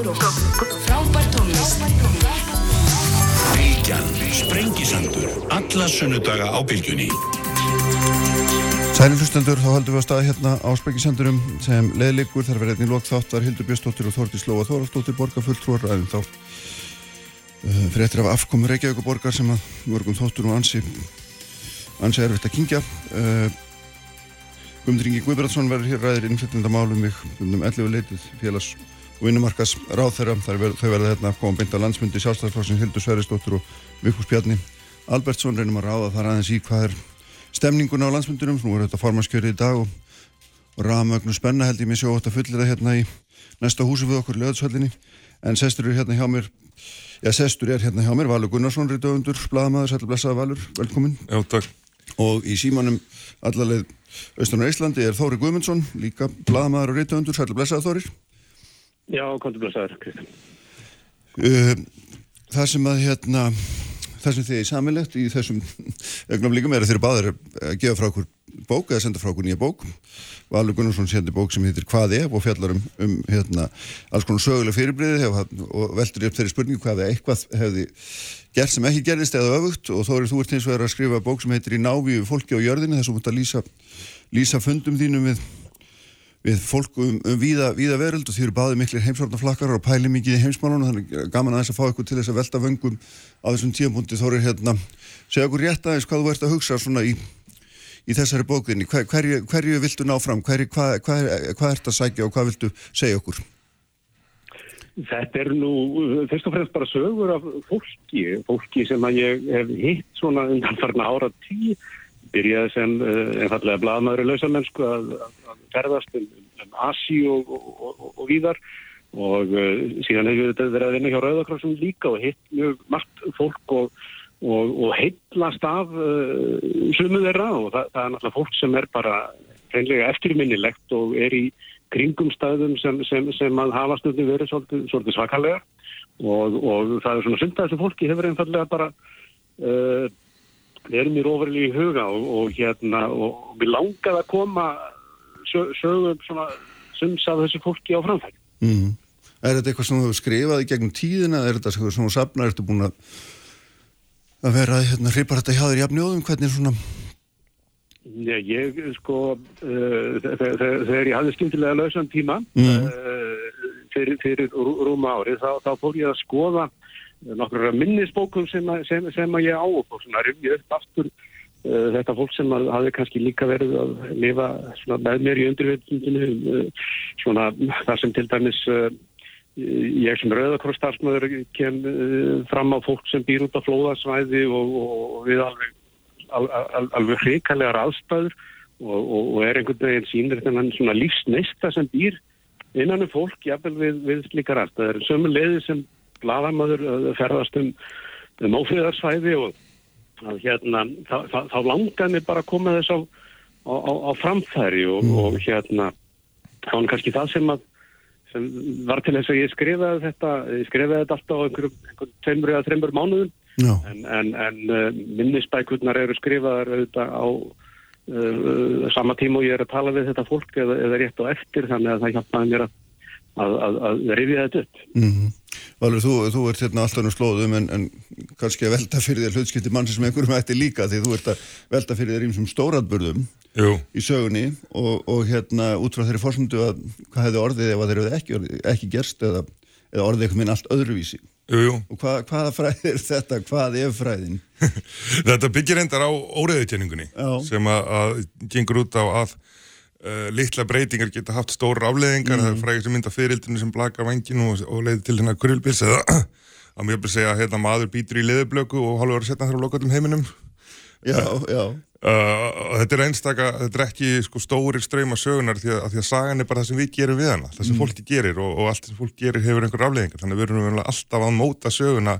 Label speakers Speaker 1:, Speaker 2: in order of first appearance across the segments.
Speaker 1: söngur og frábær tónlist.
Speaker 2: Bilgjan, Sprengisandur, alla sunnudaga á Bilgjunni.
Speaker 3: Sæli hlustendur, þá haldum við að staða hérna á Sprengisandurum sem leðlikur þar verið einnig lók þátt var Hildur Björnstóttir og Þórti Slóa Þórastóttir borgarfulltrúar aðeins þá uh, fyrir eftir af afkomu Reykjavík borgar sem að mörgum þóttur og ansi ansi erfitt að kingja uh, Guðmundur Ingi Guðbrandsson verður hér ræðir innflytjandamálum við um 11 leitið félags og vinnumarkas ver, þau verða hérna að koma beint á landsmyndi sjálfstæðarflóksins Hildur Sveristóttir og Vikus Bjarni Albertsson reynum að ráða þar aðeins í hvað er stemninguna á landsmyndunum, nú er þetta formanskjöri í dag og, og ramögnu spenna held ég mér sjó að fullir það hérna í næsta húsi við okkur, löðshöllinni en sestur er hérna hjá mér já, sestur er hérna hjá mér, Valur Gunnarsson Ríðdöfundur, bladamæður, sætla blessaða Valur velkomin.
Speaker 4: Já, takk.
Speaker 3: Og í símanum allarleið Östurna Íslandi er Þóri Guðmundsson, líka bladamæður og Ríðdöfundur, sætla blessaða Þórir.
Speaker 5: Já, kontur blessaður, Kristján.
Speaker 3: Uh, það sem að hérna það sem þið er samilegt í þessum ögnumlíkum er að þeir eru báðir að gefa frá okkur bók eða senda frá okkur nýja bók Valur Gunnarsson sendi bók sem heitir Hvað ef og fjallar um, um hérna, alls konar söguleg fyrirbriði og veldur upp þeirri spurningu hvað eða eitthvað hefði gert sem ekki gerist eða öfugt og þó er þú ert eins og er að skrifa bók sem heitir Í návíu fólki á jörðinni þess að þú mútt að lýsa, lýsa fundum þínum við við fólk um, um víða, víða veröld og því eru báði miklir heimsvarnaflakkar og pæli mikið í heimsmálunum þannig gaman aðeins að fá ykkur til þess að velta vöngum á þessum tíapunkti þó er hérna segja okkur rétt aðeins hvað þú ert að hugsa svona í, í þessari bókinni. Hver, hverju, hverju viltu ná fram? Hverju, hvað, hvað, hvað ert að sækja og hvað viltu segja okkur?
Speaker 5: Þetta er nú fyrst og fremst bara sögur af fólki fólki sem að ég hef hitt svona undanfarna ára tíu byrjaði sem uh, einfallega bladmaður í lausamennsku að, að ferðast um, um Asi og, og, og, og víðar. Og uh, síðan hefur þetta verið að vinna hjá Rauðakrossum líka og hitt mjög margt fólk og heitlast af uh, sumu þeirra. Og það, það er náttúrulega fólk sem er bara reynlega eftirminnilegt og er í kringum staðum sem, sem, sem að hafa stundin verið svolítið, svolítið svakalega. Og það er svona synd að þessu fólki hefur einfallega bara við erum í róverli í huga og, og hérna og við langaði að koma sögum svona sums af þessu fólki á framfæri.
Speaker 3: Mm. Er þetta eitthvað sem þú hefur skrifað í gegnum tíðina? Er þetta eitthvað sem þú sapnar? Ertu búin að, að vera hérna hripar þetta hjá þér jafnjóðum? Hvernig svona?
Speaker 5: Já, ég sko uh, þegar ég hafði skemmtilega lausan tíma mm. uh, fyrir, fyrir rúma ári þá, þá fór ég að skoða nokkur minnisbókum sem, sem, sem að ég á og svona rymja upp aftur uh, þetta fólk sem að hafi kannski líka verið að lifa með mér í undirvitundinu uh, svona þar sem til dæmis uh, ég sem rauðakrosstarfsmöður kem uh, fram á fólk sem býr út á flóðasvæði og, og við alveg al, al, alveg hrikalega aðstæður og, og, og er einhvern veginn sínir þennan svona lífsneista sem býr innan um fólk jafnvel við, við slíkar aðstæður. Sömu leiði sem bladamöður ferðast um, um ófriðarsvæði og að, hérna, þá, þá, þá langaði mig bara að koma þess á, á, á, á framfæri og, mm. og hérna þá er kannski það sem að sem var til þess að ég skrifaði þetta ég skrifaði þetta alltaf á einhverjum, tveimur eða þreimur mánuðum no. en, en, en uh, minnisbækurnar eru skrifaðar auðvitað á uh, sama tíma og ég er að tala við þetta fólk eða, eða rétt á eftir þannig að það hjálpaði mér að að, að, að rifja þetta upp.
Speaker 3: Mm -hmm. Valur, þú, þú ert hérna alltaf nú slóðum en, en kannski að velta fyrir þér hlutskipti mann sem einhverjum ætti líka því þú ert að velta fyrir þér ímsum stóratburðum í sögunni og, og hérna út frá þeirri fórsöndu að hvað hefði orðið ef þeir hefði ekki, ekki gerst eða, eða orðið eitthvað minn allt öðruvísi.
Speaker 4: Jú, jú.
Speaker 3: Og hvað, hvaða fræð er þetta? Hvað er fræðin?
Speaker 4: þetta byggir endar á óreðutjenningunni sem að, að gengur út á að Uh, litla breytingar geta haft stóra afleðingar mm. það er frægist að mynda fyririldinu sem blakar vanginu og, og leiði til hérna kurvilbils eða að mjög byrja segja að hérna, maður býtur í leðublöku og verið að setja þar á lokatum heiminum.
Speaker 3: Já, já.
Speaker 4: uh, Þetta er einstaka, þetta er ekki sko, stóri ströyma sögunar því að, að því að sagan er bara það sem við gerum við hana, það sem mm. fólki gerir og, og allt sem fólk gerir hefur einhver afleðingar þannig að við erum alltaf að móta söguna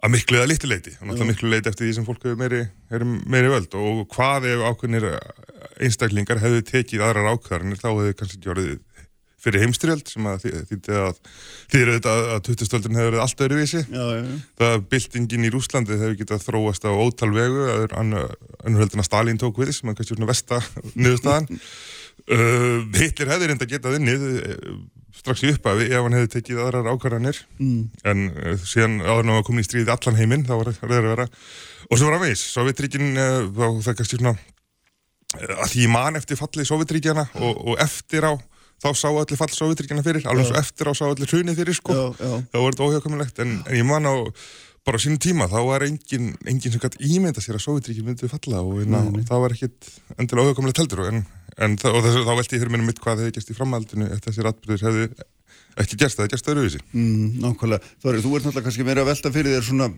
Speaker 4: að miklu eða litileiti, þannig að miklu leiti eftir því sem fólk hefur meiri, meiri völd. Og hvað ef ákveðnir einstaklingar hefðu tekið aðrar ákvarðanir þá hefðu kannski gjörðið fyrir heimstyrjöld sem að þýtti að þýðir auðvitað að 2000-stöldin hefur verið allt öðruvísi
Speaker 3: já, já, já.
Speaker 4: það að byltingin í Rúslandi hefur getað þróast á ótal vegu önnurhöldina Stalin tók við sem að kannski svona vesta niðurstaðan uh, Hitler hefði reynda getað unnið strax í upphafi ef hann hefði tekið aðrar ákvarðanir mm. en uh, síðan áður hann var komin í stríði allan heiminn, þá var það að vera og svo var hann veis, Sovjetríkin uh, það er kannski svona uh, að því man eftir fallið Sovjetríkjana og, og eftir á þá sá allir fall Sovjetríkjana fyrir, alveg svo eftir á sá allir hrunið fyrir sko,
Speaker 3: Já, já.
Speaker 4: þá var þetta óhjákamilegt en, en ég man á bara á sínum tíma, þá var engin, engin sem gæti ímynda sér að Sovjetríkin myndi falla og na, það var ekkit endilega óhjákamilegt heldur en, en það, og þess, þá velti ég fyrir minnum mitt hvað hefði gæst í framhaldinu eftir þessir atbyrðir hefði ekki gerst, það hefði gerst öðruvísi.
Speaker 3: Mm, nákvæmlega. Þorri, þú ert náttúrulega kannski meira að velta fyrir þér svona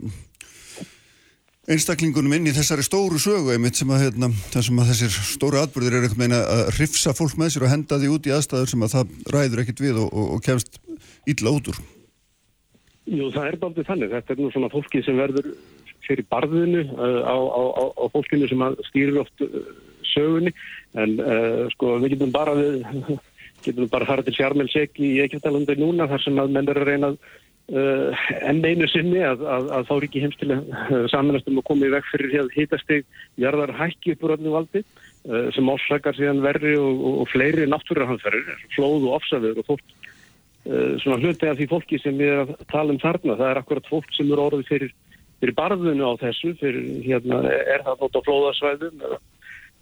Speaker 3: einstaklingunum inn í þessari stóru sögu einmitt sem að, hérna, sem að þessir stóru atbyrðir er einhvern veginn að hrifsa fólk með sér og henda því út í aðstæður sem að það ræður ekkit við og, og, og kemst illa út úr.
Speaker 5: Jú, það er baldið þannig. Þetta er nú svona fólki sem verður fyrir barðinu uh, á, á, á, á fólkinu sem að stýrir oft uh, sögunni. En uh, sko, við getum bara við, getum bara farið til Sjarmelsek í Eikjöftalandi núna þar sem að menn er að reyna að uh, enn einu sinni að, að, að þá ríki heimstilega uh, samanast um að koma í veg fyrir hér hitastig jarðar hækki upp úr öllu valdi uh, sem orsakar síðan verri og, og, og fleiri náttúruhanferir, flóð og ofsaður og fólk. Uh, svona hluti af því fólki sem við erum að tala um þarna, það er akkurat fólk sem eru orðið fyrir, fyrir barðinu á þessu, fyrir hérna er það nátt á flóðasvæðum eða,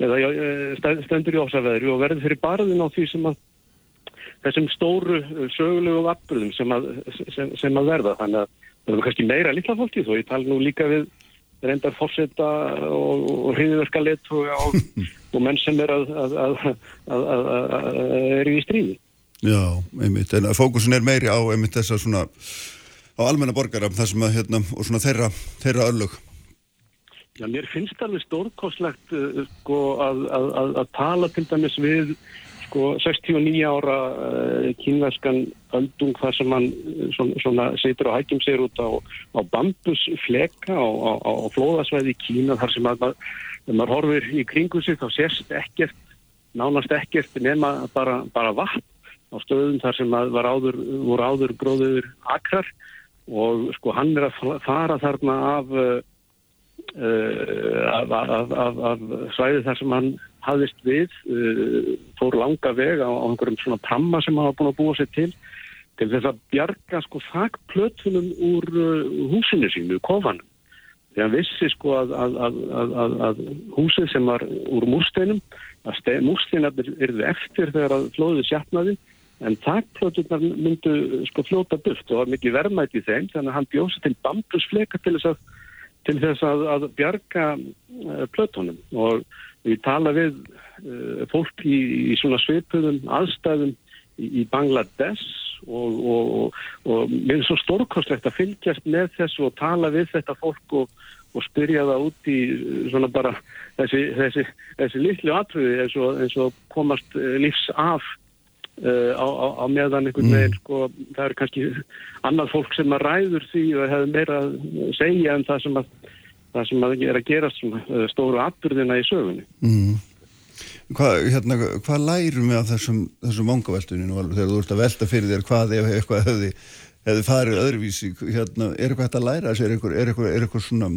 Speaker 5: eða eh, stendur í ofsaveðri og verður fyrir barðinu á því sem að þessum stóru uh, sögulegu atbyrðum sem að, sem, sem að verða. Þannig að það er kannski meira litla fólki þó ég tala nú líka við reyndar fórseta og, og hriðverka lit og, og, og menn sem er að, að, að, að, að, að eru í stríði.
Speaker 3: Já, einmitt, en að fókusin er meiri á einmitt þessa svona á almenna borgara, það sem að hérna, og svona þeirra, þeirra öllug.
Speaker 5: Já, mér finnst alveg stórkoslegt uh, sko, að, að, að, að tala til dæmis við sko, 69 ára uh, kínverskan öldung þar sem hann uh, svona, svona situr og hækjum sér út á, á bambusfleka á, á, á flóðasvæði Kína þar sem að þegar maður horfir í kringu sig þá sést ekkert, nánast ekkert nema bara, bara vatn á stöðum þar sem áður, voru áður gróður akrar. Og sko hann er að fara þarna af uh, af, af, af svæði þar sem hann hafðist við uh, fór langa veg á, á einhverjum svona pramma sem var búin að búa sér til til þess að bjarga sko þakplötunum úr uh, húsinu sínu, kofanum. Því hann vissi sko að, að, að, að, húsið sem var úr múrsteinum að múrsteinarnir yrðu eftir þegar að flóðið sjatnaði en þakplötunar myndu sko fljóta burt. Og var mikið verðmæti í þeim þannig að hann bjósi til bambusfleka til þess að til þess að bjarga uh, plötunum. Og við tala við uh, fólk í, í svona svipuðum aðstæðum í, í Bangladesh og, og, og, og mér er svo stórkostlegt að fylgjast með þessu og tala við þetta fólk og, og spyrja það út í uh, svona bara þessi, þessi, þessi litlu atriði eins eins og komast uh, lífs af Uh, á, á, á meðan einhvern veginn sko, það er kannski annað fólk sem að ræður því og hefur meira að segja en það sem að, það sem er að uh, stóru atbyrðina í sögunni.
Speaker 3: Mm. Hvað, hérna, hvað lærum við af þessum, þessum vangaveltuninu þegar þú ert að velta fyrir þér hvað ef eitthvað hefði, hefði farið öðruvísi, hérna, er eitthvað hægt að læra þessu, er eitthvað, er eitthvað, er eitthvað svona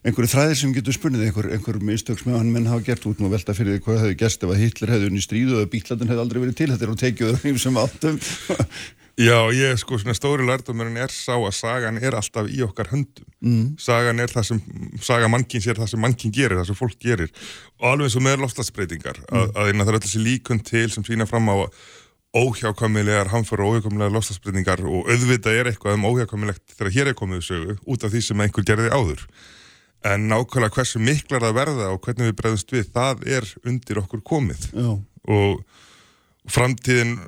Speaker 3: einhverju þræðir sem getur spunnið einhver, einhver mistök sem hann menn hafa gert út og velta fyrir því hvað hefði gerst ef að Hitler hefði unni stríðu og bíklandin hefði aldrei verið til? Þetta er og tekið öðrum sem áttum
Speaker 4: Já, ég sko svona stóri lærdómurinn er sá að sagan er alltaf í okkar höndum. Mm. Sagan er það sem, saga mannkins er það sem mannkinn gerir, það sem fólk gerir. Og alveg eins og með lofslagsbreytingar, að, að það er öll þessi líkund til sem sína fram á óhjákvæmilegar hamfara og óhjákvæmilegar lofslagsbreytingar og auðvitað er eitthvað um óhjákvæmilegt þegar hér er komið sögu út af því sem einhver gerði áður. En nákvæmlega hversu miklar það verða og hvernig við bregðumst við, það er undir okkur komið.
Speaker 3: Já,
Speaker 4: Og framtíðin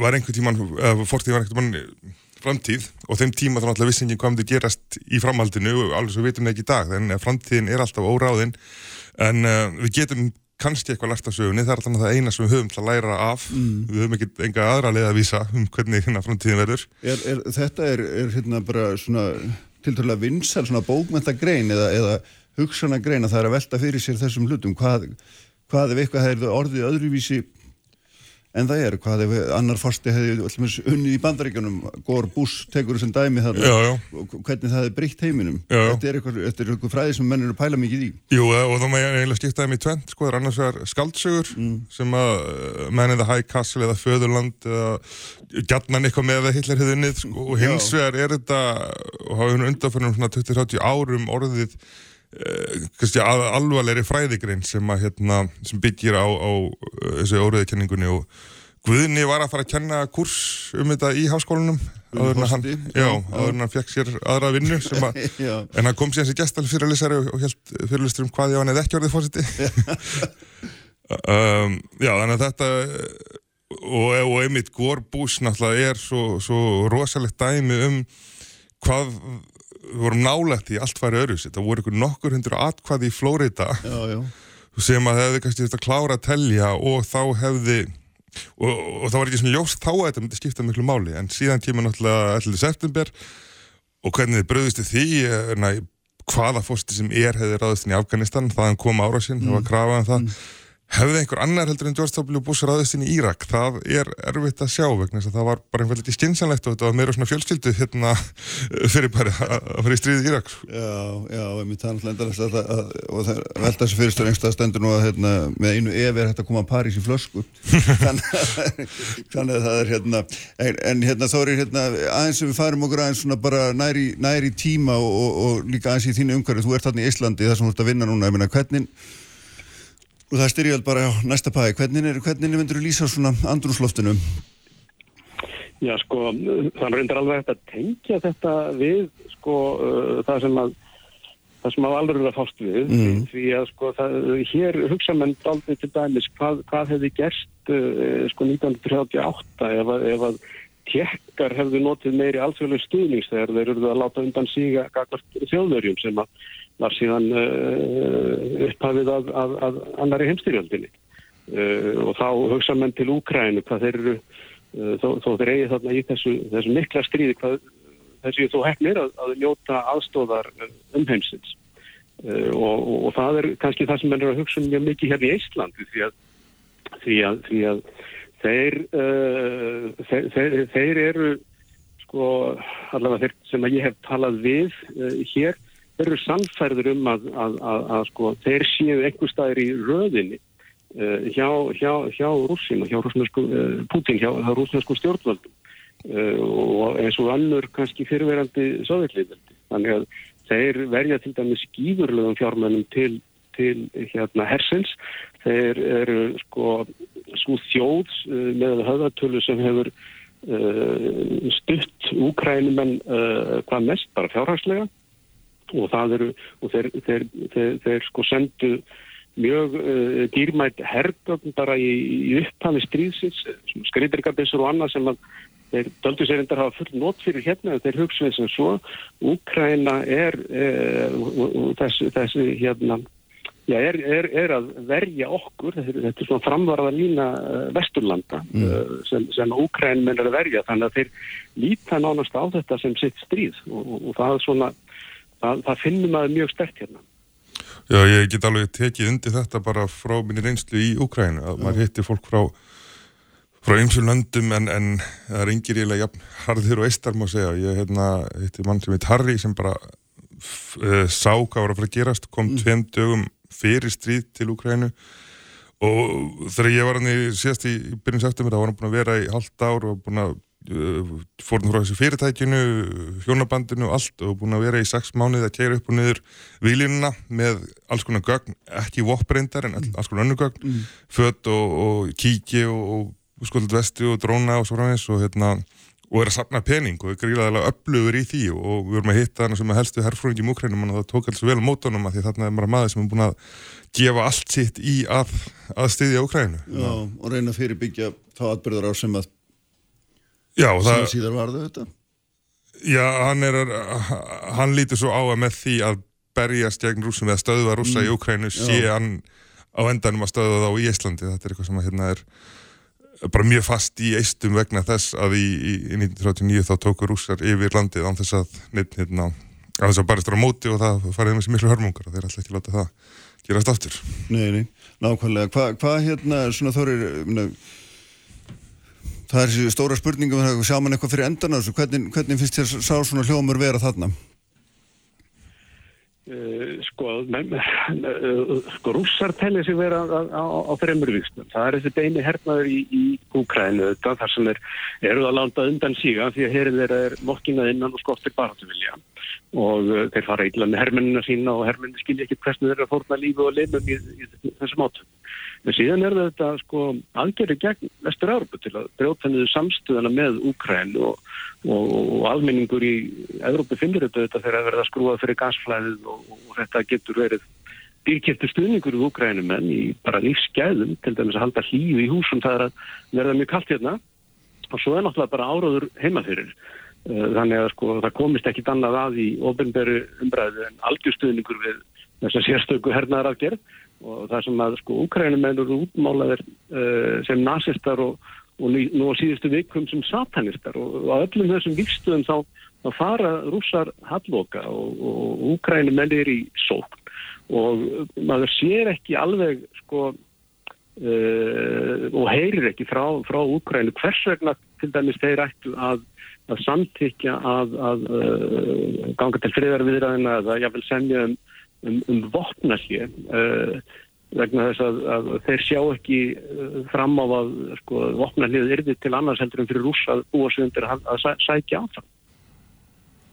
Speaker 4: var einhver tíman, eða fortíð var einhver tíman framtíð og þeim tíma þá náttúrulega vissi enginn hvað myndi gerast í framhaldinu og alveg svo vitum við ekki í dag en framtíðin er alltaf óráðin. En uh, við getum kannski eitthvað lært af sögunni, það er alltaf það eina sem við höfum til að læra af, við höfum ekki enga aðra leið að vísa um hvernig hérna framtíðin verður.
Speaker 3: Er, er, þetta er, er hérna bara svona tilturlega vinsal svona bókmyndagrein eða, eða hugsanagrein að það er að velta fyrir sér þessum hlutum. Hvað, hvað ef eitthvað hefði orðið öðruvísi en það er, hvað ef annar fórsti hefði unnið í bandaríkjunum Gór Bush tekur þessum dæmi þarna.
Speaker 4: Já, já.
Speaker 3: hvernig það er breytt heiminum.
Speaker 4: Já,
Speaker 3: þetta er eitthvað, þetta er eitthvað fræði sem menn eru að pæla mikið í.
Speaker 4: Jú, eh, og þá maður eiginlega skipta þeim í tvent, sko, það er annars vegar skaldsögur sem að uh, menn eða High Castle eða Föðurland eða gjarnan eitthvað með að Hitler hefði unnið, sko, og hins vegar er þetta, og hafa hún undanförnum svona 20-30 árum orðið uh, að, alvarlegri fræðigrein sem að hérna, sem byggir á, á uh, þessu óriðkenningunni og Guðni var að fara að kenna kurs um þetta í háskólanum áður en hann, hann fekk sér aðra vinnu sem að. En hann kom síðan sér gestal fyrirlesari og, held fyrirlestur um hvað ég hann eða ekki orðið fórseti. um, já, þannig að þetta og, og einmitt Górbús náttúrulega er svo, svo rosalegt dæmi um hvað við vorum nálægt í allt færi öðru Það voru nokkur hundur atkvæði í Flórida sem að hefði kannski þetta klára að telja og þá hefði og, og það var ekki svona ljóst þá að þetta myndi skipta miklu máli. En síðan kemur náttúrulega 11. september og hvernig þið bröðist því na, hvaða fórsti sem er hefði ráðist inn í Afganistan, þaðan kom ára sinn það var krafað um það hefði einhver annar heldur en George W. Bush ráðist inn í Írak það er erfitt að sjá vegna þess að það var bara einhvern veginn skinsanlegt og þetta var meira svona fjölskyldu hérna fyrir bara að fara í stríðið Írak sko.
Speaker 3: já, já, einmitt það er náttúrulega að, og það velta þessu fyrirstöður einhverstað stendur nú að hérna, með einu ef er hægt að koma að París í flösku þannig að það er hérna en, en hérna þá er hérna aðeins sem við farum okkur aðeins svona bara næri, næri tíma og, og, og líka aðeins í þínu umhverju þú ert og það styrjöld bara á næsta pæði hvernig, er, hvernig myndur þú lýsa svona andrúsloftinu
Speaker 5: Já, sko, er reyndar alveg hægt að tengja þetta við, sko, uh, það sem að það sem að alveg er að fást við.
Speaker 3: Mm.
Speaker 5: því að sko það, hér hugsa menn aldrei til dæmis hvað, hvað hefði gerst uh, sko 1938 ef að, ef að tjekkar hefðu notið meiri alþjóðlega stuðnings þegar þeir eru að láta undan síga þjóðverjum sem var síðan uh, upphafið af, af, af annari heimstyrjöldinni. Uh, og þá hugsa menn til Úkrænu hvað þeir eru uh, þó, þó þeir eigi þarna í þessu, þessu mikla stríði hvað þessi þó hefnir að, að njóta aðstóðar umheimsins. Og, og, og það er kannski það sem menn er að hugsa um mjög mikið hérna í Íslandi því að, því að, því að þeir, uh, þeir, þeir, þeir eru sko allavega þeir sem ég hef talað við uh, hér, þeir eru sannfærður um að, að, að, að sko þeir séu einhver staðir í röðinni uh, hjá, hjá, hjá rússinu, hjá rússnesku uh, Putin, hjá, hjá rússnesku stjórnvöldum uh, og eins og annur kannski fyrirverandi sovjetliðveldi. Þannig að þeir verja til dæmis gífurlegum fjármennum til, til hérna hersins. Þeir eru sko svo þjóð uh, með höfðatölu sem hefur uh, stutt úkrænumenn uh, hvað mest, bara fjárhagslega og það eru, og þeir, þeir, þeir, þeir sko sendu mjög uh, dýrmætt hergögn bara í, í upphafi stríðsins, skreitirgabissur og annað sem að þeir döldu sér endar hafa full nót fyrir hérna þeir hugsaði sem svo Úkraina er uh, og, og þessi, þessi hérna Já, er, er, er að verja okkur, þetta er, þetta er svona framvarða lína uh, vesturlanda uh, sem, sem Úkræn menn er að verja, þannig að þeir líta nánast á þetta sem sitt stríð. Og, og, og það svona, það, það finnum maður mjög stert hérna.
Speaker 4: Já, ég get alveg tekið undir þetta bara frá minni reynslu í Úkrænu að maður hittir fólk frá frá ymsum löndum en, en það er yngir eiginlega jafn harður og eistar má segja. Ég hérna, hitti mann sem heit Harry sem bara uh, sá hvað var að fara að gerast, kom tveim dögum fyrir stríð til Úkrænu og þegar ég var hann í síðast í byrjun september þá var hann búin að vera í halvt ár og búin að uh, fórn frá þessu fyrirtækinu, hjónabandinu og allt og búin að vera í sex mánuði að keira upp og niður výlínuna með alls konar gögn, ekki voppreindar en alls konar önnu gögn, mm. fött og, og kíki og, og skoðlut vesti og dróna og svo framins og hérna og er að sapna pening og er gríðaðilega upplugur í því og við vorum að hitta hann sem að helstu herrfrúingi í múkrænum og það tók alls vel mótunum að því þarna er bara maður sem er búin að gefa allt sitt í að, að styðja Úkrænu.
Speaker 3: Já, og reyna að fyrirbyggja þá atbyrðar á sem að
Speaker 4: Já,
Speaker 3: sem
Speaker 4: það,
Speaker 3: að síðar varðu þetta
Speaker 4: já, hann er, hann lítur svo á að með því að berjast gegn rússum eða stöðva rússa í Úkrænu sé hann á endanum að stöðva þá í Íslandi. Þetta er eitthvað sem að hérna er bara mjög fast í eistum vegna þess að í, í, í 1939 þá tóku rússar yfir landið án þess að neitt hérna, að þess að bara stóra móti og það farið með sér miklu hörmungar og þeir ætla ekki láta það gerast aftur.
Speaker 3: Nei, nei, nákvæmlega Hvað hva, hérna, svona þórir það er stóra spurningum, sjá mann eitthvað fyrir endan á hvernig, hvernig finnst þér sá svona hljómur vera þarna?
Speaker 5: Uh, sko, uh, sko rússar telli sig vera á, á, á fremur vikstum. Það er þessi beini hernaður í, í Úkrænu þetta þar sem er, eru að landa undan síga því að herið þeirra er mokkingað innan og skortir baráttuvilja og uh, þeir fara illa með hermennina sína og hermennin skilja ekki hversnu þeirra fórna lífi og leimum í, í, í þessum átum. En síðan er þetta sko aðgerri gegn vestur Európa til að brjóta niður samstöðana með Úkrænu og og, og almenningur í Európa finnir þetta, þetta þegar að verða skrúað fyrir gasflæðið og, og þetta getur verið dýrkjöftu stuðningur í Ukrænum en í bara lífsgæðum, til dæmis að halda hlýju í húsum, það er að verða mjög kallt hérna. Og svo er náttúrulega bara áráður heima fyrir. Eh, þannig að sko það komist ekkit annað að í ofnbæru umbræðu en algjörstuðningur við þess að sérstöku hernaðar aðgerð og það sem að sko Ukrænum eru útmálaðir uh, sem nazistar og og nú á síðustu vikum sem satanistar. Og á öllum þessum vikstöðum þá, þá fara rússar halloka og, og úkrænum menn er í sókn. Og maður sér ekki alveg sko uh, og heyrir ekki frá, frá úkrænu hvers vegna til dæmis þeir ættu að, að samtykja að, að uh, ganga til friðarviðræðina eða vil semja um, um, um vopnallið uh, vegna þess að, að þeir sjá ekki uh, fram á að sko, vopnarlið yrði til annars heldur en fyrir rúsa að búa sig undir að, að sækja á það.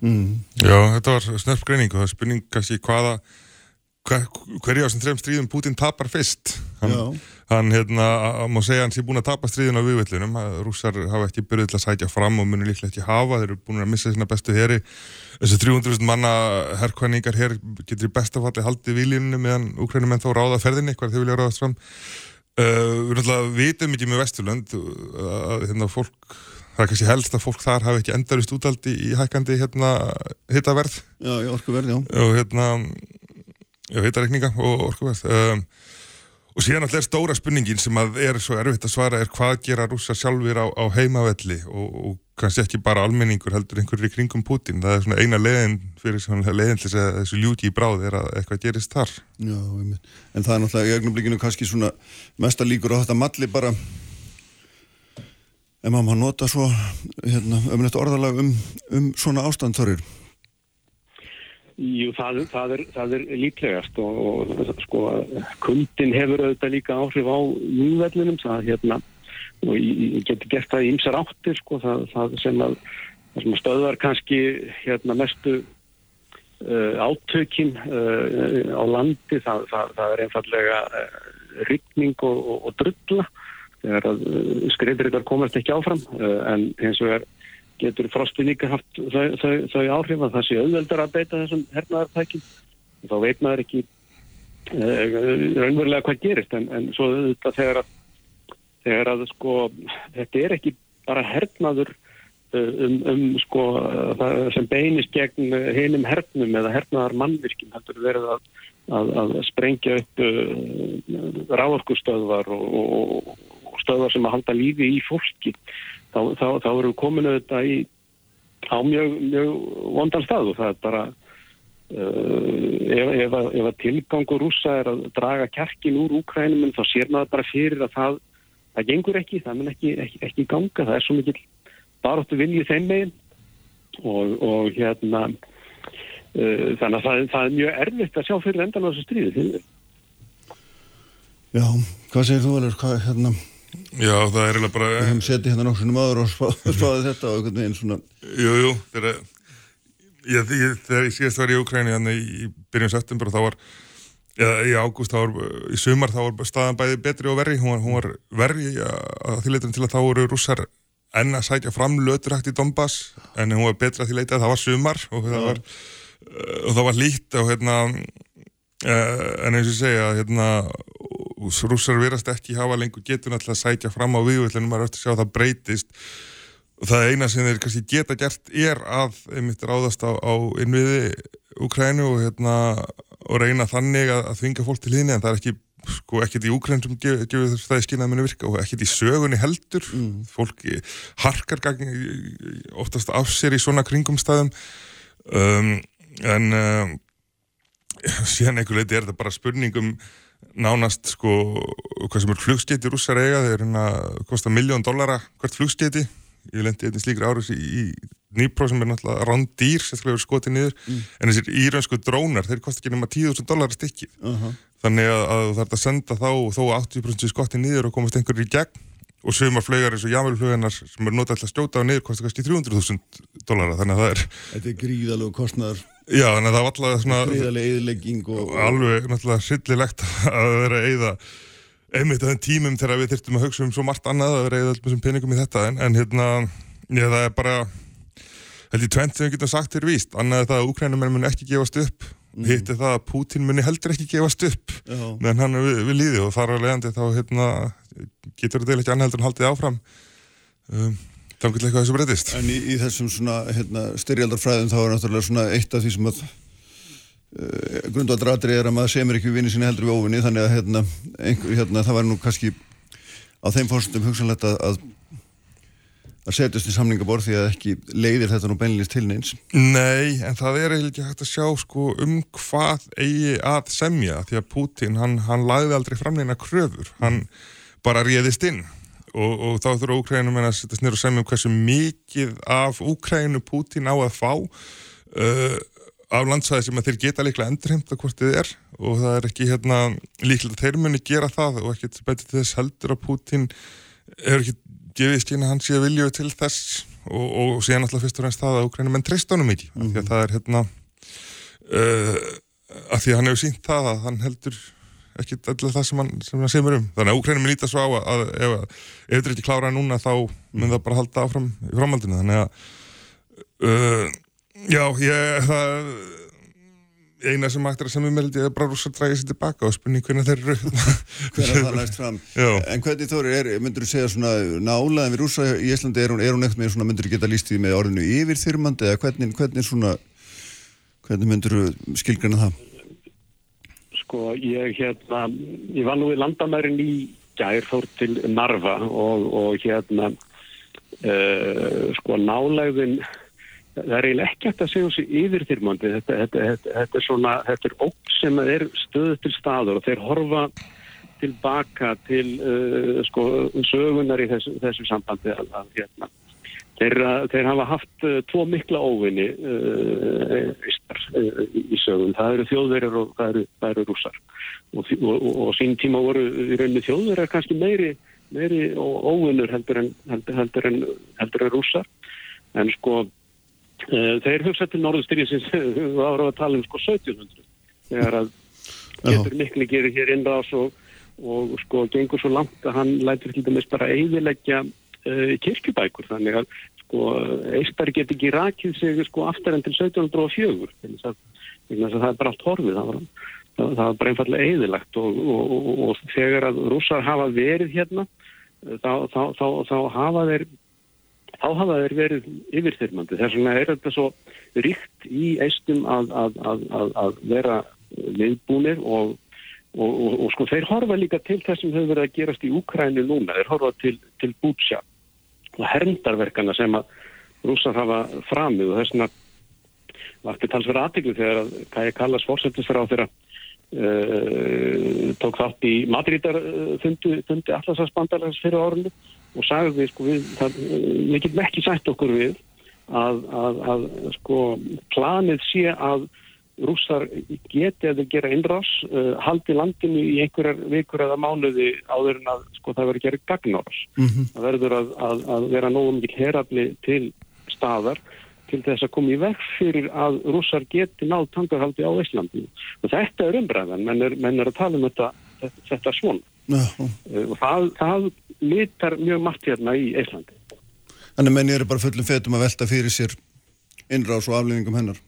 Speaker 4: Mm. Já, þetta var snörp greining og það er spurning kannski hvaða hver, hverja á þessum þrejum stríðum Putin tapar fyrst hann, hann hérna, má segja hans er búin að tapa stríðun á viðvöldunum, rússar hafa ekki byrjuð til að sækja fram og munir líklega ekki hafa. Þeir eru búin að missa sína bestu heri. Þessi 300.000 manna herrkvæningar hér getur í bestafalli haldið viljunni meðan úkrænum en þá ráða ferðinni hvað þau vilja ráðast fram. Uh, við náttúrulega vitum ekki með Vesturlönd að hérna fólk það er kannski helst að fólk þar hafi ekki endarist útaldi í hækkandi hérna hittaverð
Speaker 3: Já, í orkuverð, já.
Speaker 4: Og hérna já, og um, síðan alltaf er stóra spurningin sem að er svo erfitt að svara er hvað gera rússar sjálfur á, á heimavelli? Og, og kannski ekki bara almenningur heldur einhverjir í kringum Putin það er svona eina leiðin fyrir svona leiðin til þessu ljúti í bráð er að eitthvað gerist þar.
Speaker 3: Já, en það er náttúrulega í ögnublikinu kannski svona mesta líkur á þetta malli bara. Ef maður nota svo hérna, ömulegt orðalag um, um svona ástand þorir
Speaker 5: Jú, það, það, er, það er líklegast og, og sko kundin hefur auðvitað líka áhrif á núvellinum það hérna og ég geti gert það í ymsar áttir sko, það, það sem að, sem að stöðvar kannski hérna mestu uh, átökin uh, á landi það, er einfallega uh, ryggning og, og, og drulla þegar uh, skriðrikar komast ekki áfram uh, en eins og er getur frostin líka haft þau, þau, þau áhrif að það sé auðveldar að beita þessum hernaðartækin þá veit maður ekki uh, raunverulega hvað gerist en, en svo þetta þegar að þegar að sko þetta er ekki bara hernaður uh, um, um sko sem beinist gegn hinum hernum eða hernaðar mannvirkjum heldur verið að, að, að sprengja upp uh, ráðorkustöðvar og, og, og stöðvar sem að halda lífi í fólki þá, þá, þá eru kominu þetta í á mjög, mjög vondan stað og það er bara Uh, ef, ef, að, tilgangur rúsa er að draga kjarkin úr Úkrænum þá sér maður bara fyrir að það það gengur ekki, það mun ekki, ekki, ekki ganga, það er svo mikil baróttu viljið þeim megin. Og, og hérna uh, þannig að það, það er mjög erfitt að sjá fyrir endan á þessu stríði
Speaker 3: Já, hvað segir þú alveg, hvað hérna
Speaker 4: Já, það er eiginlega bara
Speaker 3: Við hefum setið hérna nokkur svona maður og spáðið þetta og einhvern veginn svona
Speaker 4: Jú, jú, þegar ég, þegar ég síðast var í Ukræni hérna í byrjun september og þá var í ágúst, í sumar þá var staðan bæði betri og verri, hún var, hún var verri að því leitum til að þá voru rússar enn að sækja fram löturhægt í Donbass en hún var betri að því leita að það var sumar og það var, uh, og það var lít og hérna uh, en eins og segja hérna rússar verast ekki hafa lengur getun að sækja fram á viðvöldinu, maður öll að sjá að það breytist. Og það eina sem þeir kannski geta gert er að einmitt ráðast á, á innviði Ukrænu og hérna og reyna þannig að, að þvinga fólk til hinn en það er ekki, sko, ekkert í Úkræn sem gefur gef það í skynnaði muni virka og ekkert í sögunni heldur. Mm. fólk harkar oftast af sér í svona kringumstæðum. Um, en um, síðan einhver leiti er þetta bara spurningum nánast sko, hvað sem er flugskeiti rússar eiga, þeir hérna kosta miljón dollara hvert flugskeiti ég lendi einnig slíkri árið í, í nýpró sem er náttúrulega rándýr sérstaklega verið skotið niður, en þessir írönsku drónar, þeir kosta ekki nema 10.000 dollara stikkið,
Speaker 3: Aha.
Speaker 4: þannig að, að það er að senda þá þó 80% skotið niður og komast einhverjir í gegn. Og sögumar flögar eins og jávelflögarnar sem er notað að stjóta á niður kosta kannski 300.000 dollara, þannig að það er
Speaker 3: Þetta er gríðalegu kostnaður,
Speaker 4: já, að það var alltaf svona
Speaker 3: gríðalega eðilegging og,
Speaker 4: alveg náttúrulega sillilegt að vera að eyða einmitt að þenn tímum þegar við þurftum að hugsa um svo margt annað að vera eyða allum þessum peningum í þetta en, en hérna, já það er bara held ég tvent sem við getum sagt er víst annað er það að Úkrænumenn mun ekki gefast upp mm. hitt er það að Pútín muni heldur ekki gefast upp
Speaker 3: Já.
Speaker 4: meðan hann er við, við líði og þar að leiðandi þá hérna, getur þetta ekki annað heldur en haldið áfram um, þá getur eitthvað þessu breytist?
Speaker 3: En í, í þessum svona hérna, styrjaldarfræðum þá er náttúrulega svona eitt af því sem að uh, grundvaldratri er að maður semur ekki vinni sinni heldur við óvinni þannig að hérna, einhver, hérna, það var nú kannski á þeim fórstum hugsanlegt að, að að setjast í samningaborð því að ekki leiðir þetta nú beinlýst til neins.
Speaker 4: Nei, en það er ekki hægt að sjá sko, um hvað eigi að semja því að Putin, hann, hann lagði aldrei fram neina kröfur, hann bara réðist inn og, og þá þurfa Úkrænum að setjast nýra og semja um hversu mikið af Úkrænu Putin á að fá uh, af landsæði sem að þeir geta líklega endurheimta hvort þið er. Og það er ekki hérna líklega að þeir muni gera það og ekkert betur þess heldur að Putin hefur ekki gefið skýna hann sé vilju til þess. Og, og síðan alltaf fyrst og reynst það að Ukrænum menn treyst honum ekki. Mm -hmm. því að það er hérna uh, að því að hann hefur sínt það að hann heldur ekki allir það sem hann, sem hann semur um. Þannig að Ukrænum er lítið svo á að, að ef, ef þetta er ekki klárað núna þá mun það bara halda áfram í framhaldinu. Þannig að uh, já, ég það eina sem að semja með held ég er bara rússar drægið sér tilbaka og spurning hvernig þeir eru.
Speaker 3: Hver að það næst fram.
Speaker 4: Já.
Speaker 3: en hvernig Þóri, er, myndur þú segja svona nálaðin við rúsa í Íslandi, er hún, er hún ekkert með svona, myndur þú geta líst því með orðinu yfirþyrmandi eða hvernig, hvernig svona hvernig myndur þú skilgrana það
Speaker 5: Sko, ég hérna, ég var nú í landamærin í gær fór til Narva og, og hérna, uh, sko, nálægðin, það er eiginlega ekki hægt að segja þessi yfirþyrmandi, þetta, þetta, þetta, þetta er svona, þetta er ótt sem er stöðu til staður og þeir horfa tilbaka til, uh, sko, sögunar í þessu, þessu sambandi að hérna, Þeir, þeir hafa haft uh, tvo mikla óvinni uh, uh, í sögum. Það eru þjóðverjar og það eru, það eru rússar. Og, og, og, og sín tíma voru í rauninni þjóðverjar kannski meiri, meiri óvinnur heldur en, heldur, heldur, en, heldur en rússar. En sko, uh, þeir hugsa til norðustyrjusins, við ára að tala um sko 1700. Þegar að getur miklu gerir hér innrás og, og sko gengur svo langt að hann lætur til dæmis bara eiginleggja uh, kirkjubækur. Þannig að sko Eistari get ekki rakið sig sko aftur enn til 1704 þannig að, að það er bara allt horfið. Það var, það, það var bara einfallega eðilagt og, og, og, og þegar að rússar hafa verið hérna þá, þá, þá, þá hafa þeir þá hafa þeir verið yfirþyrmandi. Þess vegna er þetta svo ríkt í eistum að, að, að vera viðbúnir og Og, og, og sko þeir horfa líka til þess sem hefur verið að gerast í Úkrænu núna, þeir horfa til, til Bútsja herndarverkana sem að rússar hafa framið og þess vegna var til talsverða aðtiklu þegar að Kaja Kallas fórsættisfra á þeirra uh, tók þátt í Madridar uh, Atlasasbandarlegs fyrir árunni og sagði sko við, það, við getum ekki sætt okkur við að, að, að sko planið sé að rússar geti að gera innrás, uh, haldi landinu í einhverjar vikur eða mánuði áður en að sko það verður gerið gagnárás. Mm -hmm. Það verður að, að, að vera nógu mikið herafli til staðar til þess að koma í vekk fyrir að rússar geti náð tangarhaldi á Íslandinu. Og þetta er umbræðan, menn er, menn er að tala um þetta, þetta, þetta svona. Uh, og það, það litar mjög margt hérna í Íslandi.
Speaker 3: Þannig menn eru bara fullum fetum að velta fyrir sér innrás og aflýðingum hennar.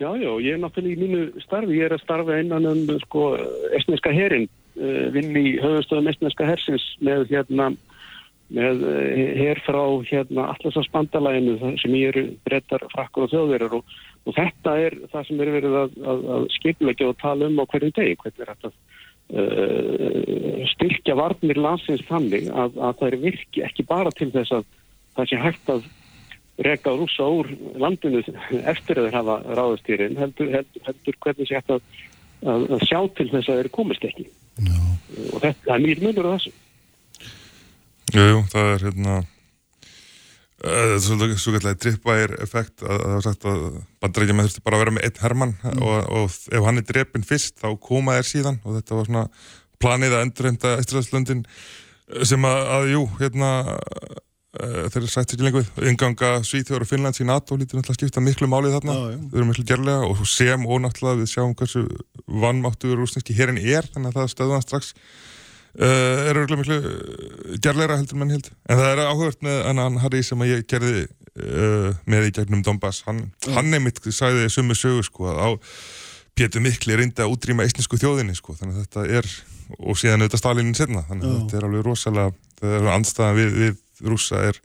Speaker 5: Já, já, ég er náttúrulega í mínu starfi, ég er að starfa innan um sko estneska herin, uh, vinn í höfustöðum estneska hersins með hérna, með uh, her frá hérna Atlasasbandalæginu sem ég eru brettar, frakkur og þjóðverðar og, og þetta er það sem er verið að, að, að skipleggja og tala um á hverju degi, hvernig er þetta uh, styrkja varnir landsins þannig að, að það er virki ekki bara til þess að það sé hægt að reka rúsa úr landinu eftir að þeir hafa ráðastýrin heldur, heldur, heldur hvernig sé hægt að að, sjá til þess að þeir komist ekki.
Speaker 3: Já.
Speaker 5: og þetta er mjög munur á þessu.
Speaker 4: Jú, jú, það er hérna uh, svo, kallega drippbæir effekt að það var sagt að bandarækja með þurfti bara að vera með einn hermann og, og ef hann er drepinn fyrst þá koma þær síðan. Og þetta var svona planið að endurhenda Íslandslöndin sem að, að jú, hérna þeir eru sætt ekki lengur við. Inganga Svíþjóður og Finnlands í NATO lítur náttúrulega skipta miklu málið þarna.
Speaker 3: Já, já.
Speaker 4: þau eru miklu gerlega og sem og náttúrulega við sjáum hversu vannmáttuður rúsneski herin er þannig að það stöðuðan strax. Uh, er örgulega miklu uh, gerleira heldur menn held en það er áhugavert með annan Harry sem ég gerði uh, með í gegnum Donbass. Hann, hann einmitt sagði summi sögu sko að á Pétur Mikli reyndi að útrýma eistnesku þjóðinni sko þannig að þetta er og síðan auðvitað Stalinin setna þannig að þetta er alveg rosalega það er andstæðan við, við rússa er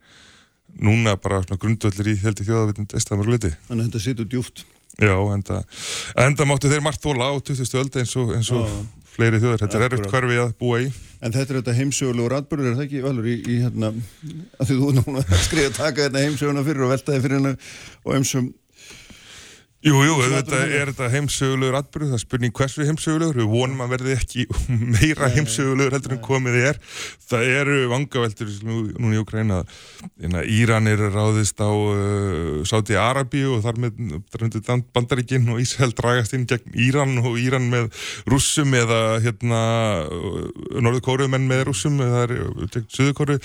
Speaker 4: núna bara grundvöldur í heldur þjóðavitund
Speaker 3: Þannig að þetta situr djúft.
Speaker 4: Já, enda, enda máttu þeir margt þóla á 20. öld eins og, eins og fleiri þjóður, þetta er erfitt
Speaker 3: Akkurat.
Speaker 4: hverfi að búa í
Speaker 3: En þetta er þetta heimsögulegur atbyrður, er það ekki valur í, í hérna, að því þú núna að skrifa að taka hérna heimsöguna fyrir og velta þið fyrir hérna og eimsum,
Speaker 4: Jú, jú, þetta er þetta heimsögulegur atbyrðu, það er spurning hversu heimsögulegur, við vonum að verði ekki meira heimsögulegur heldur en komið er. Það eru vangaveltur nú, núna í Ukraina, en að Íran er ráðist á uh, Sáti Arabíu og þar með dröndu bandaríkinn og Ísrael dragast inn gegn Íran og Íran með rússum eða hérna norðurkórumenn með rússum eða er suðurkóru.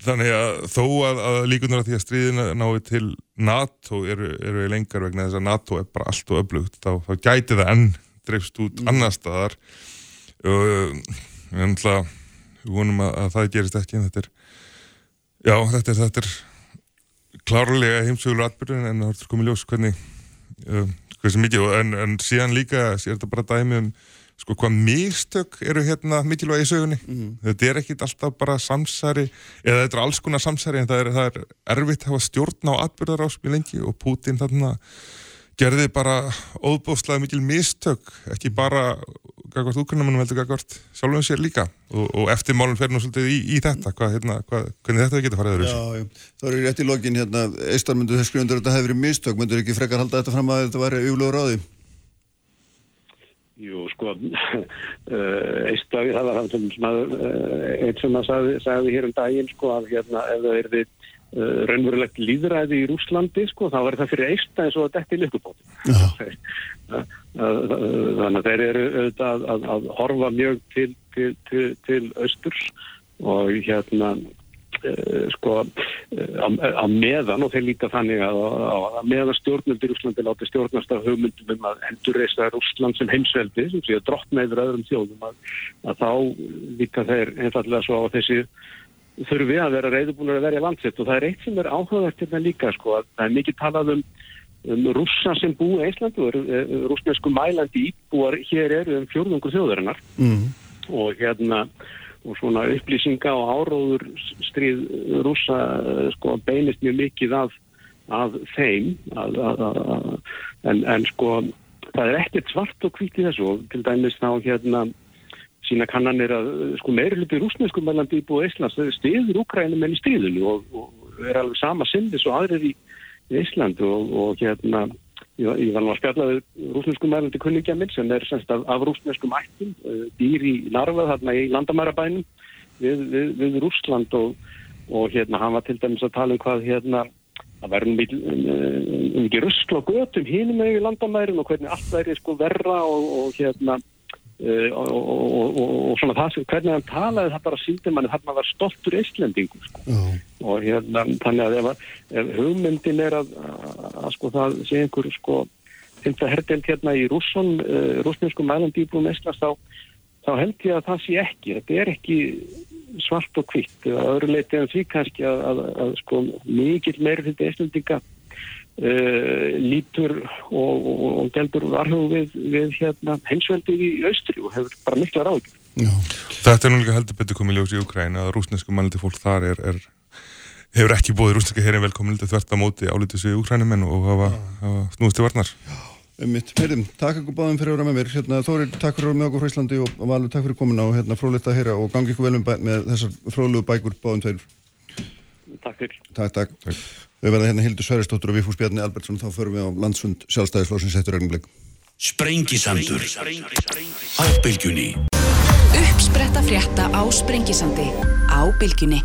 Speaker 4: Þannig að þó að, að líkunar að því að stríðina nái til NATO eru, eru lengar vegna þess að NATO er bara allt og öflugt þá, þá gæti það enn dreifst út annar staðar. Við náttúrulega við vonum að, að það gerist ekki en þetta er já, þetta er, þetta er klárlega heimsögulega atbyrðin en það er komið ljós hvernig um, hversu mikið en, en síðan líka er þetta bara dæmi um sko hvað mistök eru hérna mikilvæg í sögunni? Þetta er ekkit alltaf bara samsæri eða þetta er alls konar samsæri en það er, það er erfitt að hafa stjórn á atbyrðarás mjög lengi og Putin þarna gerði bara óbúðslega mikil mistök ekki bara gagvart úkrunamannum heldur gagvart sjálfum sér líka. Og, og eftirmálun fer nú svolítið í, í þetta hvað, hérna, hvað, hvernig þetta getur farið
Speaker 3: já, það er rétt í lokin hérna, eistar myndu þess skrifundur að þetta hefði verið mistök, myndur ekki frekar halda þetta fram að þetta væri?
Speaker 5: Jú, sko, eistafi, það var hann sem, að, uh, eitt sem að sagði, sagði hér um daginn, sko, að hérna, ef það er við uh, raunverulegt líðræði í Rúslandi, sko, þá var það fyrir eista eins og að detti lykkupóti.
Speaker 3: Já,
Speaker 5: Þannig að þeir eru auðvitað að, að, að horfa mjög til, til, til, til austurs og hérna, sko, uh, á, meðan og þeir líka þannig að, að, meðan stjórnöldur í Úslandi láti stjórnast af hugmyndum um að endurreisa Úsland sem heimsveldi sem sé að drottna yfir öðrum þjóðum að, að þá líka þeir einfallega svo á þessi þurfi að vera reyðubúinur að verja landsitt og það er eitt sem er áhugavert hérna líka sko að það er mikið talað um um rússa sem búi í Íslandi og eru rúsnesku mælandi íbúar hér eru um fjórðungur þjóðarinnar
Speaker 3: mm.
Speaker 5: og hérna og svona upplýsinga og áróður stríð rússa eh, sko beinist mjög mikið af, af þeim að, að, að, en, en sko það er ekkert svart og hvít í þessu og til dæmis þá hérna sína kannanir að sko meiri hluti rúsnesku mellandi íbúið Íslands stiður Úkrænum enn í stríðinu og, og er alveg sama sinnis og aðrir í, í Ísland og, og hérna ég, ég var nú að spjalla við rúsnesku mælandi kunningja minn sem er semst af, af rúsneskum ættum uh, býr í Narva þarna í landamærabænum við, við, við Rússland og, og hérna hann var til dæmis að tala um hvað hérna væri nú mikil, um, um ekki ruskla og götum hinum með í landamærum og hvernig allt væri sko verra og, og hérna uh, og, og, og, og svona það sem hvernig hann talaði það bara síndi manni þarna var stoltur eistlendingur sko.
Speaker 3: Já,
Speaker 5: og hérna þannig að ef, ef hugmyndin er að, að, að sko það sé einhver sko finnst herdelt hérna í rússon uh, rúsnesku mælandi íbúum Íslands þá, þá held ég að það sé ekki. Þetta er ekki svart og hvitt að öðru leiti en því kannski að, að, sko fyrir Íslandinga uh, lítur og, og, og geldur varhug við, við hérna heimsveldið í austri og hefur bara mikla ráð
Speaker 3: já,
Speaker 4: Þetta er nú líka heldur betur komið ljós í Ukræna að rúsnesku mannliti fólk þar er, er hefur ekki búið rúsneska herin velkomin þvert á móti álítið sig Ukrænumenn og hafa, hafa snúðist til varnar
Speaker 3: mitt. Heyrðum, takk ykkur báðum fyrir að vera með mér. Hérna, Þórir, takk fyrir að vera með okkur frá Íslandi og og Valur, takk fyrir komin og hérna, fróðlegt að heyra og gangi ykkur vel með þessar fróðlegu bækur báðum tveir.
Speaker 5: Takk fyrir
Speaker 3: Takk, takk. Við verðum hérna Hildur Sverrisdóttur og Vífús Bjarni Albertsson, þá förum við á landsfund sjálfstæðisflósins eftir ögnumleik.
Speaker 2: Sprengisandur Á bylgjunni
Speaker 1: Uppspretta frétta á Sprengisandi á bylgjunni.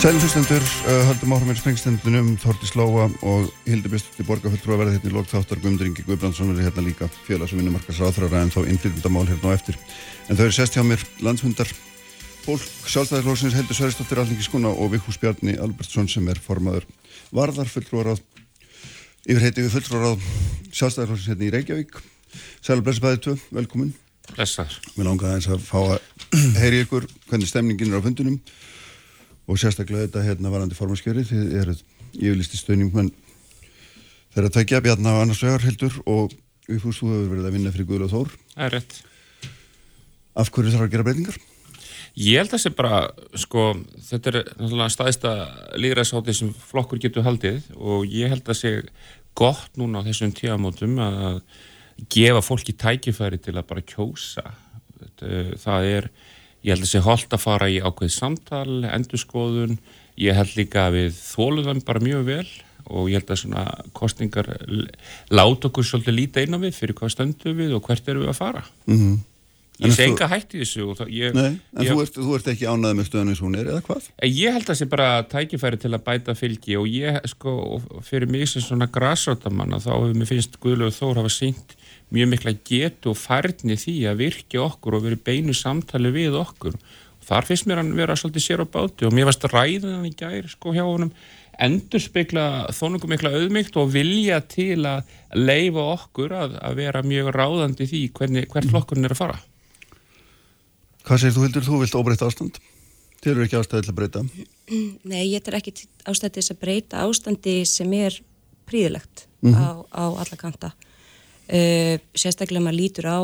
Speaker 3: Sælum fyrstendur, uh, höldum áhrifin sprengstendunum, Þorti Slóa og Hildur Björnstóttir Borgarfulltrú að verða hérna í lók þáttar Guðmundur Ingi Guðbrandsson verði hérna líka félags- og vinnumarkas ráþrara en þá innflytjandamál hérna á eftir. En þau eru sest hjá mér landshundar fólk sjálfstæðarlóksins Hildur Sveristóttir Alningiskuna og Vikhús Bjarni Albertsson sem er formaður varðar fulltrúaráð yfir heiti við fulltrúaráð sjálfstæðarlóksins hérna í Reykjavík. Sælum blessabæðið tvö, velkomin.
Speaker 6: Blessaður.
Speaker 3: Mér langaði eins að fá að heyri ykkur hvernig stemningin er á fundunum og sérstaklega þetta hérna varandi formanskjöri þið eruð yfirlisti stöðning menn þeirra tækja Bjarnar og annars vegar heldur og Viðfús, þú hefur verið að vinna fyrir Guðla og Þór
Speaker 6: Ég held að það sé bara, sko, þetta er náttúrulega staðista líðræðsátti sem flokkur getur haldið og ég held að það sé gott núna á þessum tíamótum að gefa fólki tækifæri til að bara kjósa. Það er, ég held að það sé holdt að fara í ákveð samtal, endurskoðun, ég held líka að við þóluðum bara mjög vel og ég held að svona kostningar láta okkur svolítið líta inn á við fyrir hvað stöndum við og hvert eru við að fara.
Speaker 3: Mm
Speaker 6: Ég sé enga hætti í þessu ég,
Speaker 3: Nei, en
Speaker 6: ég,
Speaker 3: þú, ert, þú ert ekki ánæðið með stöðan eins og hún er eða hvað?
Speaker 6: Ég held að það sé bara tækifæri til að bæta fylgi og ég, sko, fyrir mig sem svona græsóttamann þá hefur mér finnst Guðlaugur Þór hafa sínt mjög mikla getu og færni því að virkja okkur og verið beinu samtali við okkur. Og þar finnst mér hann vera svolítið sér á báti og mér varst ræðin hann í gær, sko, hjá honum endur spekla þónungum mikla auðmygt og vilja til að leifa okkur að, að vera mjög ráðandi því hvernig, hvert flokkurinn er að fara.
Speaker 3: Hvað segir þú Hildur, þú vilt óbreyta ástand? Þeir eru ekki ástæði til að breyta
Speaker 7: Nei, ég er ekki ástæði til að breyta ástandi sem er príðilegt
Speaker 3: Mhm.
Speaker 7: á, á alla kanta. Uh, sérstaklega maður lítur á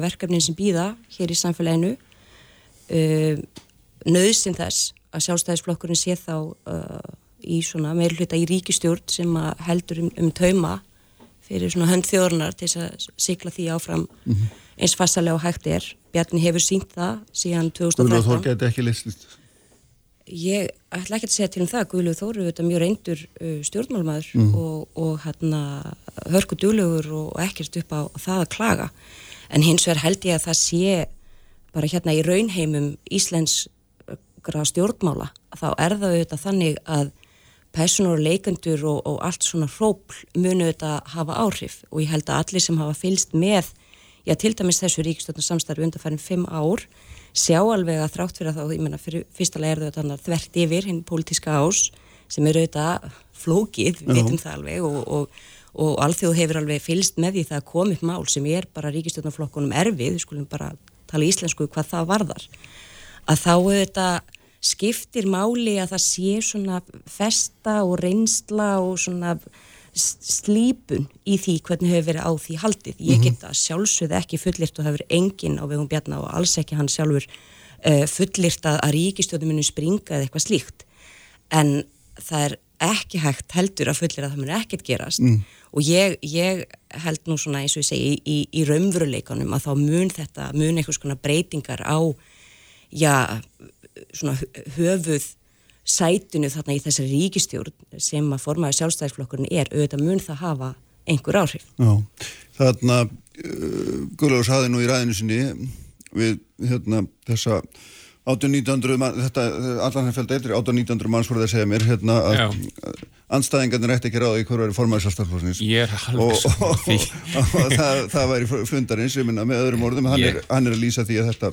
Speaker 7: verkefnin sem býða hér í samfélaginu. Uh, nöðsinn þess að sjálfstæðisflokkurinn sé þá uh, í svona meirhluta í ríkistjórn sem heldur um, um tauma fyrir svona hönd þjóðurnar til að sigla því áfram eins fassalega og hægt er. Bjarni hefur sínt það síðan
Speaker 3: Guðla og Þór
Speaker 7: 2013.
Speaker 3: geti ekki listist
Speaker 7: Ég ætla ekki að segja til um það, Guðlug Þóru er þetta mjög reyndur uh, stjórnmálmaður og, og hérna hörku duglegur og ekkert upp á það að klaga. En hins vegar held ég að það sé bara hérna í raunheimum íslenskra stjórnmála, þá er það auðvitað þannig að personur og leikendur og, og allt svona hrópl munu auðvitað hafa áhrif og ég held að allir sem hafa fylst með, já til dæmis þessu ríkistjórnarsamstarfi undanfærin fimm ár, sjá alveg að þrátt fyrir að þá, ég menna, fyrsta er þetta þvert yfir hinn pólitíska ás sem eru auðvitað flókið, við vitum það alveg og, og, og alþjóð hefur alveg fylst með því það upp mál sem er bara ríkistjórnarflokkunum erfið, við skulum bara tala íslensku hvað það varðar. Að þá auðvitað skiptir máli að það sé svona festa og reynsla og svona slípun í því hvernig hefur verið á því haldið. Ég get að sjálfsögð ekki fullirt og það hefur enginn á vegum Bjarnar og alls ekki hann sjálfur uh, fullirt að, að ríkistjóðum muni springa eða eitthvað slíkt. En það er ekki hægt heldur að fullir að það muni ekkert gerast og ég, ég held nú svona eins og ég segi í, í, raunveruleikanum að þá mun þetta, mun einhvers konar breytingar á já, svona hö- höfuð sætunu þarna í þessari ríkistjórn sem að formaði sjálfstæðisflokkurinn er, auðvitað mun það hafa einhver áhrif.
Speaker 3: Já, þarna uh, Guðlaug saði nú í ræðinu sinni við hérna þessa 18-1900 mann, þetta allan hann fælt eitri 18-1900 manns voru það að segja mér hérna að anstæðingarnir ætti ekki ráði hver væri formaður
Speaker 6: er
Speaker 3: og,
Speaker 6: alveg
Speaker 3: og, og, og það, það væri fundarins ég minna með öðrum orðum, hann,
Speaker 6: Ég-
Speaker 3: er, hann er að lýsa því að þetta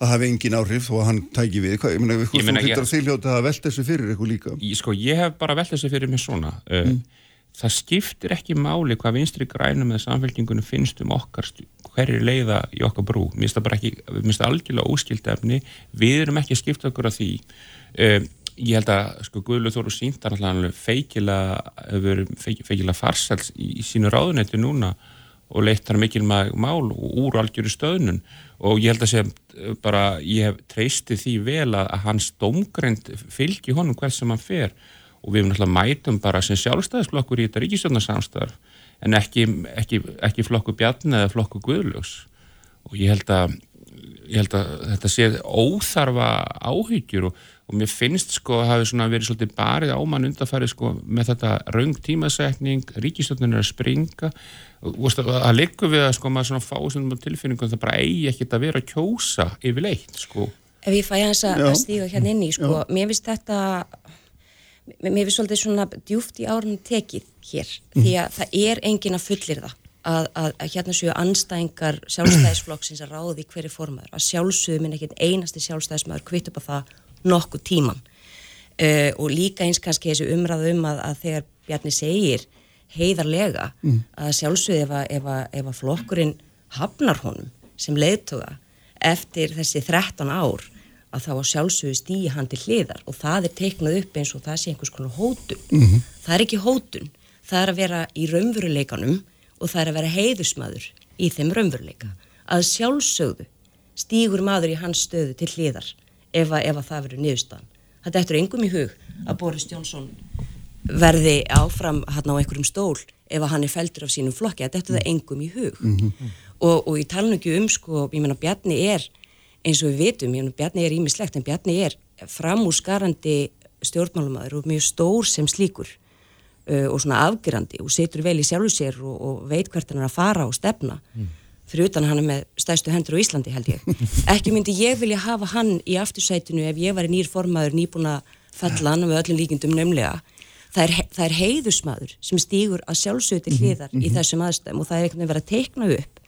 Speaker 3: það hafi engin áhrif þó að hann tæki við, hvað, ég þú
Speaker 6: meina,
Speaker 3: hlýttur
Speaker 6: ég-
Speaker 3: að þýljóta að velta þessu fyrir ykkur líka?
Speaker 6: Ég, sko, ég hef bara velt þessu fyrir mig svona uh, það skiptir ekki máli hvað vinstri grænum eða samfélkingunum finnst um okkar hverju leiða í okkar brú. Mér finnst það algjörlega óskild efni. Við erum ekki að skipta okkur af því. Uh, ég held að sko Guðlu Þóru síntar alltaf feikilega hefur verið feik, feikilega farsæls í, í sínu ráðunetti núna og leitt þar mikil mál úr algjöru stöðnun og ég held að sé bara, ég hef treysti því vel að, að hans domgrend fylgi honum hvers sem hann fer. Og við náttúrulega mætum bara sem sjálfstæðisflokkur í þetta ríkistjórnarsamstarf en ekki, ekki, ekki flokku bjarni eða flokku guðlögs og ég held að ég held að þetta sé óþarfa áhyggjur og, og mér finnst sko að hafi verið svolítið barið ámann undarfærið sko með þetta raung tímasetning, ríkistöndin er að springa og veist, að liggum við að sko maður svona fá svona tilfinningum það bara eigi ekkert að vera að kjósa yfirleitt sko.
Speaker 7: Ef ég fæ hans að
Speaker 3: Já.
Speaker 7: stíga hérna inn í, sko, mér finnst þetta, mér finnst svolítið svona djúft í árunum tekið hér, því að það er engin að fullir það, að, að, að hérna séu anstæðingar sjálfstæðisflokksins að ráði hverju formaður, að sjálfsögðu minn ekkert einasti sjálfstæðismæður kvitt upp á það nokkuð tíman uh, og líka eins kannski þessi umræðu um að, að þegar Bjarni segir heiðarlega að sjálfsögðu ef, ef, ef að flokkurinn hafnar honum sem leiðtoga eftir þessi 13 ár að þá að sjálfsögðu stíi hann til hliðar og það er teiknað upp eins og það sé einhvers konar hótun. Það er ekki hótun, það er að vera í raunveruleikanum og það er að vera heiðusmaður í þeim raunveruleika. Að sjálfsögðu stígur maður í hans stöðu til hliðar ef að, ef að það verður niðurstaðan. Þetta eftir engum í hug að Boris Johnson verði áfram hann á einhverjum stól ef að hann er feldur af sínum flokki, þetta er það engum í hug og, og ég tala nú ekki um sko, ég meina Bjarni er eins og við vitum, ég meina Bjarni er ímislegt en Bjarni er framúrskarandi stjórnmálumæður og mjög stór sem slíkur uh, og svona afgerandi og situr vel í sjálfu sér og, og veit hvert hann er að fara og stefna fyrir utan að hann er með stæstu hendur á Íslandi held ég. Ekki myndi ég vilja hafa hann í aftursætinu ef ég var nýr formaður nýbúin að fella hann með öllum líkindum nefnilega. Það er, það er heiðusmaður sem stýgur að sjálfsögðu til hliðar í þessum aðstæðum og það er einhvern veginn verið að teikna upp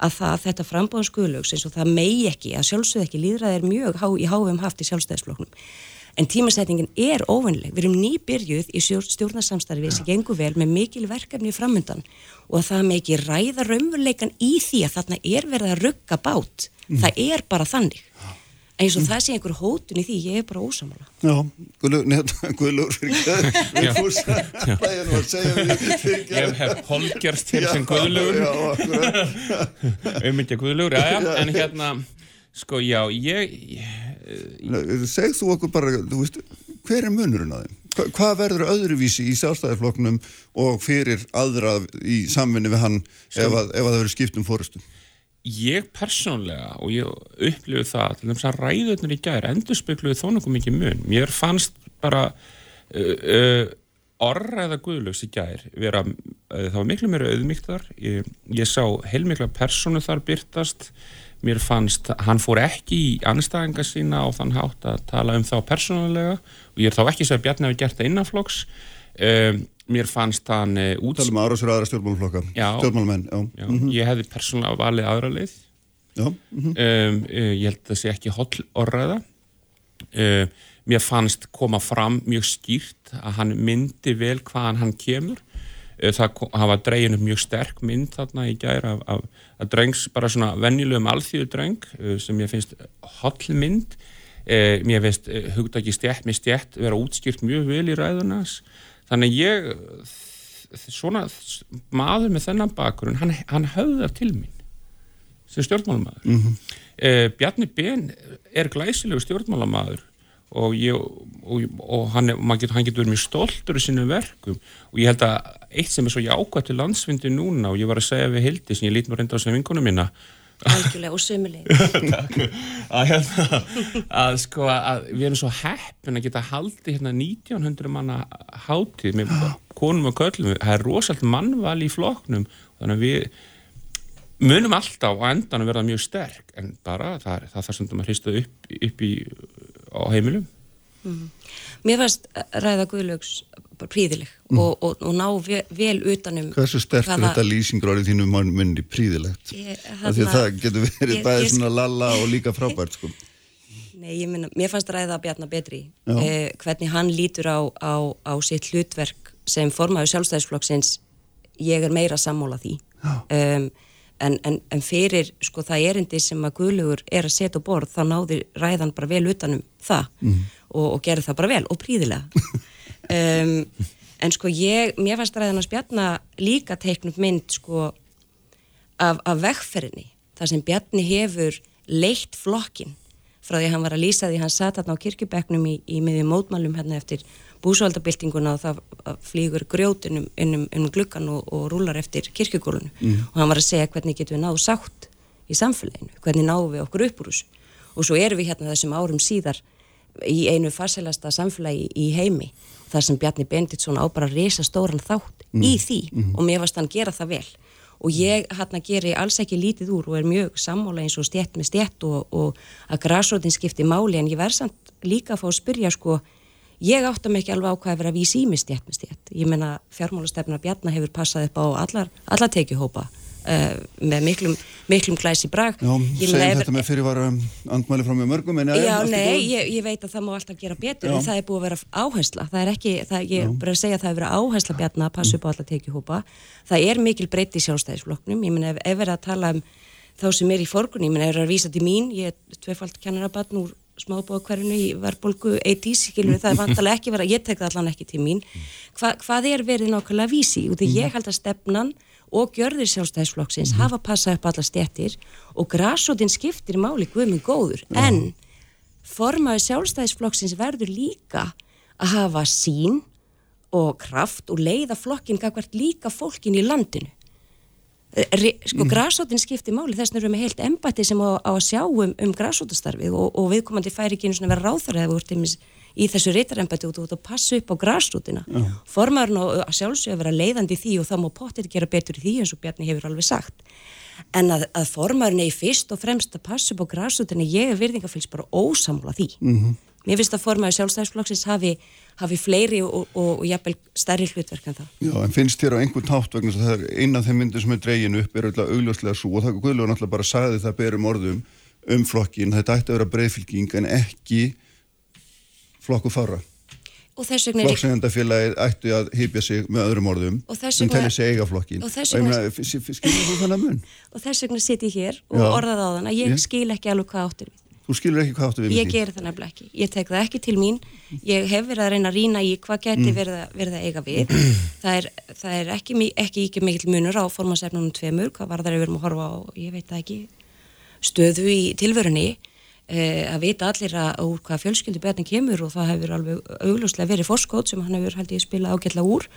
Speaker 7: að það, þetta frambóðanskuðlögs eins og það megi ekki, að sjálfsögðu ekki líðrað er mjög há, í háum haft í sjálfstæðisfloknum. En tímasetningin er óvennileg. Við erum nýbyrjuð í stjórn- stjórnarsamstarfi sem gengur vel með mikil verkefni framöndan og að það með ekki ræða raunveruleikan í því að þarna er verið að rugga bát. Það er bara þannig. Eins og það sé einhver hótun í því, ég er bara ósamála.
Speaker 3: Já, Guðlur fyrir ekki við fúsa hlæðinu að segja við fyrir ekki
Speaker 6: Ég hef polgerst hér sem
Speaker 3: akkurat.
Speaker 6: Ummyndja já, en hérna sko, já, ég, ég
Speaker 3: Segð þú okkur bara, þú veist, hver er munurinn að þeim? Hva, hvað verður öðruvísi í sjálfstæðarflokknum og fyrir aðra í samvinni við hann ef, að, ef að það verður skipt um fórustu?
Speaker 6: Ég persónlega og ég upplifu það til þess að ræðurnir í gær endur spekluðu þó nokkuð mikið mun. Mér fannst bara uh, uh, orðræða guðlöks í gær vera, uh, það var miklu meira auðmíkt þar. Ég, ég sá heilmikla persónu þar byrtast mér fannst, hann fór ekki í anstæðinga sína á þann hátt að tala um þá persónulega. Og ég er þá ekki að segja að Bjarni hafi gert það innanflokks um, mér fannst hann uh, út
Speaker 3: Talum um árásur aðra stjórnmálflokka
Speaker 6: Já.
Speaker 3: Stjórnmálmenn, já.
Speaker 6: Já, ég hefði persónulega valið aðra leið.
Speaker 3: Já, mhm.
Speaker 6: um, uh, ég held að það sé ekki holl orðræða uh, mér fannst koma fram mjög skýrt að hann myndi vel hvaðan hann kemur. Uh, það hafa dregin upp mjög sterk mynd þarna í gæra af, af, af drengs, bara svona venjulegum alþjóðu dreng sem ég finnst holl mynd mér finnst hugdagi stjætt með stjætt vera útskýrt mjög vel í ræðunas þannig ég svona maður með þennan bakgrunn hann, hann höfðar til mín sem stjórnmálamaður. Mm Bjarni Ben er glæsilegu stjórnmálamaður og, ég, og, og hann, getur, hann getur verið mjög stoltur í sínum verkum. Og ég held að eitt sem er svo jákvæmt til landsfundi núna og ég var að segja við Hildi sem ég lít mér reynda á sem vinkonu mína
Speaker 7: Algjörlega og sömulegin.
Speaker 6: að, hérna, að sko að við erum svo heppin að geta haldið hérna 1900 manna hátíð með konum og köllum, það er rosalt mannval í flokknum þannig að við munum alltaf á endan að verða mjög sterk en bara það, það þarf sem að hrista upp, upp í, á heimilum.
Speaker 7: Mér fannst ræða Guðlaugs bara príðileg og, og, og ná vel, vel utanum
Speaker 3: Hversu sterk er
Speaker 7: hvaða-
Speaker 3: þetta lýsingur árið þínu munni? Príðilegt?
Speaker 7: Ég-
Speaker 3: að
Speaker 7: þarna-
Speaker 3: það getur verið
Speaker 7: ég-
Speaker 3: bæði
Speaker 7: ég-
Speaker 3: svona lalla og líka frábært sko.
Speaker 7: Nei, ég minna, mér fannst ræða Bjarnar betri
Speaker 3: Já.
Speaker 7: eh, hvernig hann lítur á, á, á sitt hlutverk sem formaður sjálfstæðisflokksins. Ég er meira sammála því. Um, en, en, en fyrir sko það erindi sem að Guðlugur er að setja borð þá náði ræðan bara vel utanum það og, og gerði það bara vel og príðilega um, en sko ég, mér fannst ræðan að spjarna líka teiknum mynd sko af, af vegferðinni þar sem Bjarni hefur leitt flokkin frá því að hann var að lýsa því hann satt þarna á kirkjubekknum í, í miðjum mótmálum hérna eftir búsvaldabildinguna og það flýgur grjótinum innum, innum gluggan og, og rúlar eftir kirkjugólunu og hann var að segja hvernig getum við náðu sátt í samfélaginu, hvernig náum við okkur upp úr þessu? Og svo erum við hérna þessum árum síðar í einu farselasta samfélagi í heimi þar sem Bjarni Benditsson á bara reysa stóran þátt mm. í því mm. og mér varst hann gera það vel og ég hérna geri alls ekki lítið úr og er mjög sammála eins og stjætt með stjætt og, og að græsrótin skipti máli en ég verð samt líka að fá að spyrja sko ég átta mig ekki alveg á hvað að vera að vísi í mig stjætt með stjætt ég menna fjármálastefna Bjarni hefur passað upp á allar, allar tekihópa Uh, með miklum, miklum glæsi brag.
Speaker 3: Já, segjum ef... þetta með fyrirvara andmæli frá mjög mörgum en
Speaker 7: Já, nei, ég, ég veit að það má alltaf gera betur Já. en það er búið að vera áhersla. Það er ekki, það, ég er bara að segja að það er verið áhersla bjarna að passa upp á alla tekihópa það er mikil breytti í sjálfstæðisflokknum. Ég menna ef, ef verið að tala um þá sem er í forgunni, ég menna verið að vísa til mín ég er tvefald kennarabatn úr smábóðakverðinu í verðbólgu 80's, það er vantalega ekki verið, ég tek það allan ekki til mín. Hva, hvað er verið nákvæmlega vísi? Út í? Ég held að stefnan og gjörðir sjálfstæðisflokksins mm -hmm. hafa passað upp alla stettir og græsótin skiptir máli guðminn góður ja. en formaði sjálfstæðisflokksins verður líka að hafa sín og kraft og leiða flokkin kakvart líka fólkin í landinu Re, sko mm. græsótin skiptir máli þess að við erum með heilt embati sem á, á að sjá um, um græsótastarfið og, og viðkomandi færi ekki einu svona vera ráþar eða voru til mis í þessu reytarembæti og passa upp á græsrútina formarinn og að sjálfsögja vera leiðandi í því og það má potið gera betur í því eins og Bjarni hefur alveg sagt. En að, að formarinn er fyrst og fremst að passa upp á græsrútina ég er virðingafylgs bara ósamla því. Mm -hmm. mér finnst að formarinn sjálfstæðisflokksins hafi, hafi fleiri og, og, og jafnvel stærri hlutverk en það.
Speaker 3: Já en finnst þér á einhvern tátt vegna það er eina af þeim myndir sem er dregin upp er auðvitað augljóslega svo og það er guðlega náttúrulega bara sagði það berum orðum um flokkin, þetta ætti að vera breyfylging en ekki flokku fara flokksegandafélagið ættu að hýpja sig með öðrum orðum sem tellir sig eiga flokkin og skilur þú þannig að mun?
Speaker 7: Og þess vegna sitt ég hér og Já. orðað á þann að ég skil ekki alveg hvað áttur við.
Speaker 3: Þú skilur ekki hvað áttur við
Speaker 7: ég ger það nefnilega ekki, ég tek það ekki til mín. Ég hef verið að reyna að rína í hvað geti mm. verið, að, eiga við. Það er, það er ekki, ekki, ekki mikil munur á formasefnunum tveimur hvað var það að við erum að horfa á, ég veit það ekki stöðu í tilvörunni að vita allir að úr hvað fjölskyldu betin kemur og það hefur alveg augljóslega verið forskótt sem hann hefur held ég spila ágætla úr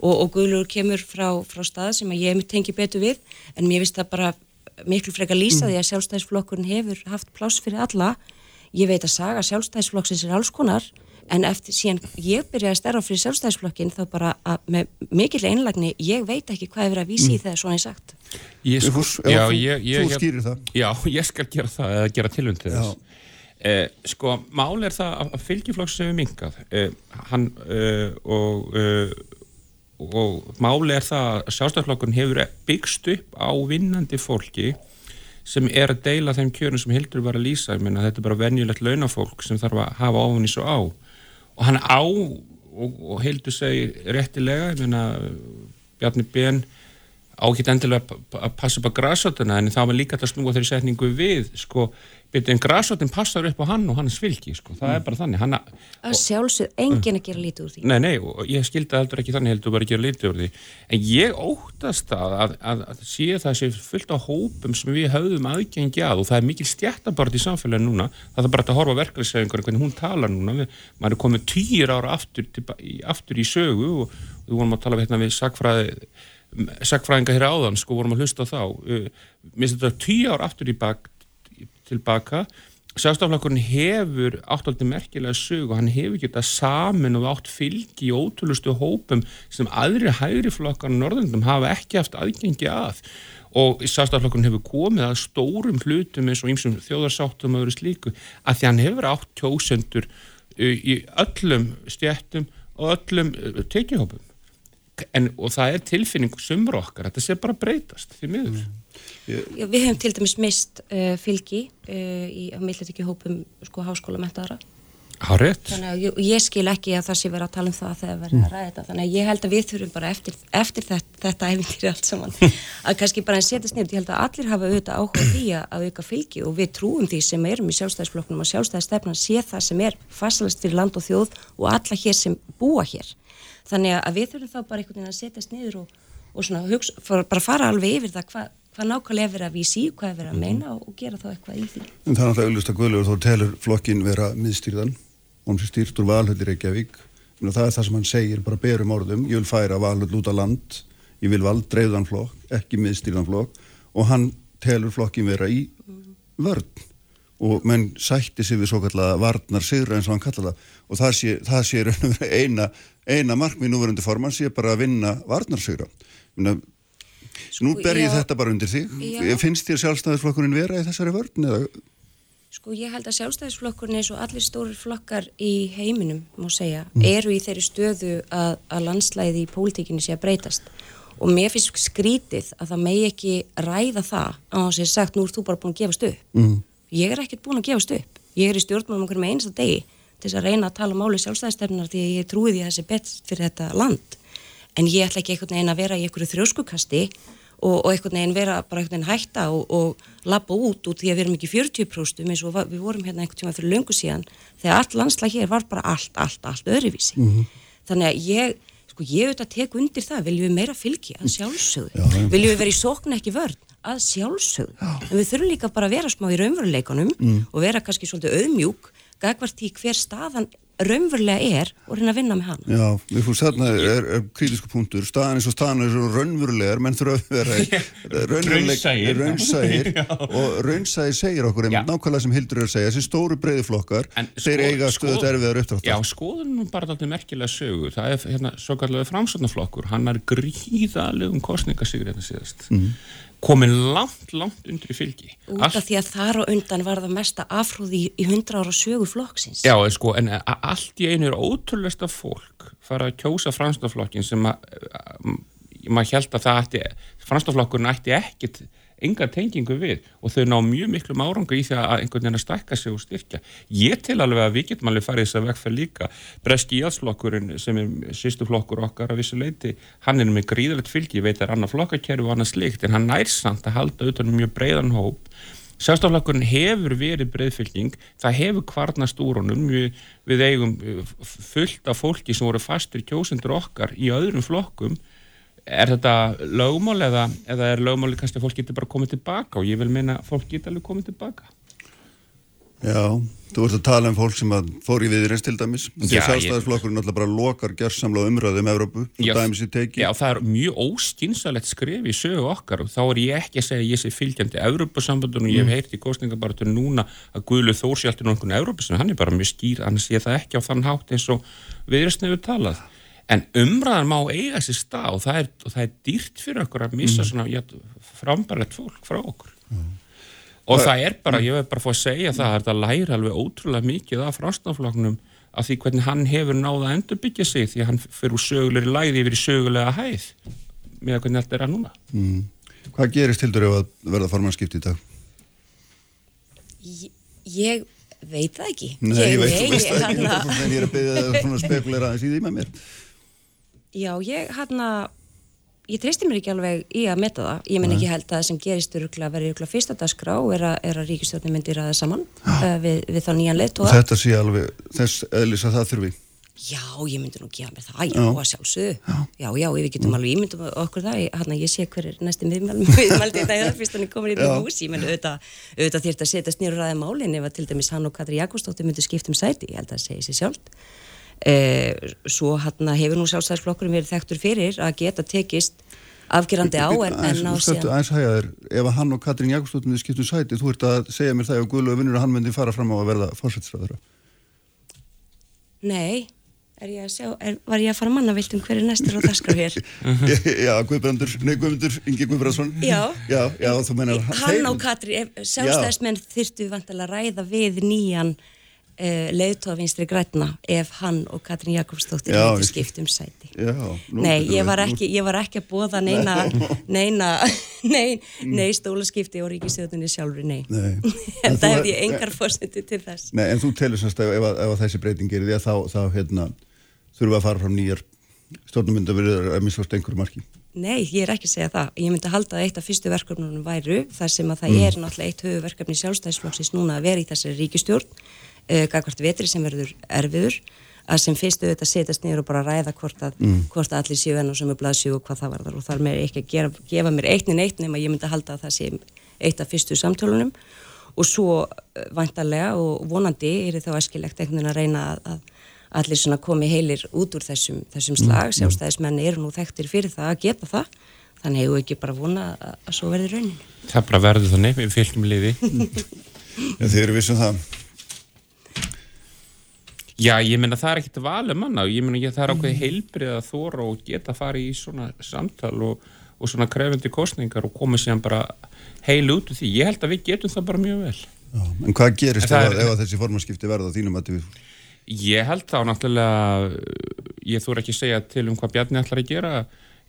Speaker 7: og, og Guðlur kemur frá, frá stað sem að ég tengi betur við en mér finnst það bara miklu frekar lýsa mm. því að sjálfstæðisflokkurinn hefur haft pláss fyrir alla ég veit að saga sjálfstæðisflokksins er alls konar en eftir síðan ég byrjaði að stærra fyrir sjálfstæðisflokkin þá bara að með mikill einlagni ég veit ekki hvað er verið að vísi mm. þegar svona er sagt.
Speaker 3: Ég sko, já, ég, ég, Þú skýrir það.
Speaker 6: Já, ég skal gera það eða gera tilvönd til þess. Eh, Sko, mál er það að fylgjiflokks sem við mingað eh, hann eh, og eh, og máli er það að sjálfstæðarflokkurinn hefur byggst upp á vinnandi fólki sem er að deila þeim kjörnum sem Hildur var að lýsa, ég meina þetta er bara venjulegt launafólk sem þarf að hafa ofun í svo á og hann á og, og Hildur segi réttilega, ég meina Bjarni Ben ákitt endilega að passa upp á græsotuna en það var líka að snúa þeirri setningu við sko, en græsotin passar upp á hann og hans fylgi, sko, það mm. er bara þannig. Hann
Speaker 7: að sjálfsög, engin að gera lítið úr því.
Speaker 6: Nei, nei, og ég skildi heldur ekki þannig heldur bara að gera lítið úr því. En ég óttast að að, að, að sé það sé fullt á hópum sem við höfðum aðgengi að og það er mikil stjættabart í samfélaginu núna. Það er bara að horfa verkefliðssefingar hvernig hún talar núna, við, maður er komið týr ára aftur, til, aftur í sögu og við vorum að tala við, hérna, við sagfræði sagfræðinga hér áðan, sko, vorum að hlusta á þá. Uh, mér finnst þetta tíu ár aftur í bak, tilbaka. Sjálfstaflokkurinn hefur áttaldi merkilega sög og hann hefur getað samin og átt fylgi í ótrúlustu hópum sem aðri hægri flokkar norðundum hafa ekki haft aðgengi að. Og Sjálfstaflokkurinn hefur komið að stórum hlutum eins og einsum þjóðarsáttum og öðru slíku að því hann hefur átt kjósendur uh, í öllum stjættum og öllum uh, tekihópum en, og það er tilfinning sumur okkar, þetta sé bara breytast því miður. mm.
Speaker 7: Já, við hefum til dæmis mist uh, fylgi uh, í að meðlega ekki hópum sko háskóla mentaðara þannig að ég, ég skil ekki að það sé verið að tala um það þegar verið mm. að ræða þetta. Þannig að ég held að við þurfum bara eftir, eftir þetta, þetta æfintir allt saman að kannski bara en setjast nefnd, ég held að allir hafa auðvitað áhuga því að auka fylgi og við trúum því sem erum í sjálfstæðisflokknum og sjálfstæðistefnan sé það sem er fasalast fyrir land og þjóð og alla hér sem búa hér. Þannig að við þurfum þá bara einhvern veginn að setjast niður og, og svona hugsa, bara fara alveg yfir það hvað hva nákvæmlega er verið að vísi, hvað er verið að meina og, og gera þá eitthvað í því.
Speaker 3: En það er náttúrulega auðvist að Guðlur þá telur flokkin vera miðstýrðan. Og hann sé stýrt úr valhöldir Reykjavík. Það er það sem hann segir, bara berum orðum. Ég vil færa valhöld út á land. Ég vil vald dreifðan flokk, ekki miðstýrðan flokk. Og hann telur flokkin vera í vörn. Og menn sætti sig við svo kallega varnar sigra eins og hann kallar það. Og það sé, það sé eina, eina markmið núverandi forman sé bara að vinna varnar Minna, nú ber ég
Speaker 7: já.
Speaker 3: þetta bara undir þig
Speaker 7: Já.
Speaker 3: finnst þér sjálfstæðisflokkurinn vera í þessari vörn eða
Speaker 7: Sko ég held að sjálfstæðisflokkurinn eins og allir stórir flokkar í heiminum, má segja,
Speaker 3: Mm.
Speaker 7: eru í þeirri stöðu að, að landslæði í pólitíkinni sé að breytast. Og mér finnst skrítið að það megi ekki ræða það á þess að sagt, nú ert þú bara búin að gefast upp. Mm. Ég er ekkert búin að gefast upp. Ég er í stjórnmálum okkur með einsta degi til þess að reyna að tala máli sjálfstæðistefnar því að ég trúi því að þessi best fyrir þetta land. En ég ætla ekki einhvern veginn að vera í einhverju þrjóskukasti og, og einhvern veginn vera bara einhvern veginn hætta og, og labba út út því að við erum ekki 40% eins og við vorum hérna einhvern tíma fyrir löngu síðan þegar allt landslag hér var bara allt, allt, allt öðruvísi. Þannig að ég, sko ég auðvitað tek undir það, viljum við meira fylgi? Að sjálfsögðu, viljum við vera í sókn ekki vörn? Að sjálfsögðu, en við þurfum líka bara að vera smá í raunveruleikunum og vera kannski svolítið auðmjúk, gagvart í hver staðan raunverulega er og reyna að vinna með hana.
Speaker 3: Já, við fórst þarna er, er krítisku punktur, staðan eins og staðan er raunverulegar, menn þurfa að vera
Speaker 6: Raunsæir.
Speaker 3: raunsæir og raunsæir segir okkur einmitt nákvæmlega sem Hildur er að segja, þessi stóru breiði flokkar
Speaker 6: En
Speaker 3: þeir
Speaker 6: sko-
Speaker 3: eiga stöðut
Speaker 6: sko-
Speaker 3: erfiðar uppdráttar
Speaker 6: Já, skoðum nú bara þetta merkilega sögu. Það er hérna svo kallega framsóknarflokkur. Hann er gríðalegum kostningasigri þetta síðast. Komin langt, langt undir í fylgi.
Speaker 7: Út
Speaker 6: Allt-
Speaker 7: af því að þar á undan var það mesta afhrúði í, í 100 ára sögu flokksins.
Speaker 6: Já, en sko, en allt í einu er ótrúlega fólk fara að kjósa fransknaflokkin sem að, að maður held að það ætti, fransknaflokkurinn ætti ekkit enga tengingu við og þau ná mjög miklum áranga í því að einhvern veginn að stækka sig og styrkja. Ég til alveg að við getum alveg farið þess að vegferð líka. Breski íhalsflokkurinn sem er sýstu flokkur okkar að vissu leiti, hann er með gríðalegt fylgi, ég veit að er annað flokkakerfi og annað slikt, en hann nær samt að halda utan um mjög breiðan hóp Sjálfstaflokkurinn hefur verið breyðfylging, það hefur kvarnast úr honum, við, við eigum uh, fullt af fólki sem voru fastur kjósendur okkar í öðrum flokkum. Er þetta lögmál eða, eða er lögmáli kannski að fólk getur bara komið tilbaka? Og ég vil meina að fólk getur alveg komið tilbaka.
Speaker 3: Já, þú ert að tala um fólk sem að fór í viðreins til dæmis. Því
Speaker 6: Já,
Speaker 3: að sjálfstæðisflokkurinn alltaf bara lokar gjörsamla umröðu um Evrópu, teki
Speaker 6: Já, það er mjög óskinsalegt skrif í sögu okkar og þá er ég ekki að segja ég sé fylgjandi Evrópusambandunum og ég hef heyrt í góðsningabartur núna að Guðlu Þór sé alltaf nokkuð Evrópusambandunum, hann er bara mjög skýr, hann sé það ekki á þann hátt eins og viðreist nefur talað. En umræðan má eiga sér stað og það er, og það er dýrt fyrir okkur að missa svona já, frambarlegt fólk frá okkur. Og það er bara, ég veit bara að fá að segja það, það er að læra alveg ótrúlega mikið af fransknafloknum af því hvernig hann hefur náða að endurbyggja sig því að hann fyrir úr sögulegri læði yfir í sögulega hæð með hvernig allt er að núna.
Speaker 3: Hvað gerist Hildur ef að verða formannskipti í dag?
Speaker 7: Ég, ég veit það ekki.
Speaker 3: Nei, ég veit, þú veist það ekki
Speaker 7: að-
Speaker 3: en ég er að byggja það svona spekulera aðeins í því með mér
Speaker 7: Já, ég hann að ég treysti mér ekki alveg í að meta það. Ég menn ekki held að það sem gerist verið fyrsta dagskrá er að, er að ríkistjórnum myndir ræða saman uh, við, við þá nýjan leitt
Speaker 3: og þetta sé alveg þess eðlis að það þurfi.
Speaker 7: Já, ég myndi nú gefa mér það, já,
Speaker 3: Já.
Speaker 7: að sjálfsögðu. Já, já, við getum alveg ímyndum okkur það hann að ég sé hver er næsti miðmaldi þetta er fyrst hann er komin í
Speaker 3: Já.
Speaker 7: þetta hús. Ég menn auðvitað, auðvitað þýrt að setjast nýra ræði málin ef að til dæmis hann og Katri Jakobsdóttir myndu skipt um sæti, ég held að það segi sér sjálft. eh, svo hann hefur nú sjálfstæðisflokkurinn verið þekktur fyrir að geta tekist afgerandi á en, en
Speaker 3: Aðeins
Speaker 7: síðan
Speaker 3: hægja þér, ef hann og Katrín Jakobsdóttir myndi skiptum sæti, þú ert að segja mér það ef Guðlu vinnur að hann myndi fara fram á að verða fórsættisræður
Speaker 7: Nei, er ég að sjá, er, var ég að fara manna vilt um hver er næstur á dagskrá hér?
Speaker 3: Já, Guðbrandur, nei Guðmundur, Ingi Guðbrandsson.
Speaker 7: Já.
Speaker 3: Já, já, þú menar
Speaker 7: Hann og Katri, sjálfstæðismenn þyrftu vantilega að ræða við nýjan uh, leiðtófinstri grætna ef hann og Katrin Jakobsdóttir hefði skipt um sæti.
Speaker 3: Já, nú
Speaker 7: Nei, ég var, ekki, ég var ekki að bóða neina, neina, nei, nei stólaskipti og ríkistjóðunni sjálfur, nei.
Speaker 3: Nei. En
Speaker 7: það
Speaker 3: er-
Speaker 7: hefði ég engar fórsendi til þess.
Speaker 3: Nei, en þú telur semst að ef, að- ef að þessi breyting gerir því að þá, þá hérna, þurfa að fara fram nýjar stjórnumynda verið að missa einhverju marki.
Speaker 7: Nei, ég er ekki að segja það. Ég myndi halda að eitt af fyrstu verkefnunum væru, þar sem að það er náttúrulega eitt höfuverkefni sjálfstæðisflokksins núna að vera í þessari ríkistjórn, uh, gagvart vetri sem verður erfiður, að sem fyrstu auðvitað setjast niður og bara ræða hvort að, hvort að allir séu enn og sem er blaðsjú og hvað það var þar og þar með ekki að gera, gefa mér eitt en eitt nema ég myndi halda að það sé eitt af fyrstu samtölunum. Og svo uh, vantarlega og vonandi er þá eskilegt einhvern veginn að reyna að, að allir svona komi heilir út úr þessum, þessum slag, sjálfstæðismenn eru nú þekktir fyrir það að geta það. Þannig hefur ekki bara vona að, að svo verði raunin.
Speaker 6: Það bara verður þannig, við fylgjum liði.
Speaker 3: En þið eru vissum það.
Speaker 6: Já, ég meina það er ekkert valið manna, ég meina ég, það er ákveði heilbrið að þóra og geta að fara í svona samtal og, og svona krefandi kostningar og koma síðan bara heil út úr því. Ég held að við getum það bara mjög vel.
Speaker 3: Já, en hvað gerist
Speaker 6: En það
Speaker 3: ef, þessi formanskipti verða þínum að við...
Speaker 6: Ég held þá náttúrulega, ég þóra ekki segja til um hvað Bjarni ætlar að gera.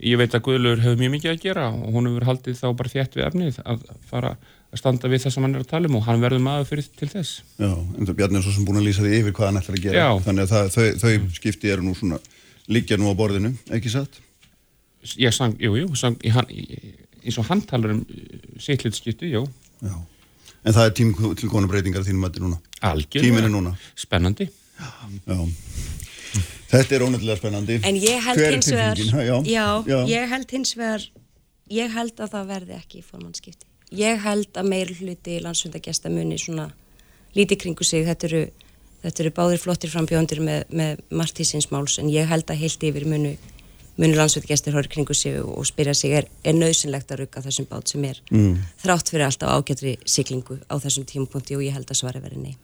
Speaker 6: Ég veit að Guðlur hefur mjög mikið að gera og hún hefur haldið þá bara þétt við efnið að fara að standa við það sem hann er að tala um og hann verður maður fyrir til þess.
Speaker 3: Já, en það Bjarni er svo sem búin að lýsa því yfir hvað hann ætlar að gera.
Speaker 6: Já.
Speaker 3: Þannig að það, þau, þau skipti eru nú svona, liggja nú á borðinu, ekki satt?
Speaker 6: Ég sang, jú, jú, sang, hann, eins og hann talar um sitt hlutskipti, jú,
Speaker 3: Já. En það er tím til konu breytingar þínum mætti núna.
Speaker 6: algjörlega.
Speaker 3: Tíminn er núna.
Speaker 6: Spennandi.
Speaker 3: Já. Þetta er ónættilega spennandi.
Speaker 7: En ég held
Speaker 3: Hver
Speaker 7: hins vegar?
Speaker 3: Ha, Já, já.
Speaker 7: ég held hins vegar, ég held að það verði ekki formannskipti. Ég held að meir hluti landsfundagesta muni svona lítið kringu sig, þetta eru, þetta eru báðir flottir frambjóndir með, með martísins máls, en ég held að heilt yfir munu, munu landsfundagestir horf kringu sig og, og spyrja sig, er, er nöðsynlegt að rugga þessum bát sem er mm. þrátt fyrir alltaf ágættri siglingu á þessum tímapunkti og ég held að svara verið nei.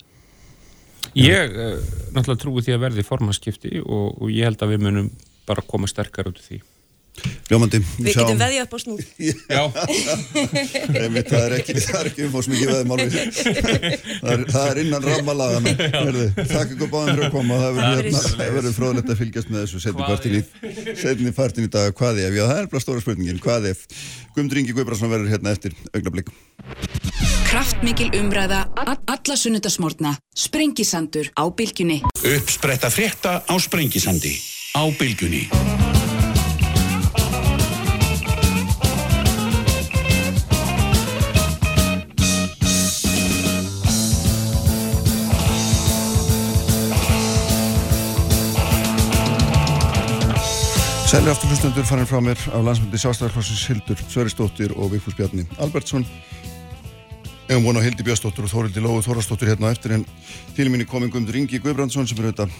Speaker 6: Ég uh, náttúrulega trúi því að verði formaskipti og, og ég held að við munum bara koma sterkar út úr því.
Speaker 3: Ljómandi.
Speaker 7: Við getum veðið upp á snúð.
Speaker 6: Já.
Speaker 3: Einmitt, það er ekki, það er ekki umfóðsmikið veðmál við. Það er, það er innan rammalagana. Takk ykkur báðum fyrir að koma. Það verður, hérna, fróðlegt að fylgjast með þessu setni partin í, setni partin í dag. Hvað ef? Já, það er bara stóra spurningin. Hvað ef? Guðmundur Ingi Guðbrandsson verður hérna eftir augnablík.
Speaker 1: Kraftmikil umræða, a- alla sunnudasmórna, sprengisandur á bylgjunni.
Speaker 2: Uppspretta frétta á Sprengisandi. Á bylgjunni.
Speaker 3: Sæli aftur hlustendur farin frá mér á landsmyndi Sástæðarflossins Hildur Sveristóttir og Vigfús Bjarni Albertsson. Erum vona á Hildi Björnsdóttur og Þórildi Lóu Þórastóttur hérna eftir en til minni komið Guðmundur Ingi Guðbrandsson sem er auðvitað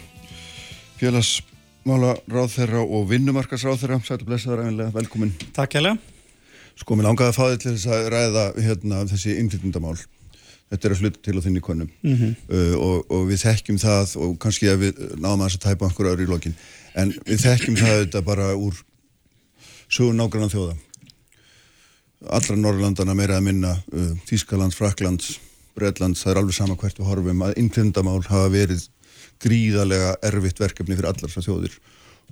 Speaker 3: félagsmála ráðherra og vinnumarkas ráðherra Sættu blessaður æfinlega, velkomin
Speaker 8: Takk hérlega.
Speaker 3: Sko, mér langaði að fá þið til þess að ræða hérna, þessi innflytjandamál Þetta er að hluta til á þinni konum
Speaker 8: Mhm.
Speaker 3: uh, og, og við þekkjum það og kannski að við náðum að þess að tæpa einhver öðru í lokin. En við þekkjum það þetta bara úr sögur nágrannan þjóða. Allra Norrlandana meira að minna uh, Þískalands, Fraklands, Bredlands það er alveg sama hvert við horfum. Að innflytjandamál hafa verið gríðarlega erfitt verkefni fyrir allar þessar þjóðir.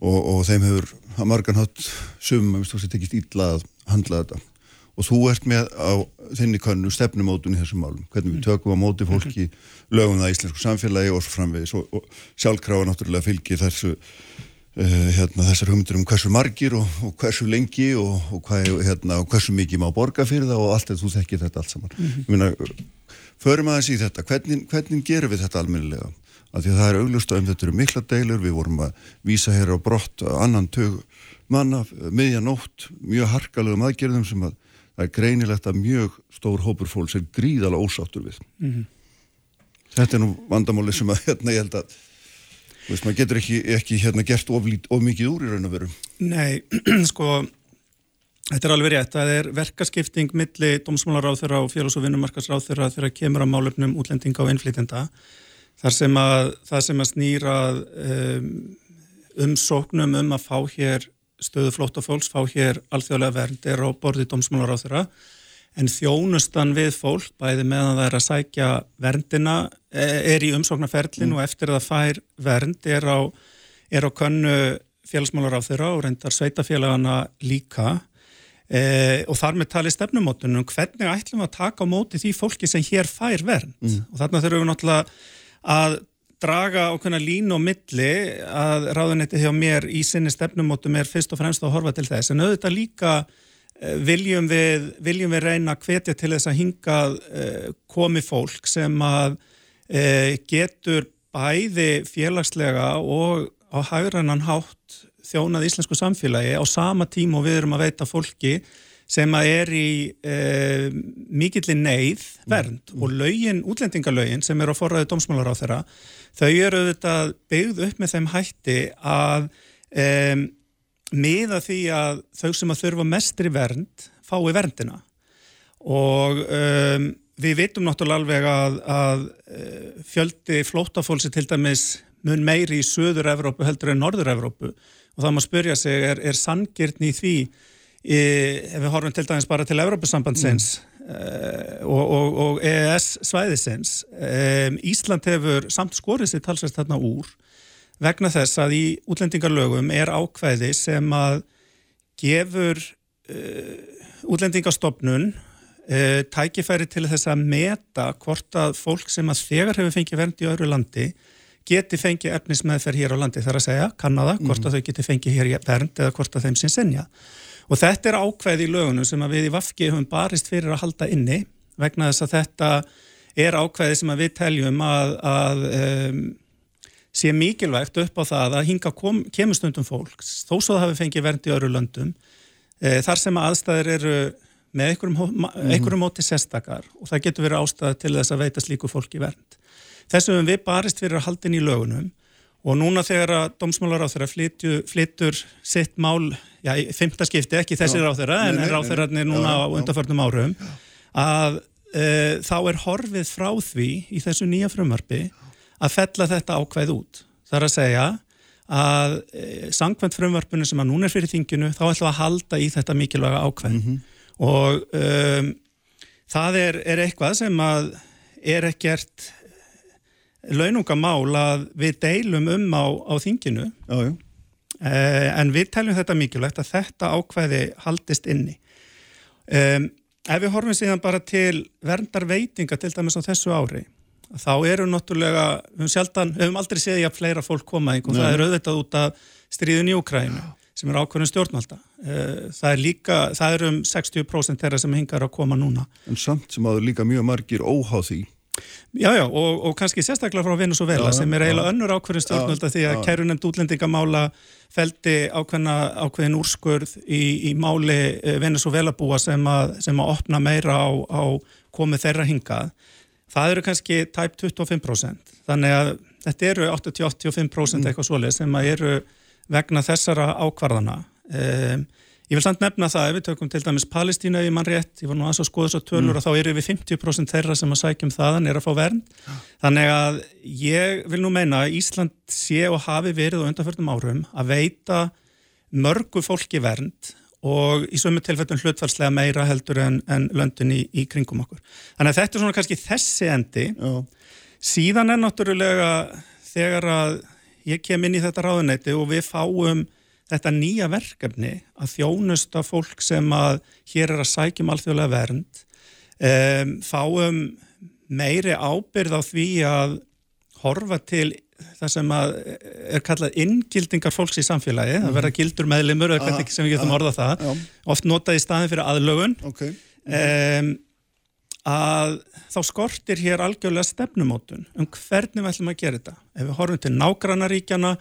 Speaker 3: Og, og þeim hefur að margan hátt sumum að við tekist illa að handla þetta og þú ert með á þinni kannu stefnumótun í þessum málum, hvernig við tökum á móti fólki, lögum það í íslensku samfélagi og framvegis. Og, og sjálfkrafa náttúrulega fylgir þessu uh, hérna, þessar hugmyndir um hversu margir og, og hversu lengi og, og, hvað, hérna, og hversu mikið má borga fyrir það og allt þetta, þú þekkir þetta allt saman.
Speaker 8: Mhm.
Speaker 3: ég meina, förum aðeins í þetta. Hvernig, hvernig gerum við þetta almennilega? Af því að það er auglust um þetta eru mikla deilur. Við vorum að vísa hér á brott að annan tög manna, miðjanótt mjög harkalegum aðgerðum sem að það er greinilegt að mjög stór hópur fólks er gríðalega ósáttur við
Speaker 8: Mhm.
Speaker 3: þetta er nú vandamáli sem að hérna ég held að veist, maður getur ekki, ekki hérna gert of, lít- of mikið úr í raun og veru
Speaker 8: Nei, sko, þetta er alveg rétt. Það er verkaskipting milli dómsmálaráþurra og félags- og vinnumarkasráþurra þegar kemur á málefnum útlendinga og innflytjenda. Þar sem að, það sem að snýra um, umsóknum um að fá hér stöðu flóttafólks, fá hér alþjóðlega vernd er á borði dómsmálaráþurra en þjónustan við fólk, bæði meðan það er að sækja verndina, eh, er í umsóknarferlin og eftir að það fær vernd er á, er á könnu félagsmálar á þeirra og reyndar sveitafélagana líka. Eh, og þar með tali stefnumótunum hvernig ætlum við að taka á móti því fólki sem hér fær vernd? Og þarna þurfum við náttúrulega að draga ákveðna línu á milli að ráðunetti hjá mér í sinni stefnumótum er fyrst og fremst að horfa til þess. En auðvitað líka eh, viljum við, viljum við reyna að hvetja til þess að hingað eh, komi fólk sem að eh, getur bæði félagslega og á hagrannan hátt þjónað íslensku samfélagi á sama tíma og við erum að veita fólki sem að er í e, mikilli neyð vernd og lögin, útlendingalögin sem eru á forræði dómsmálar á þeirra, þau eru auðvitað byggð upp með þeim hætti að, e, miða því að þau sem að þurfa mestri vernd fái verndina. Og um, við vitum náttúrulega alveg að, að uh, fjöldi flótafólsi til dæmis mun meiri í söður-Evrópu heldur en norður-Evrópu. Og það maður spyrja sig er, er sangirn í því e, ef við horfum til dæmis bara til Evrópusambandsins? Mm. E, og, og, og EES svæðisins e, Ísland hefur samt skorið sér talsvægt þarna úr vegna þess að í útlendingarlögum er ákvæði sem að gefur útlendingastofnun tækifæri til þess að meta hvort að fólk sem að þegar hefur fengið vernd í öðru landi geti fengið efnismeðferð hér á landi þar að segja, kannada, hvort að þau geti fengið hér vernd eða hvort að þeim sem senja. Og þetta er ákveð í lögunum sem við í Vafki höfum barist fyrir að halda inni vegna þess að þetta er ákveði sem við teljum að, að um, sé mikilvægt upp á það að hinga kom, kemustundum fólks, þó svo það hafi fengið vernd í öru löndum, e, þar sem aðstæðir eru með einhverjum, einhverjum móti sérstakar og það getur verið ástæði til þess að veita slíku fólki vernd. Þessu við barist fyrir að haldin í lögunum og núna þegar að domsmálar á þeirra flyttur sitt mál, já, í fymta skipti, ekki þessi ráð þeirra, en er núna já, á undarförnum árum, að e, þá er horfið frá því í þessu nýja frumarbi að fella þetta ákveð út. Það er að segja að e, sangvænt frumvarpunni sem að núna er fyrir þinginu, þá ætlum að halda í þetta mikilvæga ákveð mm -hmm. og um, það er, er eitthvað sem að er ekkert launungamál að við deilum um á, á þinginu já, já. Eh, en við teljum þetta mikilvægt að þetta ákvæði haldist inni. Um, ef við horfum síðan bara til verndarveitinga til dæmis á þessu ári þá eru náttúrulega við höfum, sjaldan, við höfum aldrei séð að fleira fólk koma og það er auðvitað út af stríðun í Ukrænu sem er ákveðin stjórnvalda. Eh, það er líka, það er um 60% þeirra sem hingar að koma núna.
Speaker 3: En samt sem áður líka mjög margir óháð því
Speaker 8: Já, já, og, og kannski sérstaklega frá Venezuela já, sem er eiginlega önnur ákveðin stjórnvölda því að kærunemt útlendingamála feldi ákveðina, ákveðin úrskurð í, í máli eh, Venezuela búa sem að, sem að opna meira á, á komið þeirra hingað. Það eru kannski tæp 25%, þannig að þetta eru 80-85% mm. eitthvað svolítið sem að eru vegna þessara ákvarðana. Um, Ég vil samt nefna það ef við tökum til dæmis Palestína í mann rétt, ég var nú aðeins að skoða svo tölur mm. og þá eru við 50% þeirra sem að sækjum þaðan er að fá vernd. Ja. Þannig að ég vil nú meina að Ísland sé og hafi verið á undanförnum árum að veita mörgu fólki vernd og í sömu tilfellum hlutfarslega meira heldur en, en löndin í, í kringum okkur. Þannig að þetta er svona kannski þessi endi. Já. Síðan er náttúrulega þegar að ég kem inn í þetta ráðuneyti og við fáum þetta nýja verkefni að þjónusta fólk sem að hér er að sækjum alþjóðlega vernd um, fáum meiri ábyrð á því að horfa til það sem að er kallað inngildingar fólks í samfélagi, mm. að vera gildur meðlimur eða hvernig sem við getum orðað það já. oft notað í staðin fyrir aðlögun okay. um, að þá skortir hér algjörlega stefnumótun um hvernig við ætlum að gera þetta ef við horfum til nágrannaríkjana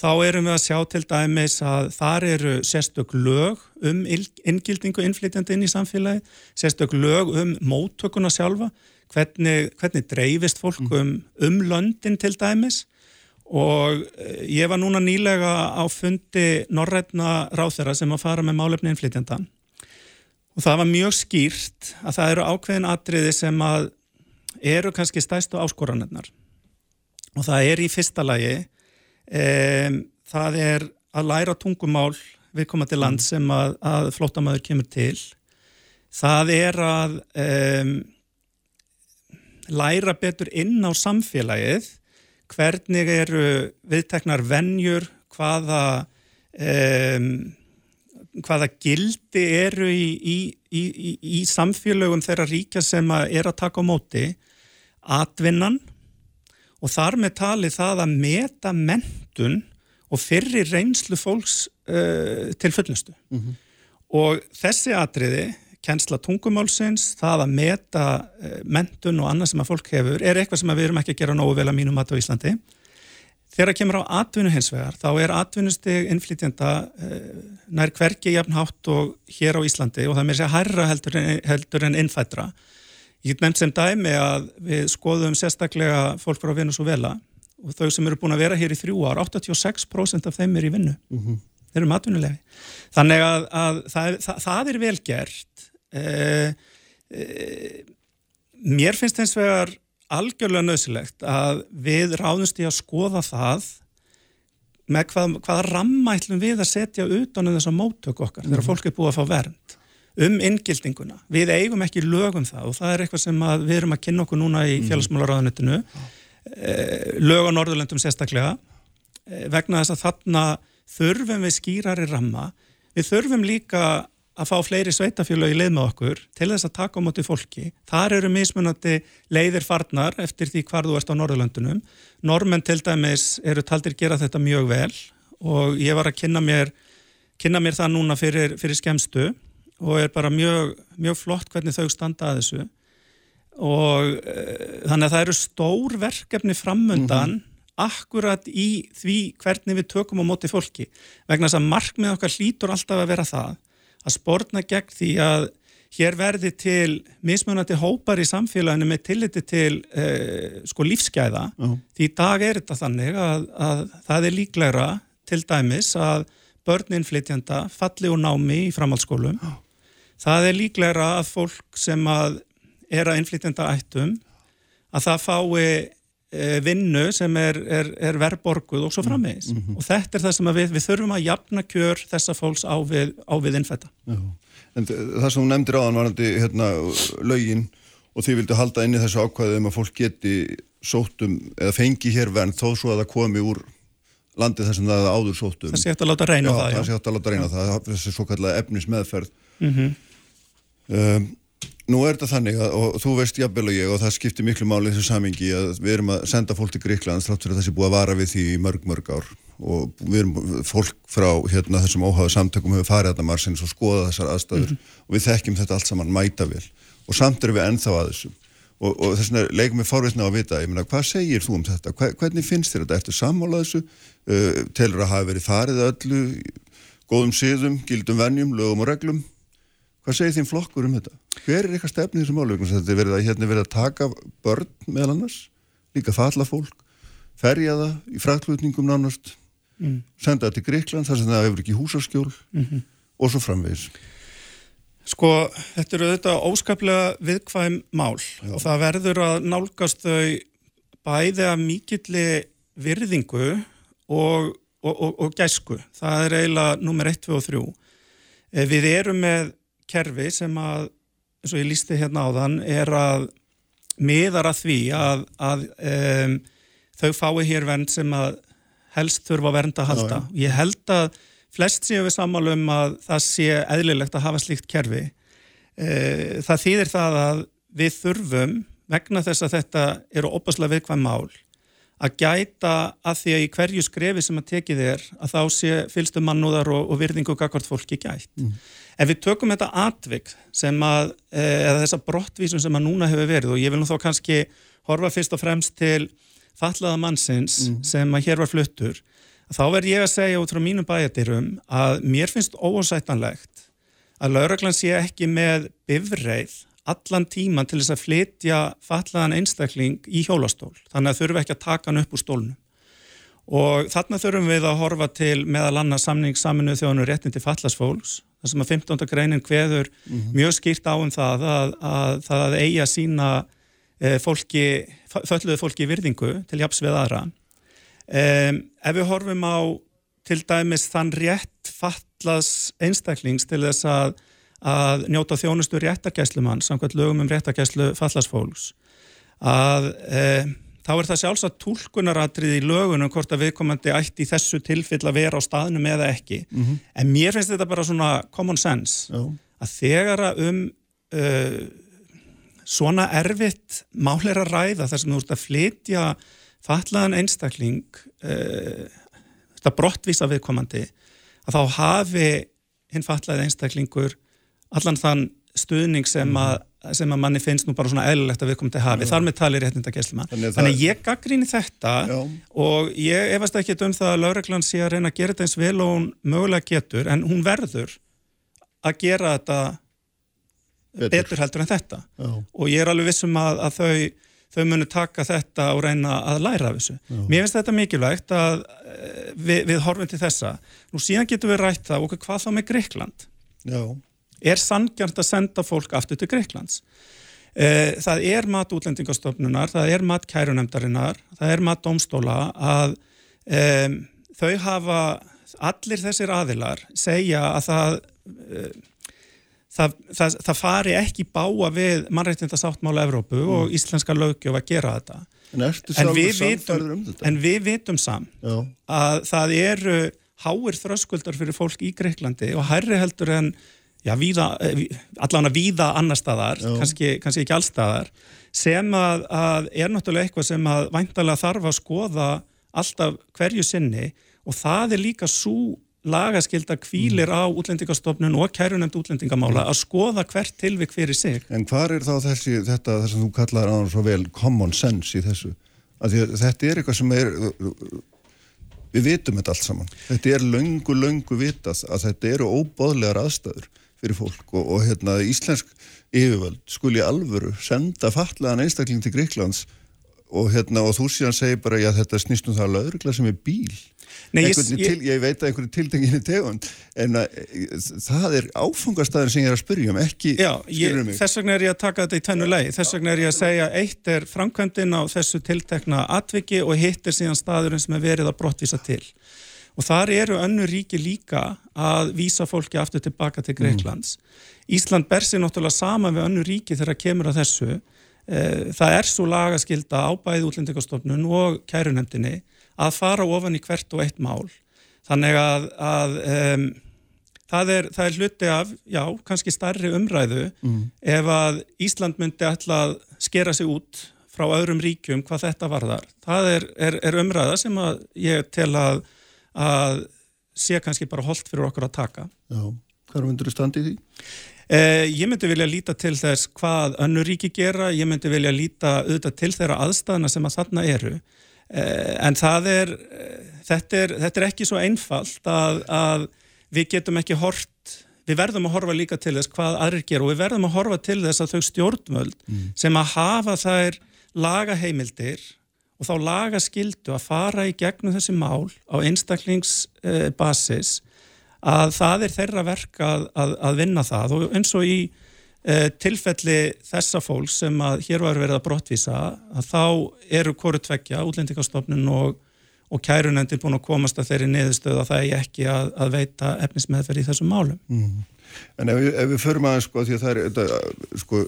Speaker 8: þá erum við að sjá til dæmis að þar eru sérstök lög um inngildingu innflytjandi inn í samfélagi, sérstök lög um móttökuna sjálfa, hvernig, hvernig dreifist fólk mm. um, um löndin til dæmis. Og eh, ég var núna nýlega á fundi norrætna ráþera sem að fara með málefni innflytjandan og það var mjög skýrt að það eru ákveðin atriði sem að eru kannski stæstu áskoranirnar. Og það er í fyrsta lagi Um, það er að læra tungumál við koma til land mm. sem að, að flottamæður kemur til. Það er að um, læra betur inn á samfélagið, hvernig eru viðteknar vennjur, hvaða, um, hvaða gildi eru í, í, í, í samfélögum þeirra ríkja sem að er að taka á móti, atvinnan og þar með tali það að meta mentun og fyrri reynslu fólks uh, til fullustu. Mm -hmm. Og þessi atriði, kjensla tungumálsins, það að meta uh, mentun og annað sem að fólk hefur, er eitthvað sem við erum ekki að gera nógu vel að mínum mat á Íslandi. Þegar það kemur á atvinnu hins vegar, þá er atvinnusteg innflytjanda uh, nær hverki jafnhátt og hér á Íslandi og það með sér hærra heldur en, heldur en innfættra. Ég get nefnt sem dæmi að við skoðum sérstaklega fólk frá Venezuela og þau sem eru búin að vera hér í þrjú ár, 86% af þeim er í vinnu. Mm -hmm. þeir eru matvinulefi þannig að, að það, það, það er vel gert eh, eh, mér finnst eins vegar algjörlega nöðsilegt að við ráðumst í að skoða það með hvað, hvaða rammætlum við að setja utan um þessa móttök okkar þegar fólk er búið að fá vernd um inngildinguna. Við eigum ekki lögum það og það er eitthvað sem við erum að kynna okkur núna í félagsmálaráðanutinu eh, lög á Norðurlöndum sérstaklega eh, vegna þess að þarna þurfum við skýrari ramma við þurfum líka að fá fleiri sveitafjölu í leið með okkur til þess að taka á móti fólki. Þar eru mismunandi leiðir farnar eftir því hvar þú ert á Norðurlöndunum. Normen til dæmis eru taldir gera þetta mjög vel og ég var að kynna mér, kynna mér það núna fyrir, fyrir skemstu og er bara mjög, mjög flott hvernig þau standa að þessu og e, þannig að það eru stór verkefni framundan mm -hmm. akkurat í því hvernig við tökum á móti fólki vegna þess að markmið okkar hlýtur alltaf að vera það að spórna gegn því að hér verði til mismunandi hópar í samfélaginu með tilliti til eh, sko lífsgæða uh. því í dag er þetta þannig að, að það er líklegra til dæmis að börninflytjanda falli úr námi í framhaldsskólum uh. Það er líklegra að fólk sem að er að inflytjanda ættum að það fái eh, vinnu sem er, er, er verborguð og svo framvegis mm -hmm. og þetta er það sem við, við þurfum að jafna kjör þessa fólks á við, á við innfætta
Speaker 3: Já En það sem hún nefndir áðan varandi hérna, lögin og því vildu halda inn í þessu ákvæðu um að fólk geti sóttum eða fengi hér verðn þó svo að það komi úr landi þar sem það áður sóttum.
Speaker 8: Það sé hægt að láta reyna
Speaker 3: já,
Speaker 8: það.
Speaker 3: Já, það sé hægt að láta reyna það, þessi svo kallega efnismeðferð. Mm -hmm. Um, nú er þetta þannig að, og þú veist jafnvel og ég og það skiptir miklu máli þessu samingi að við erum að senda fólk til Gríklands þrátt fyrir að það sé búið að vara við því í mörg, mörg ár. Og við erum fólk frá hérna, þessum óháðu samtökum hefur farið að marsins og skoða þessar aðstæður. Mm -hmm. og við þekkjum þetta allt saman mæta vil og samt erum við ennþá að þessu. Og, og þess vegna leikum við fárveitna á að vita meina, hvað segir þú um þetta, Hva, hvernig finnst þér þetta? Eftir sammála þessu? Uh, telur að hafa verið farið öllu góðum síðum, gildum vennjum, lögum og reglum hvað segir þín flokkur um þetta hver er eitthvað stefnið þessum álögum þetta er verið að, hérna, verið að taka börn meðal annars, líka falla fólk ferja það í fræklutningum nánast mm. senda það til Greikland þar sem það hefur ekki húsaskjól mm -hmm. og svo framvegis
Speaker 8: Sko, þetta eru auðvitað óskaplega viðkvæm mál Já. og það verður að nálgast þau bæði að mikilli virðingu og, og, og, og gæsku. Það er eiginlega nummer 1, 2 og 3. Eh, við erum með kerfi sem að, eins og ég lísti hérna á þann, er að miðar að því að, að um, þau fái hér vend sem að helst þurfa að vernda að halda. Já, já. Ég held að flest séu við sammálum að það sé eðlilegt að hafa slíkt kerfi. E, það þýðir það að við þurfum, vegna þess að þetta eru opaslega viðkvæm mál, að gæta að því að í hverju skrefi sem að tekið er að þá sé fylgstu mannúðar og, og virðingu og gagvart fólki gætt. Mm. Ef við tökum þetta atvik sem að, e, eða þessa brottvísum sem að núna hefur verið og ég vil nú þá kannski horfa fyrst og fremst til fallaða mannsins mm. sem að hér var fluttur þá verð ég að segja út frá mínum bæjadirum að mér finnst ósættanlegt að lauraglann sé ekki með bifreið allan tíman til þess að flytja fallaðan einstakling í hjólastól þannig að þurfum ekki að taka hann upp úr stólnum og þarna þurfum við að horfa til meðal annars samning saminuð þjónu réttin til fallasfólks þar sem að 15. greinin hveður mm -hmm. mjög skýrt á um það að, að það að eiga sína Eh, fólki, fölluðu fólki í virðingu til japs við aðra. Um, ef við horfum á til dæmis þann rétt fallas einstaklings til þess að, að njóta þjónustu réttargæslumann samkvæmt lögum um réttargæslu fallasfólks að um, þá er það sjálfsagt tólkunaratrið í lögunum hvort að viðkomandi ætti í þessu tilfill að vera á staðnum eða ekki mm -hmm. en mér finnst þetta bara svona common sense Já. að þegar að um uh, svona erfitt málir að ræða þar sem þú ert að flytja fatlaðan einstakling uh, þetta brottvísa viðkomandi að þá hafi hinn fatlaði einstaklingur allan þann stuðning sem að, sem að manni finnst nú bara svona eðlilegt að viðkomandi hafi, Já. þar með tali réttinda gæslima. Þannig, Þannig að ég gaggríni þetta Já. og ég efast ekki um það að lauraglann sé að reyna að gera þetta eins vel og hún mögulega getur en hún verður að gera þetta betur, betur heldur en þetta Já. og ég er alveg vissum að, að þau, þau munu taka þetta og reyna að læra af þessu. Já. Mér finnst þetta mikilvægt að eh, við, við horfum til þessa. Nú síðan getum við rætt það okkur hvað þá með Greikland.
Speaker 3: Já.
Speaker 8: Er sangjart að senda fólk aftur til Greiklands? Eh, það er mat útlendingastofnunar, það er mat kærunemdarinnar, það er mat domstóla að um, þau hafa, allir þessir aðilar segja að það uh, það, það, það fari ekki báa við mannrættindasáttmála Evrópu mm. og íslenska lögjöf að gera þetta.
Speaker 3: En ertu sjálfur samfærður um þetta?
Speaker 8: En við vitum samt að það eru háir þröskuldar fyrir fólk í Greiklandi og hærri heldur en já, víða, allan að víða annar staðar, kannski, kannski ekki allstaðar, sem að, að er náttúrulega eitthvað sem að væntalega þarf að skoða alltaf hverju sinni og það er líka svo lagaskilda kvílir mm. á útlendingastofnun og kærunemt útlendingamála að skoða hvert tilvik fyrir sig.
Speaker 3: En hvað er þá þessi, þetta að þú kallar á svo vel common sense í þessu? Þetta er eitthvað sem er, við vitum þetta allt saman. Þetta er löngu, löngu vitað að þetta eru óbóðlegar aðstæður fyrir fólk og, og hérna íslensk yfirvöld skuli alvöru senda fatlaðan einstakling til Greiklands og hérna og þú síðan segir bara já þetta snýst um það lögregla sem er bíl. Nei, ég, til, ég, ég veit að einhverju tiltenginu tegund en að, það er áfungastæðin sem ég er að spyrja um, ekki
Speaker 8: Já, ég, þess vegna er ég að taka þetta í tvennu lei þess vegna er ég að segja, eitt er framkvæmdinn á þessu tiltekna atviki og hitt er síðan staðurinn sem er verið að brottvísa til og þar eru önnu ríki líka að vísa fólki aftur tilbaka til Greiklands mm. Ísland ber sér náttúrulega sama við önnu ríki þegar kemur að þessu eh, það er svo lagaskilda á bæði útlendingastofnun og kærunemdini að fara ofan í hvert og eitt mál. Þannig að, að um, það, er, það er hluti af, já, kannski starri umræðu mm. ef að Ísland myndi ætla að skera sig út frá öðrum ríkjum hvað þetta varðar. Það er, er, er umræða sem ég tel að, að sé kannski bara holdt fyrir okkur að taka.
Speaker 3: Já, hvað myndur þú standið því?
Speaker 8: Eh, ég myndi vilja líta til þess hvað önnur ríki gera, ég myndi vilja líta auðvitað til þeirra aðstæðina sem að þarna eru. Eh, en það er þetta, er, þetta er ekki svo einfalt að, að við getum ekki hort, við verðum að horfa líka til þess hvað aðrir gera og við verðum að horfa til þess að þau stjórnmöld mm. sem að hafa þær lagaheimildir og þá laga skildu að fara í gegnum þessi mál á einstaklingsbasis að það er þeirra verk að, að, að vinna það og eins og í Eh, tilfelli þessa fólk sem að hér var verið að brottvísa að þá eru koru tveggja útlendingastofnun og, og kærunendir búin að komast að þeirri niðurstöðu að það er ekki að, að veita efnismeðferð í þessum málum mm.
Speaker 3: En ef við, ef við förum aðeins sko því að það er þetta, sko,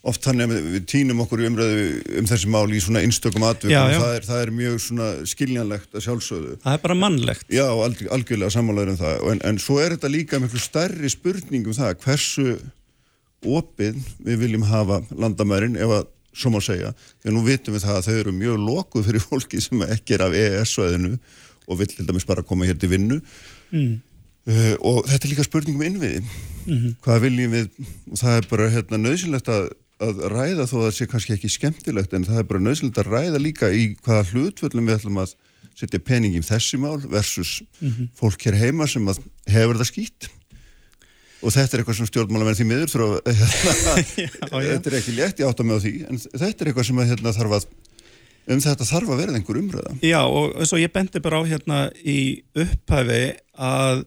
Speaker 3: oft þannig að við týnum okkur í umræðu um þessi mál í svona einstökum atvökum. Það, það er mjög svona skiljanlegt að sjálfsögðu.
Speaker 8: Það er bara mannlegt.
Speaker 3: Já, alg, algjörlega sammálaður um það. En, en svo er þetta líka mjög stærri spurning um það hversu opið við viljum hafa landamærin ef að, svo má segja, því að nú vitum við það að þau eru mjög lokuð fyrir fólki sem ekki er af EES-svæðinu og vill til dæmis bara koma hér til vinnu. Mm. uh, og þetta er líka spurning um innviði. Mm -hmm. hvað viljum við, og það er bara hérna, nöðsynlegt að, að ræða þó að það sé kannski ekki skemmtilegt en það er bara nöðsynlegt að ræða líka í hvaða hlutvöldum við ætlum að setja pening í þessi mál versus mm -hmm. fólk hér heima sem hefur það skýtt og þetta er eitthvað sem stjórnmálamenn því miður hérna, þetta er ekki létt, ég átta mig á því en þetta er eitthvað sem hérna, þarf að um þetta þarf að verða einhver umröða
Speaker 8: Já og eins og ég bendi bara á hérna í upphæfi að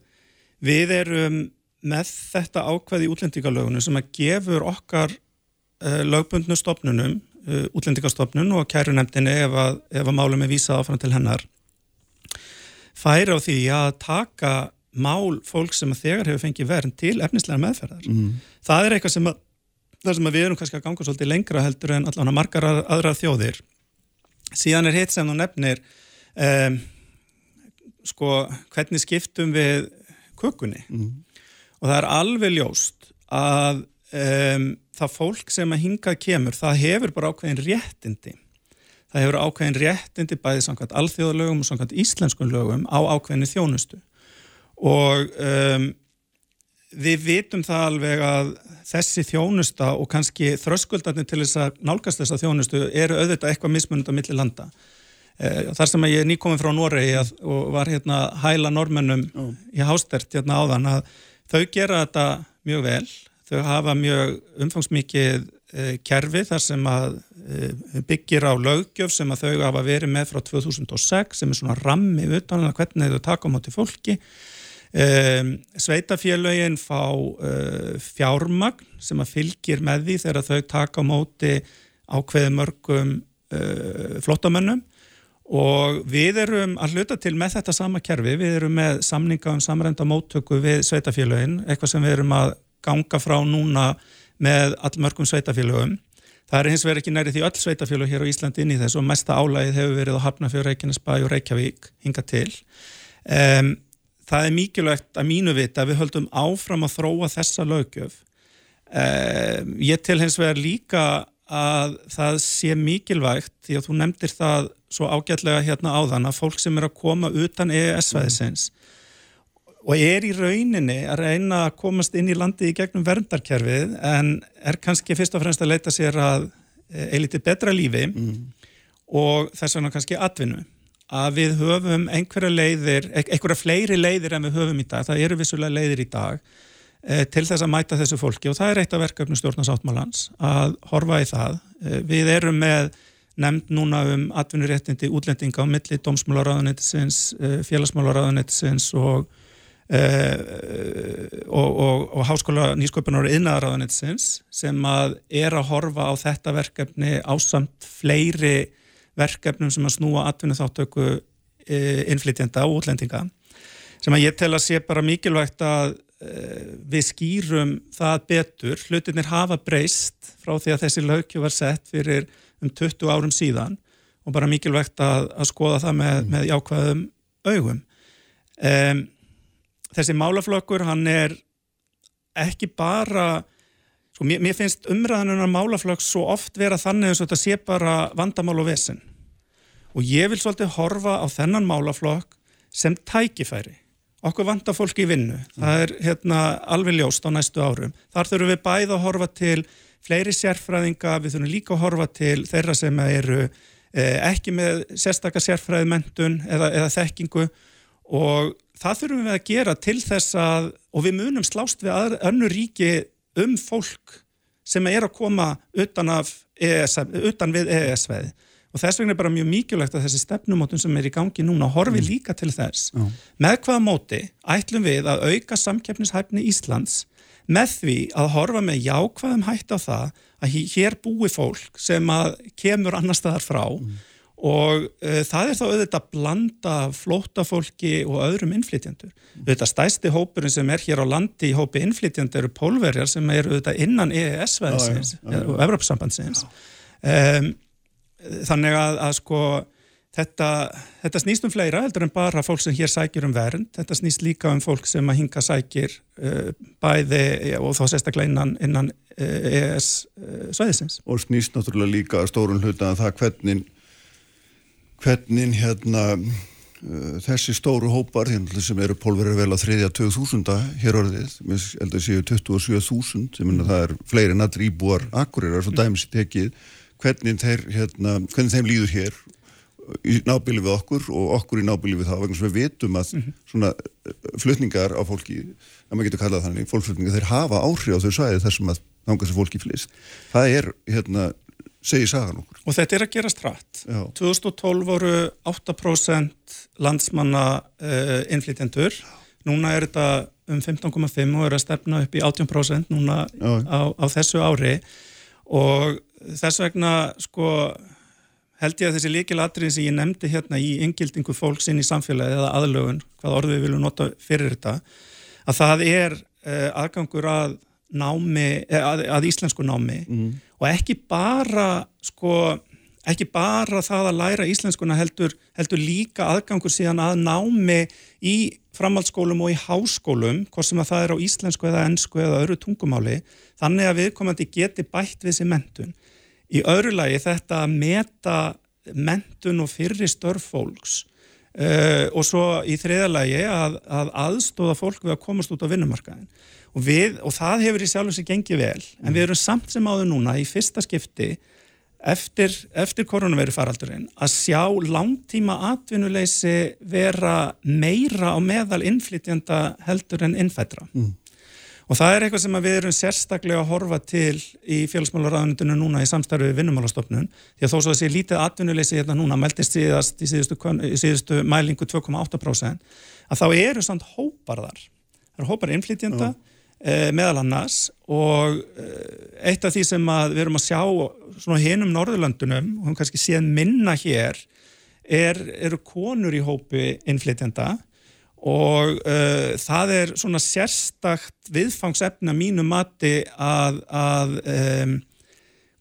Speaker 8: við erum með þetta ákveði í útlendingalögunum sem að gefur okkar lögbundnu stopnunum uh, útlendingastofnun og kærunemdini ef að, ef að málum er vísað áfram til hennar færi á því að taka mál fólk sem þegar hefur fengið verðn til efnislega meðferðar. Mm. Það er eitthvað sem að, sem við erum kannski að ganga svolítið lengra heldur en allavega margar aðrar þjóðir. Síðan er hitt sem þú nefnir um, sko hvernig skiptum við kökunni mm. og það er alveg ljóst að um, það fólk sem að hinga kemur það hefur bara ákveðin réttindi. Það hefur ákveðin réttindi bæðið samkvæmt alþjóðalögum og samkvæmt íslenskum lögum á ákveðinni þjónustu. Og um, við vitum það alveg að þessi þjónusta og kannski þröskuldarnir til þess að nálgast þessa þjónustu eru auðvitað eitthvað mismunund á milli landa. Eh, þar sem ég er nýkominn frá Noregi og var hérna hæla normennum í Hástert hérna áðan að þau gera þetta mjög vel, þau hafa mjög umfangsmikið uh, kerfi þar sem að uh, byggir á löggjöf sem að þau hafa verið með frá 2006 sem er svona rammi utan að hvernig þau taka á móti fólki. Um, sveitafélögin fá uh, fjármagn sem að fylgir með því þegar þau taka á móti ákveði mörgum flottamönnum og við erum að hluta til með þetta sama kerfi, við erum með samninga um samrenda móttöku við sveitafélögin, eitthvað sem við erum að ganga frá núna með allmörgum sveitafélögum. Það er hins vegar ekki næri því öll sveitafélög hér á Íslandi inn í þessu og mesta álægið hefur verið á Hafnafjörð, Reykjanesbæ og Reykjavík hinga til. Um, það er mikilvægt að mínu vita að við höldum áfram að þróa þessa lögjöf. Um, ég til hins vegar líka að það sé mikilvægt því að þú nefndir það svo ágætlega hérna áðan að fólk sem er að koma utan EES-væðisins. Og er í rauninni að reyna að komast inn í landi í gegnum verndarkerfið en er kannski fyrst og fremst að leita sér að eiliti betra lífi mm. og þess vegna kannski atvinnu að við höfum einhverja leiðir, einhverja fleiri leiðir en við höfum í dag, það eru vissulega leiðir í dag e, til þess að mæta þessu fólki og það er eitt af verkefnum stjórnarsáttmálans að horfa í það. E, við erum með nefnd núna um atvinnuréttindi útlendinga á milli dómsmálaráðanetisins, e, félagsmálaráðanetisins og, og, og, og háskóla nýsköpunar og yðnaðaráðanetisins sem að er að horfa á þetta verkefni ásamt fleiri verkefnum sem að snúa atvinnu þáttöku innflytjenda og útlendinga sem að ég tel að sé bara mikilvægt að við skýrum það betur, hlutinir hafa breyst frá því að þessi lögju var sett fyrir um 20 árum síðan og bara mikilvægt að, að skoða það með, mm. með jákvæðum augum. Um, þessi málaflokkur hann er ekki bara, sko mér, mér finnst umræðanunar málaflokks svo oft vera þannig eins og þetta sé bara vandamál og vesen. Og ég vil svolítið horfa á þennan málaflokk sem tækifæri. Okkur vantar fólki í vinnu, það er hérna, alveg ljóst á næstu árum. Þar þurfum við bæða að horfa til fleiri sérfræðinga, við þurfum líka að horfa til þeirra sem eru eh, ekki með sérstakar sérfræðimentun eða, eða þekkingu. Og það þurfum við að gera til þess að, og við munum slást við önnu ríki um fólk sem er að koma utan, ES, utan við EES-veði og þess vegna er bara mjög mikilvægt að þessi stefnumótun sem er í gangi núna horfi mm. líka til þess. Já. Með hvaða móti ætlum við að auka samkeppnishæfni Íslands með því að horfa með jákvæðum hætt á það að hér búi fólk sem kemur annar staðar frá mm. Og uh, það er þá auðvitað að blanda flóta fólki og öðrum innflytjandur. Mm. Þetta stæsti hópurinn sem er hér á landi í hópi innflytjandur eru pólverjar sem eru auðvitað innan EES-veðsins og Evropasambandsins. Um, þannig að, að sko þetta, þetta snýst um fleira heldur en bara fólk sem hér sækir um vernd þetta snýst líka um fólk sem að hinga sækir uh, bæði og þá sérstaklega innan, innan uh, EES uh, svæðisins.
Speaker 3: Og snýst náttúrulega líka stórun hluta að það hvernig hvernig hérna uh, þessi stóru hópar hérna, sem eru pólverið vel að þriðja 2000 hér orðið, ég held að séu 27.000 sem mm. það er fleiri natri íbúar akkurir, það er svo dæmis tekið hvernig, þeir, hérna, hvernig þeim líður hér í nábili við okkur og okkur í nábili við það vegna sem við vitum að mm -hmm. svona eh, flutningar á fólki, að maður getur kallað þannig fólkflutningar, þeir hafa áhrif á þau svæði þar sem að þánga sem fólki flist það er, hérna, segir sagan okkur.
Speaker 8: Og þetta er að gerast hratt. 2012 voru 8% landsmanna uh, innflytjendur. Núna er þetta um 15,5 og er að stefna upp í 18% núna á, á þessu ári. Og þess vegna sko held ég að þessi líkilatrið sem ég nefndi hérna í yngildingu fólks inn í samfélagi eða aðlögun, hvað orðu við viljum nota fyrir þetta, að það er eh, aðgangur að námi, eh, að, að íslensku námi mm. Og ekki bara sko, ekki bara það að læra íslenskuna heldur, heldur líka aðgangur síðan að námi í framhaldsskólum og í háskólum, hvort sem að það er á íslensku eða ennsku eða öru tungumáli, þannig að viðkomandi geti bætt við þessi mentun Í öðru lagi þetta að meta mentun og fyrri störf fólks uh, og svo í þriða lagi að, að aðstóða fólk við að komast út á vinnumarkaðin og, við, og það hefur í sjálf þessi gengið vel en við erum samt sem áður núna í fyrsta skipti eftir, eftir koronaviru faraldurinn að sjá langtíma atvinnuleysi vera meira á meðal innflytjanda heldur en innfættra. Mm. Og það er eitthvað sem við erum sérstaklega að horfa til í félagsmálaráðunitinu núna í samstarfi við vinnumálastofnun. Því að þó svo að sé lítið atvinnuleysi hérna núna, meldist síðast í síðustu, í síðustu mælingu 2,8%, að þá eru samt hópar þar. Það eru hópar innflytjenda eh, meðal annars og eh, eitt af því sem við erum að sjá svona hinum Norðurlandunum, og hún kannski séð minna hér, er, eru konur í hópi innflytjenda og uh, það er svona sérstakt viðfangsefna mínu mati að, að um,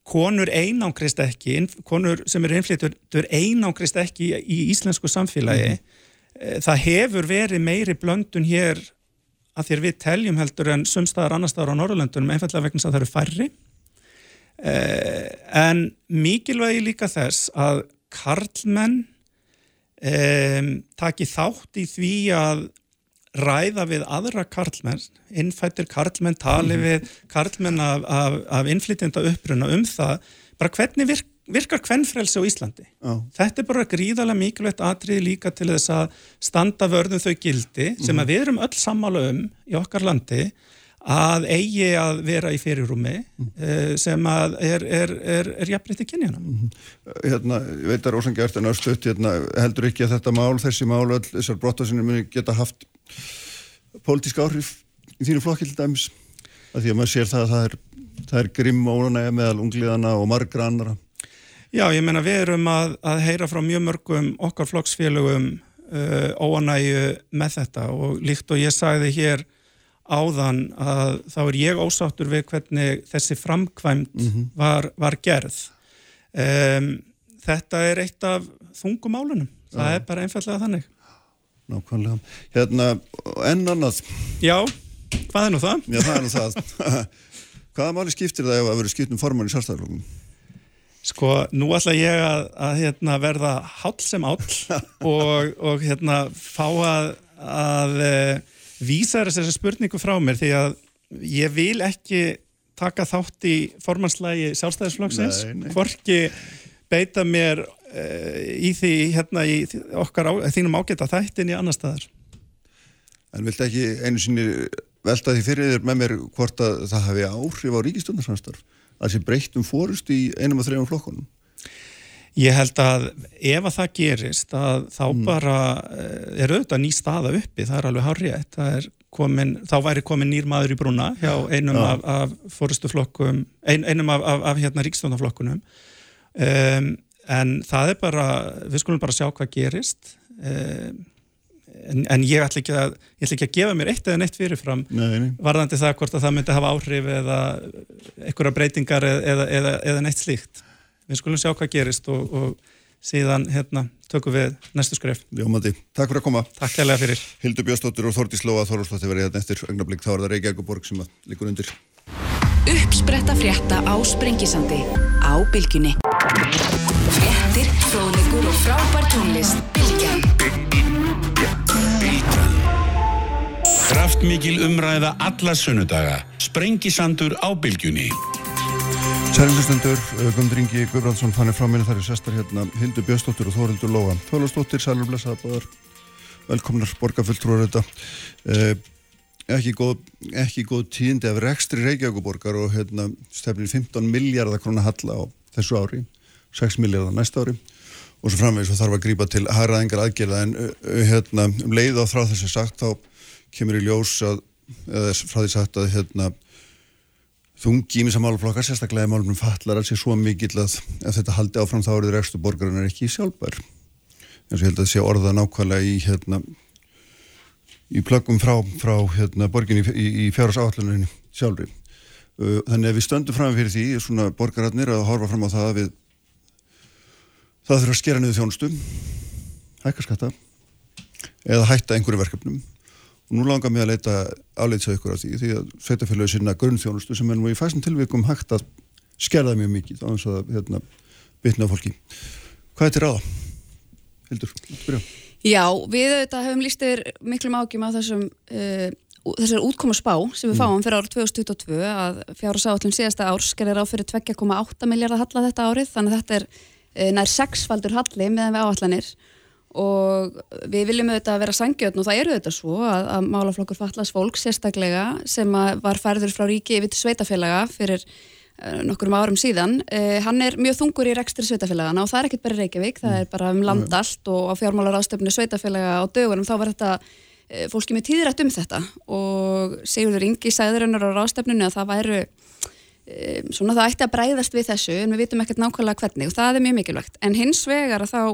Speaker 8: konur einangrist ekki, konur sem eru innflyttur einangrist ekki í íslensku samfélagi. Mm. Það hefur verið meiri blöndun hér að þér við teljum heldur en sumstaðar annar staðar á Norrlöndunum einfallega vegna að það eru færri. Uh, en mikilvægi líka þess að karlmenn um, taki þátt í því að ræða við aðra karlmenn, innfættir karlmenn, tali -hmm. við karlmenn af, af, af innflytjenda uppruna um það, bara hvernig virk, virkar kvennfrelsi á Íslandi. Oh. Þetta er bara gríðarlega mikilvægt atrið líka til þess að standa vörðum þau gildi sem að við erum öll sammála um í okkar landi að eigi að vera í fyrirrumi mm. sem að er, er, er, er jafnriðt í kynjana. -hmm.
Speaker 3: Hérna, ég veit að Rósangjart er náttúrulega hérna, heldur ekki að þetta mál, þessi mál, öll þessar brottasinni muni geta haft pólitísk áhrif í þínu flokkildæmis, að því að maður sér það að það er, það grimm ónægja meðal ungliðana og margra annara.
Speaker 8: Já, ég menna við erum að, að heyra frá mjög mörgum okkar flokksfélögum uh, óanægju með þetta og líkt og ég sagði hér áðan að þá er ég ósáttur við hvernig þessi framkvæmt mm -hmm. var, var gerð. Um, þetta er eitt af þungum álunum. Það ja. er bara einfallega þannig.
Speaker 3: Nákvæmlega. Hérna, enn annað.
Speaker 8: Já, hvað er nú það?
Speaker 3: Já, það er nú það. Hvaða máli skiptir það ef að vera skipt um formann í sérstæðarflokkum?
Speaker 8: Sko, nú ætla ég að, að hérna, verða hál sem áll og, og hérna, fá að, að vísar þessari spurningu frá mér því að ég vil ekki taka þátt í formanslægi sjálfstæðisflokksins, hvorki beita mér uh, í því hérna í okkar á, þínum ágæta þættin í annar staðar.
Speaker 3: En vilt ekki einu sinni velta því fyrir þér með mér hvort að það hafi áhrif á ríkistundarsamstarf að sé breytt um fórust í einum og þrejum flokkonum?
Speaker 8: Ég held að ef að það gerist að þá mm. bara eh, er auðvitað ný staða uppi, það er alveg er komin, þá væri komin nýr maður í brúna hjá einum ja. af, af fórustuflokkum, ein, einum af, af, af hérna ríkstofnaflokkunum um, en það er bara við skulum bara sjá hvað gerist um, en, en ég ætla ekki að ég ætla ekki að gefa mér eitt eða neitt fyrirfram nei, nei. varðandi það hvort að það myndi hafa áhrif eða einhverja breytingar eða, eða, eða neitt slíkt við skulum sjá hvað gerist og, og síðan hérna tökum við næstu skref.
Speaker 3: Jómandi, takk fyrir að koma.
Speaker 8: Takk kærlega fyrir.
Speaker 3: Hildur Björnstóttir og Þórtís Lóa Þorústóttir verið hérna eftir ögnablík, þá er það Reykjavíkuborg sem líkur undir.
Speaker 1: Uppspretta frétta á Sprengisandi á Bilginni. Fréttir, fróðlegur og frábær tónlist. Bilgjan.
Speaker 2: Kraftmikil umræða alla sunnudaga. Sprengisandur á Bilginni.
Speaker 3: Særilustundur, Guðmundur Ingi Guðbrandsson fannir frá minna þar í sestar hérna Hildur Björnsdóttir og Þórildur Lóa Þólastóttir, Sælur Blessaða báðar velkomnar borgarfulltrúar þetta eh, ekki góð góð tíndi af rekstri Reykjavíkuborgar og hérna stefnir 15 miljardar krona halla á þessu ári 6 miljardar næsta ári og svo framvegis þarf að grípa til haraðingar aðgerða en hérna um leið á þrá þessi sagt þá kemur í ljós að eða frá því sagt að hérna þungi í misa málflokkar, sérstaklega í málunum fallar alls er svo mikill að ef þetta haldi áfram þá eru þeir ekstu borgarinnar ekki sjálfbær. Eins og ég held að það sé orða nákvæmlega í hérna í plöggum frá, frá hérna borginni í, í fjárhás áalluninni sjálfri. Þannig að við stöndum fram fyrir því svona borgararnir að horfa fram á það að við það þurfa að skera niður þjónustum hækka skatta eða hætta einhverju verkefnum og nú langar mér að leita áleitsa ykkur af því því að sveitafélagi sinna grunnþjónustu sem er nú í fæstum tilvikum hægt að skerða mjög mikið á þess að hérna, bitna fólki. Hvað er til ráða? Hildur, byrja.
Speaker 9: Já, við auðvitað hefum lístir miklum ágjum á þessum uh, þessar útkomu spá sem við mm. fáum fyrir árið 2022 að fjárhás áallum síðasta árs skerir á fyrir 2,8 miljardar halla þetta árið þannig að þetta er uh, nær sexfaldur halli meðan við áallanir og við viljum auðvitað vera sangjötn og það eru auðvitað svo að, að málaflokkur fallast fólk sérstaklega sem að var færður frá ríki yfir sveitafélaga fyrir uh, nokkurum árum síðan uh, hann er mjög þungur í rekstri sveitafélagana og það er ekkert bara Reykjavík, það er bara um land allt og á fjármálar ástöfnu sveitafélaga á dögunum þá var þetta uh, fólki með tíðrætt um þetta. Og Sigurður Ingi sagður hennar á rástefnunu að það væru um, svona það ætti að bræðast við þessu en við vitum ekkert nákvæmlega hvernig og það er mjög mikilvægt. En hins vegar að þá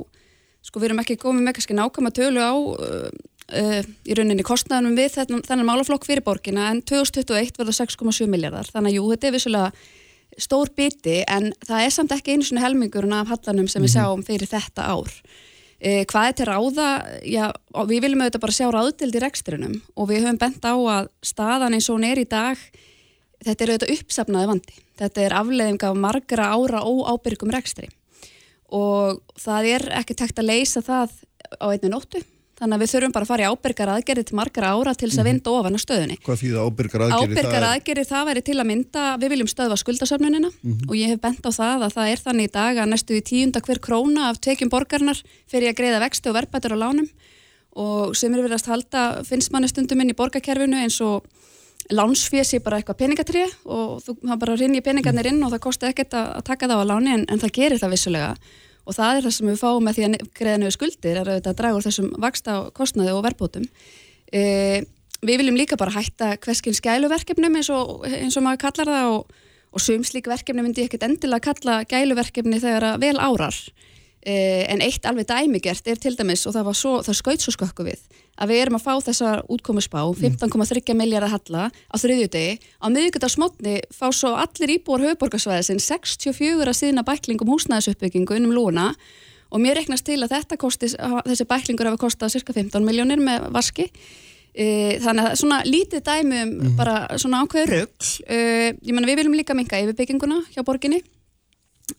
Speaker 9: sko við erum ekki komið með kannski nákvæma tölu á uh, uh, í rauninni kostnaðunum við þennan, þennan málaflokk fyrir borgina en 2021 verður 6,7 miljardar þannig að jú, þetta er vissulega stór biti en það er samt ekki einu svona helmingurinn af hallanum sem við sjáum fyrir þetta ár. Uh, hvað er til ráða? Já, við viljum auðvitað bara sjá ráðdild í rekstrinum og við höfum bent á að staðan eins og hún er í dag þetta er auðvitað uppsafnaði vandi. Þetta er afleðing af margra ára óábyrgum rekstri og það er ekki tekt að leysa það á einni nóttu. Þannig að við þurfum bara að fara í ábyrgar aðgerði til margar ára til þess að vinda ofan á stöðunni.
Speaker 3: Hvað þýða ábyrgar aðgerði?
Speaker 9: Ábyrgar aðgerði það væri til að mynda við viljum stöðva skuldasöfnunina. Og ég hef bent á það að það er þannig í dag að næstu í tíunda hver króna af tekjum borgarnar fyrir að greiða vexti og verðbætur á lánum. Og sem er verið að halda finnst manni stundum inn í borgarkerfinu eins og lánsfés er bara eitthvað peningatré og þú það bara rinni peningarnir inn og það kosti ekkert að, taka það á láni en, en það gerir það vissulega. Og það er það sem við fáum með því að greiða nögu skuldir er að draga úr þessum vaksta kostnaði og verbótum e, við viljum líka bara hætta hverskinn skæluverkefnum eins og, eins og maður kallar það og, og sumslík verkefni myndi ég ekkert endilega kalla gæluverkefni þegar að vel árar. E, en eitt alveg dæmigert er til dæmis og það, svo, það skaut svo skökku við að við erum að fá þessar útkomusspá 15,3 miljardar halla á þriðjudegi. Á miðugudagsmotni fá svo allir íbúar höfuborgarsvæðisinn 64 að síðna bæklingum húsnæðisuppbyggingu innum lúna. Og mér reknast til að þetta kosti, þessi bæklingur hafi kostað cirka 15 miljónir með vaski. E, þannig að svona lítið dæmi um
Speaker 3: Mhm.
Speaker 9: bara svona ákveður. Rögl e, ég menna við viljum líka minga yfirbygginguna hjá borginni.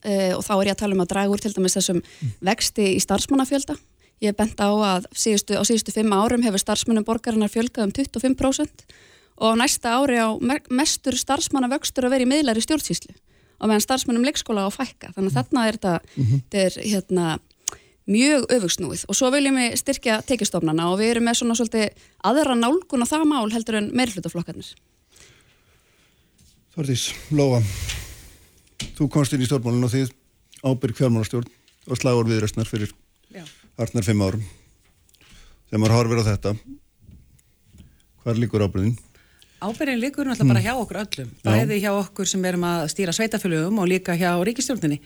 Speaker 9: E, og þá er ég að tala um að draga úr til dæmis þessum vexti í starfsmannafjölda Ég bent á að síðustu, á síðustu fimm árum hefur starfsmönnum borgarinnar fjölgað um 25% og á næsta ári á me- mestur starfsmannavöxtur að vera í miðlar í stjórnsýslu og meðan starfsmönnum leikskóla á fækka. Þannig að þarna er þetta, þetta er hérna, mjög öfugsnúið og svo viljum við styrkja tekistofnana og við erum með svona svolítið aðra nálgun á það mál heldur en meirflutaflokkarnir.
Speaker 3: Þortís, Lóa, þú komst inn í stjórnmálun og þið ábyrg fjármálastjórn og slagur viðröstnar fyrir. Hartnar fimm árum. Þegar maður horfir á þetta, hvað líkur ábyrðin?
Speaker 10: Ábyrðin líkur náttúrulega bara hjá okkur öllum, bæði hjá okkur sem erum að stýra sveitafölugum og líka hjá ríkistjórninni.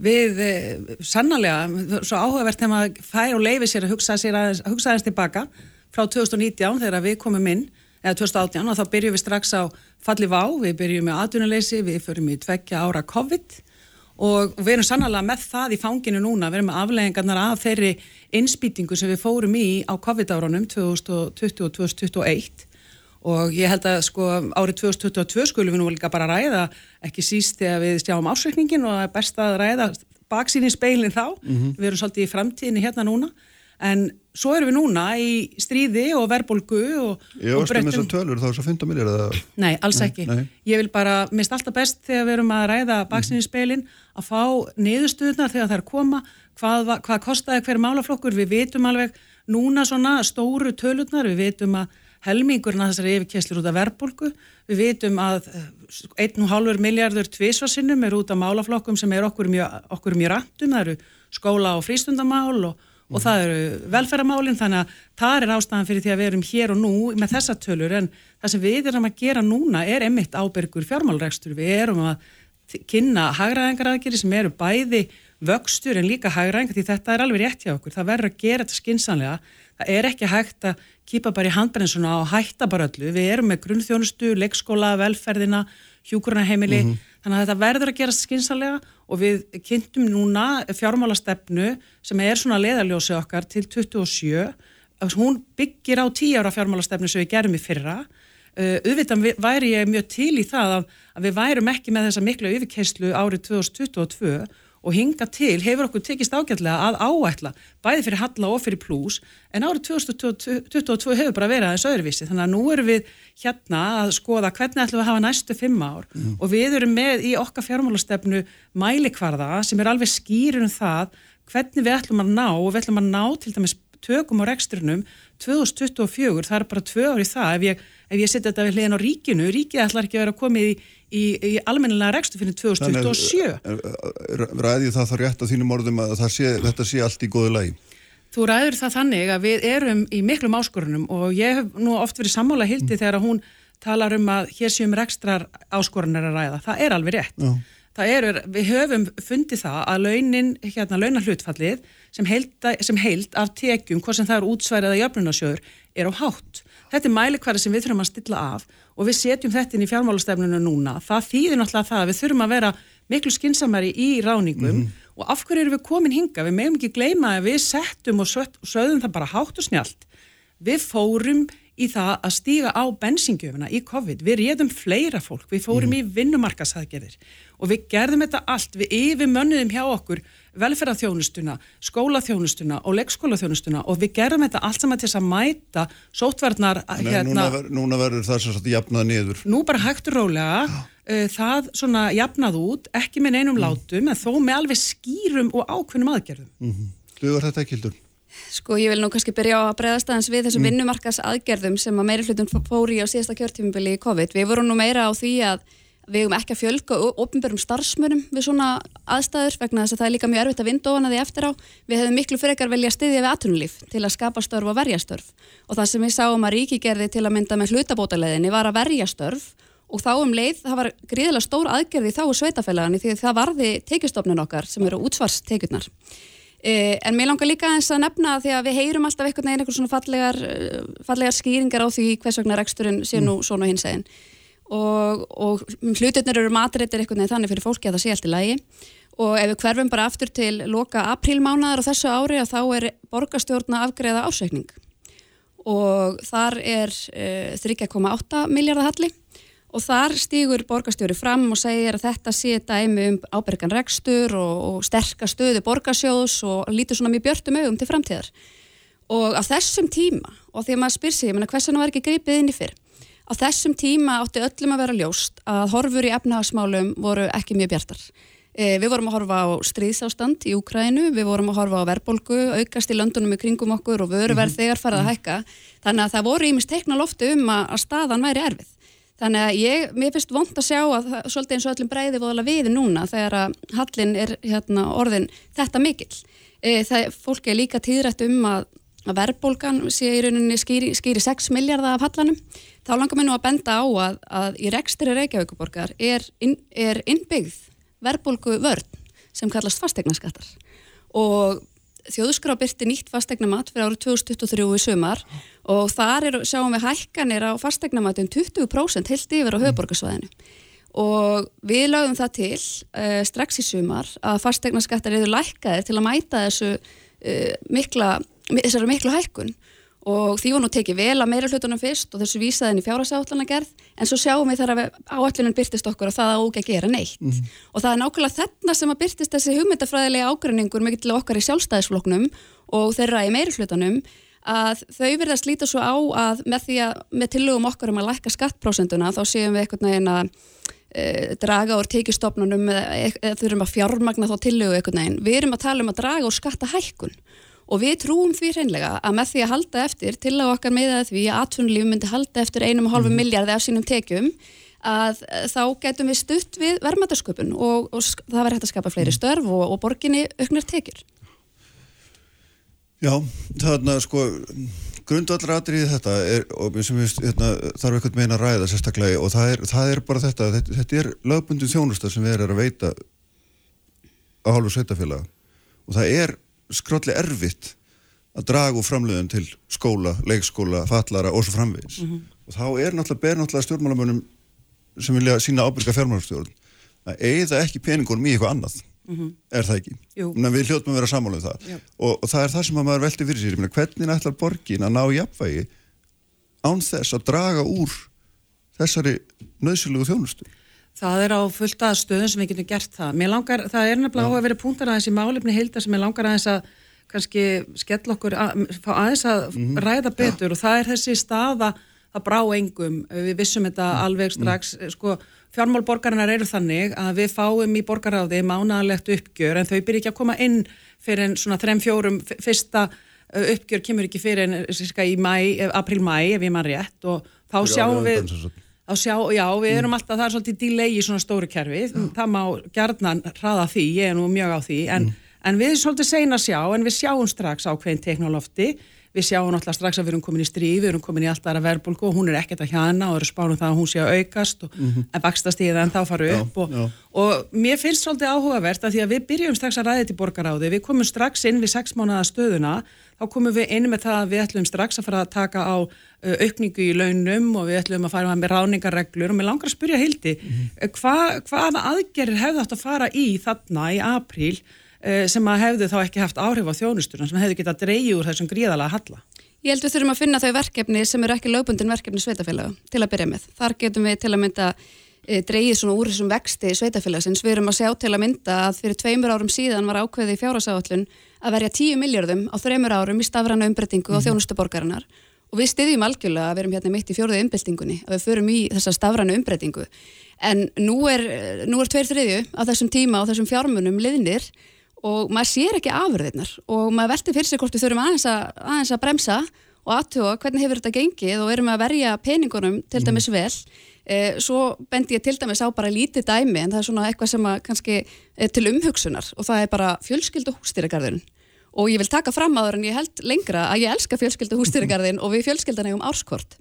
Speaker 10: Við eh, sannarlega, svo áhugavert þegar maður fær og leifir sér að hugsa, sér aðeins, að hugsa aðeins tilbaka frá 2019 þegar við komum inn, eða 2018 og þá byrjum við strax á falli vá, við byrjum með atvinnuleysi, við förum í tveggja ára COVID og við erum sannarlega með það í fanginu núna, við erum afleggingarnar af þeirri innspýtingu sem við fórum í á COVID-árunum 2020 og 2021 og ég held að sko árið 2022 skulum við nú líka bara ræða ekki síst þegar við stjáum ásreikningin og það er best að ræða baksín í speilin þá, við erum svolítið í framtíðinni hérna núna, en svo erum við núna í stríði og verbolgu og,
Speaker 3: Ég
Speaker 10: og
Speaker 3: varst um þessar tölur þá þess að 15 miljardar.
Speaker 10: Nei, alls
Speaker 3: Nei,
Speaker 10: ekki.
Speaker 3: nei.
Speaker 10: Ég vil bara, minnst alltaf best þegar við erum að ræða baksinni speilin að fá niðurstuðnar þegar það er að koma, hvað, va- hvað kostaði hver málaflokkur, við vitum alveg núna svona stóru tölurnar, við vitum að helmingurinn að þessari yfirkesslur út af verðbólgu, við vitum að eh, 1,5 miljardur tvísvarsinnum er út af málaflokkum sem er okkur mjög, okkur mjög rættum, það eru skóla og frístundamál og og það eru velferðamálinn þannig að það er ástæðan fyrir því að við erum hér og nú með þessa tölur. En það sem við erum að gera núna er emitt ábyrgur fjármálrekstur við erum að kynna hagraðingaraðgeri sem eru bæði vöxtur en líka hagraðingar því þetta er alveg rétt hjá okkur. Það verður að gera þetta skinsanlega það er ekki hægt að kýpa bara í handbrensuna og hætta bara öllu. Við erum með grunnþjónustu, leikskóla, velferðina hjúkurnaheimili þannig að þetta verður að gera skinsanlega og við kynntum núna fjármálastefnu sem er svona leðaljósi okkar til 27 hún byggir á 10 ára fjármálastefnu sem við gerum í fyrra. Auðvitað vi- væri ég mjög til í það að, að við værum ekki með þessa miklu yfirkeyslu árið 2022 og hinga til hefur okkur tekist ágætlega að áætla bæði fyrir halla og fyrir plús en árið 2022 hefur bara verið aðeins öðruvísi. Þannig að nú erum við hérna að skoða hvernig ætlum við að hafa næstu fimm ár. Og við erum með í okkar fjármálastefnu mælikvarða sem er alveg skýrun um það hvernig við ætlum að ná og við ætlum að ná til dæmis tökum á reksturinnum 2024, það er bara tvö ár í það. Ef ég, ef ég setja þetta við hliðin á ríkinu, ríkið ætlar ekki að vera komið í, í, í almennilega rekstur fyrir 2027.
Speaker 3: Ræði það þá rétt á þínum orðum að sé, þetta sé allt í góðu lagi?
Speaker 10: Þú ræður það þannig að við erum í miklum áskorunum og ég hef nú oft verið sammála hildi mm. þegar hún talar um að hér séum rekstrar áskorunar að ræða. Það er alveg rétt. Já. Það eru, við höfum fundið það að launin, hérna, launahluttfallið sem sem heild af tekjum, hvað sem það eru útsværiða jöfnunarsjöður, er á hátt. Þetta er mælikværi sem við þurfum að stilla af og við setjum þetta inn í fjármálastefnunu núna. Það þýðir náttúrulega það að við þurfum að vera miklu skinsamari í ráningum mm -hmm. og af hverju eru við komin hinga? Við meðum ekki gleyma að við settum og sögðum það bara hátt og snjált. Við fórum í það að stíga á bensingjöfuna í COVID. Við réðum fleira fólk, við fórum mm. í vinnumarkasaðgerðir og við gerðum þetta allt, við yfirmönnuðum hjá okkur velferðarþjónustuna, skólaþjónustuna og leikskólaþjónustuna og við gerðum þetta allt saman til þess að mæta sótverðnar
Speaker 3: hérna, Núna, núna verður það svo að jafnað niður
Speaker 10: Nú bara hægt rólega uh, það svona jafnað út, ekki með einum mm. látum en þó með alveg skýrum og ákveðnum aðgerðum
Speaker 3: mm -hmm. Duður þetta ekki hildur?
Speaker 9: Sko ég vil nú kannski byrja á að breyðast aðeins við þessum mm. vinnumarkas aðgerðum sem að meiri hlutum fóri á síðasta kjörtífumbili í COVID. Við nú hefum ekki að fjölga ofnbjörnum starfsmönum við svona aðstæður vegna þess að það er líka mjög erfitt að vinda ofan að því eftir á. Við hefum miklu frekar velja stiðja við aðtunulíf til að skapa störf og verja störf og það sem við sáum að ríki gerði til að mynda með hlutabótaleðinni var að verja störf og þá um leið það var gríðilega stór aðgerði þá sveitafélagani því það varði tekjustofnun okkar sem eru útsvarstekjurnar. Uh, en mér langar líka eins að nefna því að við heyrum alltaf einhvern veginn eitthvað svona fallegar, uh, fallegar skýringar á því hvers vegna reksturinn sé nú mm. svona hins eginn og, og hlutirnir eru matrættir einhvern veginn þannig fyrir fólki að það sé allt í lagi. Og ef við hverfum bara aftur til loka aprílmánaðar á þessu ári að þá er borgastjórna afgreða ásveikning og þar er uh, 3,8 miljardar halli. Og þar stýgur borgarstjóri fram og segir að þetta sé dæmi um ábergan rekstur og, og sterkastöðu borgarsjóðs og lítur svona mjög björnum augum til framtíðar. Og á þessum tíma og því að maður spyr sig, ég menna hversan var ekki greipið inn í fyrr á þessum tíma átti öllum að vera ljóst að horfur í efnahagsmálum voru ekki mjög bjartar e, við vorum að horfa á stríðsástand í Úkrænu, við vorum að horfa á verbolgu aukast í löndunum í kringum okkur og vöruverð -hmm. þegar farið að hækka þannig að það voru ímist teikna loftu um að, að staðan væri erfið Þannig að ég, mér finnst vond að sjá að svolítið eins og öllum breyði voðala við núna þegar að hallin er hérna, orðin þetta mikill. E, það, fólki er líka tíðrætt um að, að verðbólgan sé í rauninni skýri, skýri 6 miljardar af hallanum. Þá langar mér nú að benda á að, að í rekstri Reykjavíkuborgar er, inn, er innbyggð verðbólgu vörn sem kallast fastegnaskattar og þjóðskrá byrti nýtt fastegnamat fyrir árið 2023 í sumar og þar er, sjáum við hækkanir á fastegnamat um 20% heilt yfir á höfuborgarsvæðinu og við lögum það til uh, strax í sumar að fastegnaskattar eru lækkaðir til að mæta þessu uh, mikla, miklu hækkun og því var nú tekið vel að meira hlutunum fyrst og þessu vísaðin í fjárhagsáallana gerð en svo sjáum við þegar áallunum byrtist okkur og það að óge að gera neitt mm -hmm. og það er nákvæmlega þarna sem að byrtist þessi hugmyndafræðilega ágrinningur með til okkar í sjálfstæðisfloknum og þeirra í meira hlutunum að þau verða að slíta svo á að með því að með tillögum okkar um að lækka skattprósenduna þá séum við eitthvað neginn að e, draga úr tekistofnunum eða, þurfum að fjármagna þá tillögu eitthvað neginn. Við erum að tala um að draga úr skattahækkun og við trúum því hreinlega að með því að halda eftir til að okkar meða því að atvinnulífi myndi halda eftir einum og hálfu mm. miljardi af sínum tekjum að þá getum við stutt við vermaðarsköpun og, og það verður hægt að skapa fleiri mhm. störf og, og borginni auknar tekjur.
Speaker 3: Já, þarna sko grundvallratrið þetta er, sem við hérna, þarf eitthvað meina að ræða sérstaklega og það er, það er bara þetta, þetta, þetta er lögbundin þjónusta sem við erum að veita á hálfu sveitafélaga og það er skralli erfitt að draga úr framleiðin til skóla, leikskóla, fallara og svo framvegis mm -hmm. og þá er náttúrulega ber náttúrulega stjórnmálamönnum sem vilja sína ábyrga fjármálastjórn að eigða ekki peningunum í eitthvað annað mm -hmm. er það ekki? Ná, við hljóttum að vera sammála um það og, og það er það sem að maður velti fyrir sér Menni, hvernig ætlar borgin að ná jafnvægi án þess að draga úr þessari nöðsylegu þjónustu
Speaker 10: Það er á fullt að stöðum sem við getum gert það. Langar, það er nefnilega á að vera punktar aðeins í málefni heildar sem ég langar aðeins að kannski skell okkur að, aðeins að mm -hmm. ræða betur ja. og það er þessi staða það brá engum, við vissum þetta alveg strax, sko, fjármálborgarinnar eru þannig að við fáum í borgaráði mánalegt uppgjör en þau byrja ekki að koma inn fyrir en svona þrem fjórum fyrsta uppgjör kemur ekki fyrir en í mæ, april-mæ ef ég mann rétt og þá sjáum við Þá sjá, já, við erum alltaf, það er svolítið delay í svona stóru kerfi, það má gjarnan hraða því, ég er nú mjög á því, en, en við erum svolítið sein að sjá, en við sjáum strax ákveðin teknolofti, við sjáum náttúrulega strax að við erum komin í stríð, við erum komin í alltaf aðra verðbólgu og hún er ekkert að hjana og eru spánum það að hún sé að aukast og
Speaker 3: Mhm.
Speaker 10: en bakstast í það en þá fara
Speaker 3: Já,
Speaker 10: upp og,
Speaker 3: já.
Speaker 10: og mér finnst svolítið áhugavert að því að við byrjum strax að þetta í borgaráði, við komum strax inn við þá komum við inn með það að við ætlum strax að fara að taka á uh, aukningu í launum og við ætlum að fara með ráningarreglur og mér langar að spyrja Hildi, mm hva, hvaða aðgerir hefði átt að fara í þarna í apríl uh, sem að hefðu þá ekki haft áhrif á þjónustuna sem hefðu getað dreigið úr þessum gríðalega halla?
Speaker 9: Ég held við þurfum að finna þau verkefni sem eru ekki lögbundin verkefni sveitafélaga til að byrja með. Þar getum við til að mynda e, dreigið svona úr þessum vexti sveitafélagsins. Við erum að sjá til að mynda að fyrir tveimur árum síðan var ákveðið í fjárhásáallun að verja 10 miljardum á þreimur árum í stafræna umbreytingu og þjónustu borgarinnar. Og við styðjum algjörlega að við erum hérna mitt í fjórðu umbyltingunni, að við förum í þessa stafræna umbreytingu. En nú er, nú er tveir þriðju á þessum tíma og þessum fjármunum liðnir og maður sér ekki afurðirnar. Og maður velti fyrir sig hvort við þurfum aðeins að, aðeins að bremsa og aðtuga hvernig hefur þetta gengið og erum að verja peningunum til dæmis vel. e, svo bendi ég til dæmis á bara lítið dæmi en það er svona eitthvað sem kannski er til umhugsunar og það er bara fjölskyldu hústýragarðurinn og ég vil taka fram aður en ég held lengra að ég elska fjölskyldu hústýragarðin og við fjölskyldan eigum árskort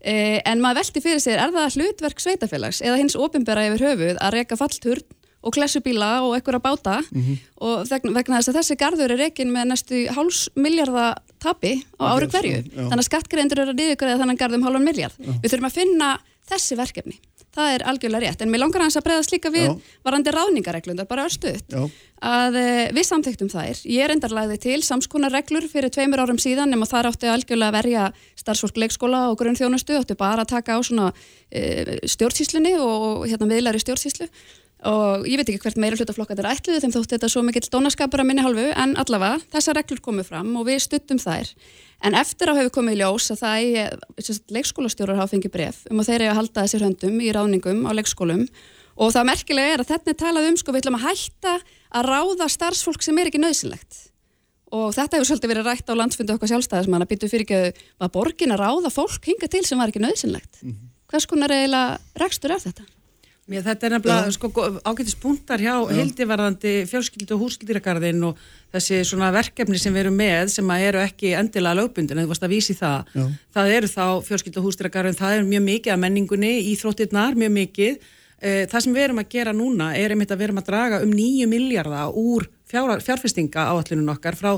Speaker 9: e, en maður velti fyrir sér er það hlutverk sveitafélags eða hins opinbera yfir höfuð að reka fallturn og klessubíla og einhverja báta? Og vegna, þess að þessi garður er rekin með næstu háls miljardar tapi á ári hverju. Þannig að skattgreðendur eru að niðurgræða þannig garð um hálfan miljard. Við þurfum að finna þessi verkefni. Það er algjörlega rétt. En mér langar hans að breyðast líka við
Speaker 3: Já.
Speaker 9: varandi ráðningareglundar, bara örstuðt. Að e, við samþyktum þær. Ég er endarlæði til samskonar reglur fyrir tveimur árum síðan nema þar áttu algjörlega að verja starfsfólk leikskóla og grunnþjónustu, áttu bara að taka á svona e, stjórnsýslunni og hérna miðlari stjórnsýslu og ég veit ekki hvert meira hlutaflokkat er ætluð þeim þótti þetta svo mikill dónaskapur að minni hálfu en allavega þessar reglur komu fram og við stuttum þær. En eftir á hefur komið í ljós að það leikskólastjórar hafa fengið bref um að þeir eru að halda þessir höndum í ráningum á leikskólum. Og það merkilega er að þetta er talað um sko við ætlum að hætta að ráða starfsfólk sem er ekki nöðsynlegt og þetta hefur svolítið verið rætt á landsfundu okkar sjálfstæðismann að býtu
Speaker 10: Mér þetta er nefnilega sko, ágættis punktar hjá hildivarðandi fjölskyldu og hússkildýragarðin og þessi svona verkefni sem við erum með sem að eru ekki endilega lögbundin en þú varst að vísi það.
Speaker 3: Já.
Speaker 10: Það eru þá fjölskyldu og hússkildýragarðin, það er mjög mikið af menningunni, íþróttirnar mjög mikið. Eh, Það sem við erum að gera núna er einmitt að við erum að draga um 9 miljardar úr fjár, fjárfestinga áallunum okkar frá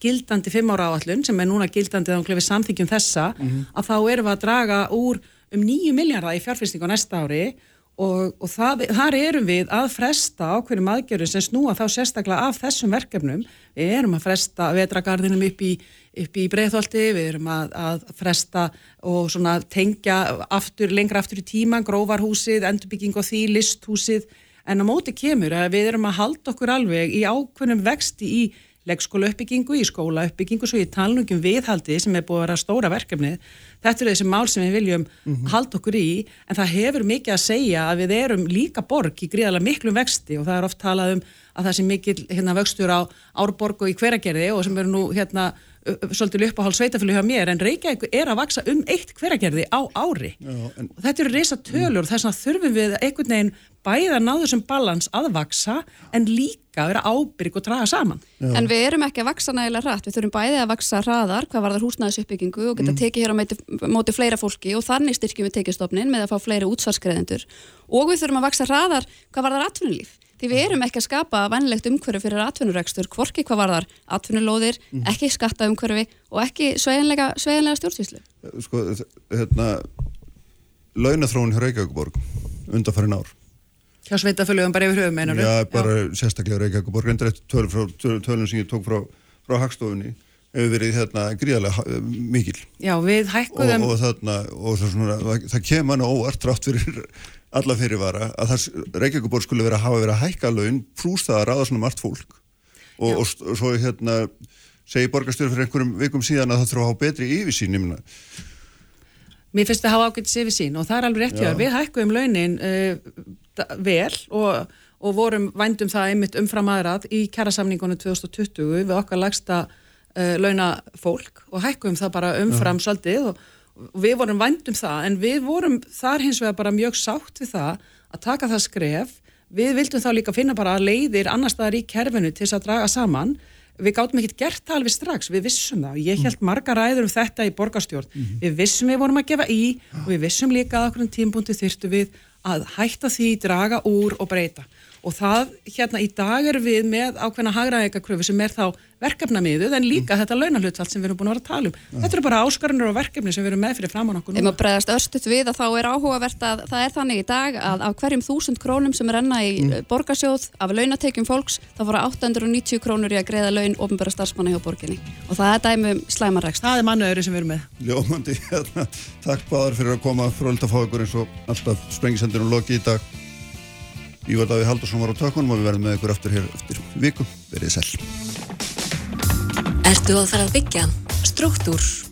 Speaker 10: gildandi 5 ára áallun sem er núna gildandi þá við samþykjum þessa að þá erum við að draga úr um 9 miljardar í fjárfestinga á næsta ári og, og það, þar erum við að fresta ákveðnum aðgerðum sem snúa þá sérstaklega af þessum verkefnum. Við erum að fresta vetragarðinum upp í, upp í breiðholti, við erum að, að fresta og svona tengja aftur, lengra aftur í tíman, grófarhúsið, endurbygging og því, listhúsið, en á móti kemur að við erum að halda okkur alveg í ákveðnum vexti í leggskóla uppbyggingu, í skóla uppbyggingu, svo í talningum viðhaldi sem er búið að vera stóra verkefnið. Þetta eru þessi mál sem við viljum halda okkur í, en það hefur mikið að segja að við erum líka borg í gríðarlega miklum vexti og það er oft talað um að það sé mikil hérna, vöxtur á árborg og í hveragerði og sem eru nú hérna svolítið uppáhald sveitafjölu hjá mér en Reykjavík er að vaksa um eitt hveragerði á ári.
Speaker 3: Já, en-
Speaker 10: þetta eru reysa tölur og þess vegna þurfum við einhvern veginn bæði að ná þessum balans að vaksa en líka að vera ábyrg og draga saman.
Speaker 9: En við erum ekki að vaksa nægilega hratt, við þurfum bæði að vaksa hraðar hvað varðar húsnæðisuppbyggingu og geta tekið hér á móti, móti fleira fólki og þannig styrkjum við tekjastofnin með að fá fleiri útsvarsgreðendur og við þurfum að vaksa hraðar hvað varðar atvinnulíf. Því við erum ekki að skapa vannlegt umhverfi fyrir atvinnurekstur, hvorki hvað varðar atvinnulóðir, ekki skatta umhverfi og ekki sveigjanlega, sveigjanlega stjórnsvíslu.
Speaker 3: sko, hérna launathróun hjá Reykjavíkuborg undanfærin ár.
Speaker 10: Hjá sveitafölugum bara yfir höfum einar.
Speaker 3: Já, bara sérstaklega Reykjavíkuborg reyndar eftir tölum, frá, töl- tölum sem ég tók frá, frá hagstofunni hefur verið hérna gríðarlega mikil
Speaker 10: Já, við
Speaker 3: og,
Speaker 10: hækkuðum,
Speaker 3: og þarna og það, svona, það, það kemur manna óvart trátt fyrir alla fyrirvara að það Reykjavíkuborg skulle vera að hafa verið að hækka laun pluss það að ráða svona margt fólk og, og, og svo hérna segi borgarstjóri fyrir einhverjum vikum síðan að það þurfa að hafa betri yfirsýn ég meina
Speaker 10: mér finnst það hafa ágætt sér við sín og það er alveg rétt
Speaker 3: Já.
Speaker 10: þér. við hækkuðum launin uh, vel og, og vorum vændum það einmitt umfram aðrað í kjærasamningunum 2020 við okkar lagsta uh, launafólk og hækkuðum það bara umfram svolítið og við vorum vændum það en við vorum þar hins vegar bara mjög sátt við það að taka það skref. Við vildum þá líka finna bara leiðir annar staðar í kerfinu til þess að draga saman. Við gátum ekkert gert það alveg strax, við vissum það. Og ég held marga ræður um þetta í borgarstjórn. Við vissum við vorum að gefa í og við vissum líka að okkur tímpúnti þyrftu við að hætta því, draga úr og breyta og það hérna í dag er við með ákveðna hagraðeikakröfu sem er þá verkefnamiðuð en líka þetta launahlutfall sem við erum búin að vera að tala um þetta eru bara áskarunir og verkefni sem við erum með fyrir framann okkur núna
Speaker 9: maður bregðast örstuðt við að þá er áhugavert að það er þannig í dag að af hverjum þúsund krónum sem renna í mm. borgarsjóð af launatekjum fólks þá fóra 890 krónur í að greiða laun ofnbæra starfsmanna hjá borginni og það er dæmi um slæmarækst.
Speaker 10: Það er mannaður sem við erum með.
Speaker 3: Ljómandi, hérna, takk báðar fyrir að koma Ívar Daví Haldursson var á tökunum og við verðum með ykkur aftur hér eftir viku, verið sæl.
Speaker 1: Ertu að fara að byggja? Struktúr